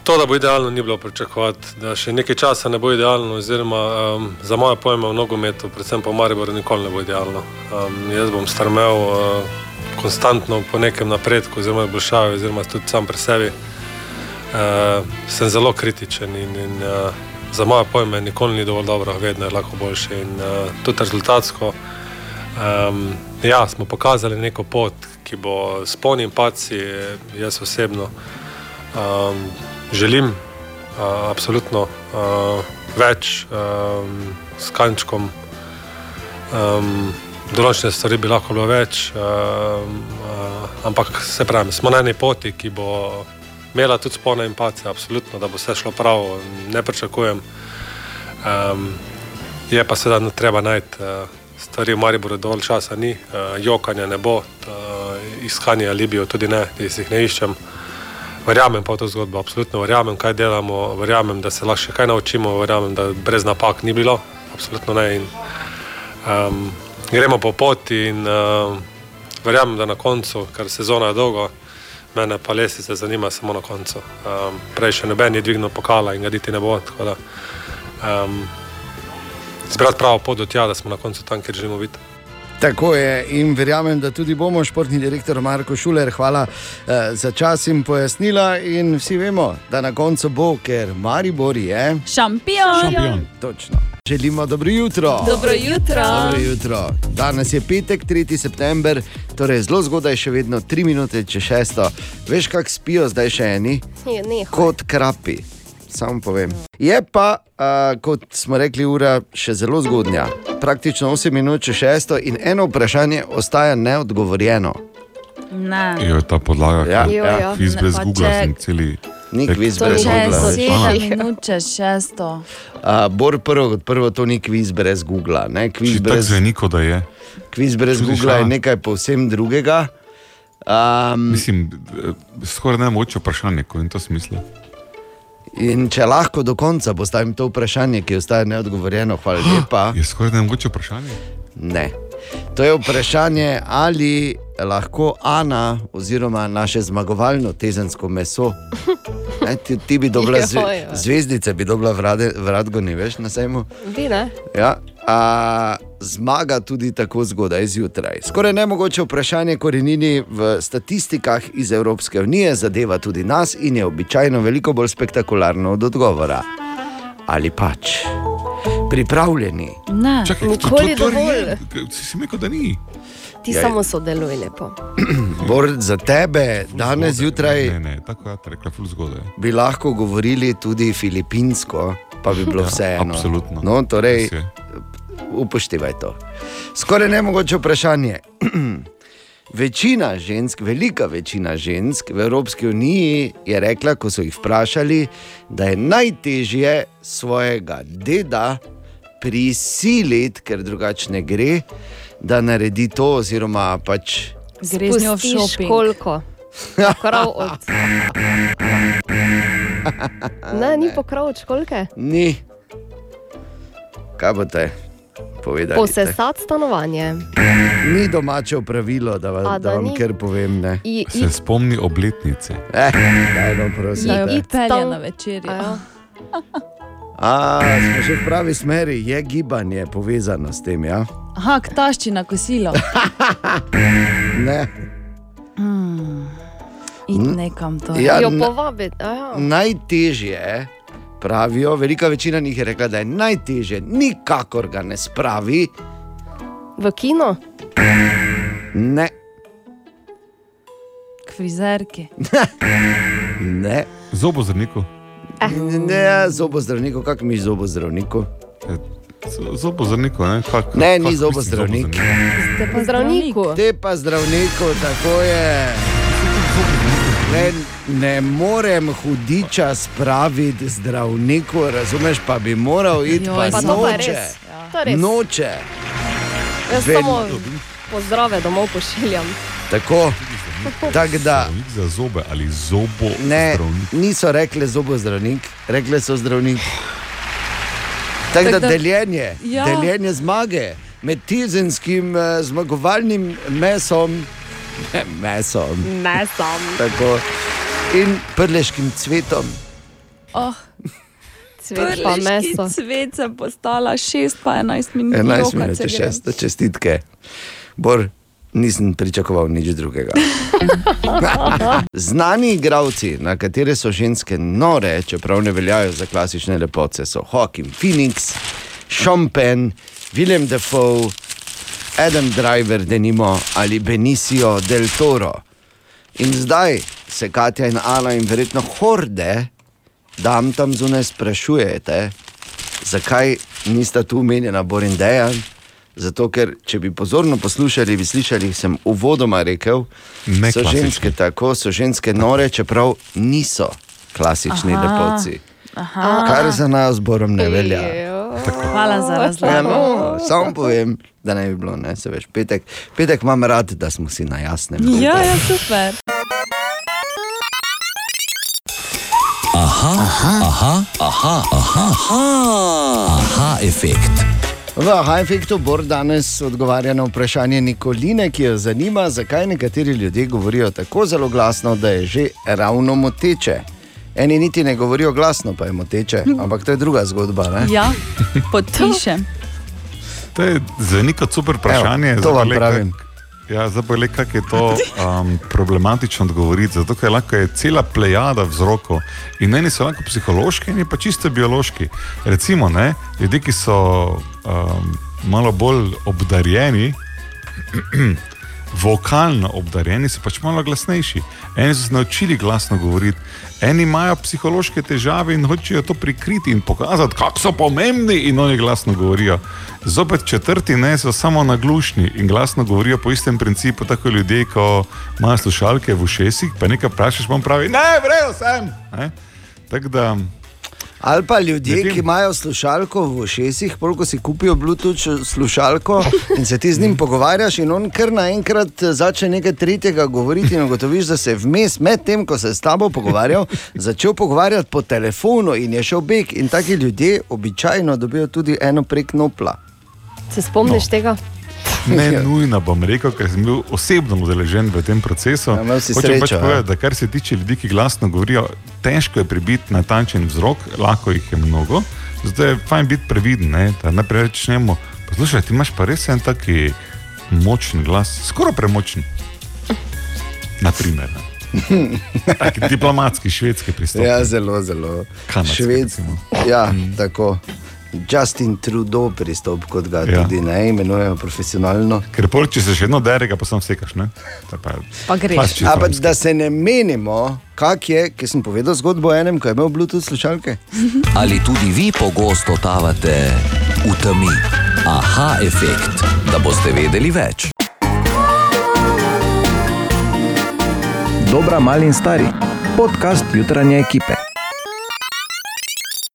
to, da bo idealno, ni bilo pričakovati, da še nekaj časa ne bo idealno, oziroma um, za moje pojme v nogometu, predvsem pa v Mariboru, nikoli ne bo idealno. Um, jaz bom strmel uh, konstantno po nekem napredku, oziroma izboljšavi, oziroma tudi sam pri sebi. Uh, sem zelo kritičen in, in uh, za moje pojme nikoli ni dovolj dobro, vedno je lahko boljše. In uh, tudi rezultatsko. Um, ja, smo pokazali neko pot, ki bo s polnim paci, jaz osebno. Um, želim uh, absolutno uh, več um, s kančkom. Um, Določene stvari bi lahko bilo več, um, uh, ampak se pravi, smo na eni poti, ki bo imela tudi spolne empatije, absolutno, da bo vse šlo prav, ne pričakujem. Um, je pa seveda treba najti uh, stvari, v Mariboru dovolj časa ni, uh, jokanja ne bo, uh, iskanja Libijo tudi ne, da jih ne iščem. Verjamem pa v to zgodbo, absolutno verjamem, kaj delamo, verjamem, da se lahko še kaj naučimo, verjamem, da brez napak ni bilo, absolutno ne. In, um, gremo po poti in uh, verjamem, da na koncu, ker sezona je dolga, mene pa lesice zanima samo na koncu. Um, prej še noben je dvignil pokala in ga niti ne bo. Da, um, zbrati pravo pot do tja, da smo na koncu tam, kjer želimo biti. Tako je in verjamem, da tudi bomo, športni direktor Marko Šuler, hvala eh, za čas in pojasnila. In vsi vemo, da na koncu bo, ker Maribor je Šampion. šampion. Točno. Želimo dobro jutro. Dobro jutro. Dobro jutro. Danes je petek, 3. september, torej zelo zgodaj, še vedno 3 minute čez 6. Veš, kako spijo zdaj še eni? Je, neho. Kot krapi. Samo povem. Je pa, uh, kot smo rekli, ura še zelo zgodnja. Praktično 8 minut čez 6. in eno vprašanje ostaja neodgovorjeno. Ne. Je ta podlaga, Ja, ki ja. je kviz Ne, brez Google, sem celi. Ni kviz brez je Googla. sedem minut čez šesto. Uh, Bor prvo kot prvo, to ni kviz brez Google. Ne? Kviz tako brez, zveni, kot da je. kviz brez Čudiš, Google je a? nekaj povsem drugega. Um, Mislim, skoraj najmoče vprašanje, ko je to smisel. In če lahko do konca postavim to vprašanje, ki ostaje neodgovorjeno, hvala [GASPS] lepa. Je skoraj najmoče vprašanje. Ne. To je vprašanje, ali lahko Ana, oziroma naše zmagovalno tezensko meso, ne, ti, ti bi dobila zve, zvezdice, bi dobila vrade, vratgo, ne veš, na sejmu. Vi ne? Ja, a, zmaga tudi tako zgodaj zjutraj. Skoraj nemogoče vprašanje korenini v statistikah iz Evropske unije zadeva tudi nas in je običajno veliko bolj spektakularno od odgovora. Ali pač pripravljeni? Ne. Čakaj, Nikoli dovolj. Si si rekel, da ni. Ti Ja, samo sodeluj lepo. [CLEARS THROAT] Bor, za tebe danes zjutraj Ne, ne, tako je rekla, ful zgodaj. bi lahko govorili tudi filipinsko, pa bi bilo Ja, vseeno. absolutno. No, torej, upoštevaj to. Skoraj nemogoče vprašanje. [CLEARS THROAT] Večina žensk, velika večina žensk v Evropski uniji je rekla, ko so jih vprašali, da je najtežje svojega deda prisiliti, ker drugače ne gre, da naredi to, oziroma pač Gre z njo v Spustiš šoping. koliko? Prav od. [LAUGHS] Ne, ni pokrav od školke. ni. Kaj boste povedali? Posesati stanovanje. Ni domače pravilo, da, A, va, da da vam ni? kar povem. Ne. I, Se spomni obletnice. Eh, daj, no, prosim. Te. it Pelje tam- na večerjo. A ja. A, smo že v pravi smeri, je gibanje povezano s tem. Ja? Aha, k tašči na kosilo. [LAUGHS] Ne. Hmm. In nekam to. Ja, Jo povabiti. Najtežje, pravijo, velika večina njih je rekla, da je najtežje, nikakor ga ne spravi. V kino? Ne, K frizerki. [LAUGHS] ne. Zobozdravniku. Ne, zobozdravniku, kak mi zobozdravniku? Zobozdravniku, ne? Kak, Ne, kak ni zobozdravnik. Ste pa Zdravniku. Te pa zdravniku, tako je. Ne, ne morem hudiča spraviti zdravniku, razumeš, pa bi moral iti Joj, pa Pa to pa je noče. res. Res. Noče. Jaz Vedno. samo pozdrave domov pošiljam. Tako. Tak da, Zdravnik za zobe ali zobo ne, zdravnik. niso rekli zobozdravnik, rekli so zdravnik. Tako da deljenje, Ja. deljenje zmage med tizenskim eh, zmagovalnim mesom, ne, mesom Ne sam. [LAUGHS] tako, in prleškim cvetom. Oh, Cvet pa meso. Cvet sem postala 6 pa 11 minut. 11 jokat minut, se če grem. šest, čestitke. Bor, nisem pričakoval nič drugega. [LAUGHS] Znani igravci, na katere so ženske nore, čeprav ne veljajo za klasične lepote, so Hawking Phoenix, Sean Penn, Willem Dafoe, Adam Driver, denimo ali Benicio del Toro. In zdaj se Katja in Ana in verjetno horde, dam tam zunaj sprašujete, zakaj nista tu umenjena Bor in Dejan. Zato, ker če bi pozorno poslušali, bi slišali, sem uvodoma rekel, Ne so ženske tako, so ženske nore, čeprav niso klasični Aha. lepotci. Aha. Kar za nas zborom ne velja. Hvala za Ja, razlago. no, samo povem, da ne bi bilo, ne, se veš, petek, petek imam rad, da smo si na jasnem. Ja, ja, super. Aha, aha, aha, aha, aha, aha, aha efekt. V Aha efektu Bor danes odgovarja na vprašanje Nikoline, ki jo zanima, zakaj nekateri ljudje govorijo tako zelo glasno, da je že ravno moteče. Eni niti ne govorijo glasno, pa je moteče, ampak to je druga zgodba. Ne? Ja, podpišem. [LAUGHS] To je zveni kot super vprašanje. Evo, to vam pravim. Kak, ja, zdaj pa le, kako je to um, problematično odgovoriti. Zato, ker lahko je cela plejada vzrokov in eni so lahko psihološki, eni pa čisto biološki. Recimo, ne, ljudje, ki so um, malo bolj obdarjeni. Vokalno obdarjeni so pač malo glasnejši. Eni so se naučili glasno govoriti, eni imajo psihološke težave in hočejo to prikriti in pokazati, kako so pomembni, in oni glasno govorijo. Zopet četrti ne so samo naglušni in glasno govorijo po istem principu, tako ljudje, ko imajo slušalke v ušesih, pa nekaj vprašaš, pa on pravi: Ne, vrejo sem. Ne? Tako da. Ali pa ljudje, ki imajo slušalko v ušesih, koliko si kupijo Bluetooth slušalko in se ti z njim pogovarjaš, in on kar naenkrat začne nekaj tretjega govoriti, in ugotoviš, da se je vmes, med tem, ko se je s tabo pogovarjal, začel pogovarjati po telefonu in je šel beg. In taki ljudje običajno dobijo tudi eno prek nopla. Se spomniš no. tega? Ne nujno bom rekel, ker sem bil osebno udeležen v tem procesu. Ja, Hočem pač ja. povedati, da kar se tiče ljudi, ki glasno govorijo, težko je prebiti natančen vzrok, lahko jih je mnogo. Zato je fajn biti previden. Ne? da Najprej rečemo, poslušaj, ti imaš pa res en taki močen glas, skoraj premočen. Naprimer. ne. [LAUGHS] Tak diplomatski, švedski pristop. Ja, zelo, zelo. Kanadski, Švedski. Ja, tako. Justin Trudeau pristop, kot ga Ja. tudi ne imenujejo profesionalno. Ker pol, če se še vedno dere, pa sam sekaš. Ne? To Pa, Pa greš. Ampak konjski. da se ne menimo, kak je, ker sem povedal zgodbo o enem, ko je imel Bluetooth slušalke. [LAUGHS] Ali tudi vi pogosto totavate v temi? Aha, efekt, da boste vedeli več. Dobra, mali in stari. Podcast jutranje ekipe.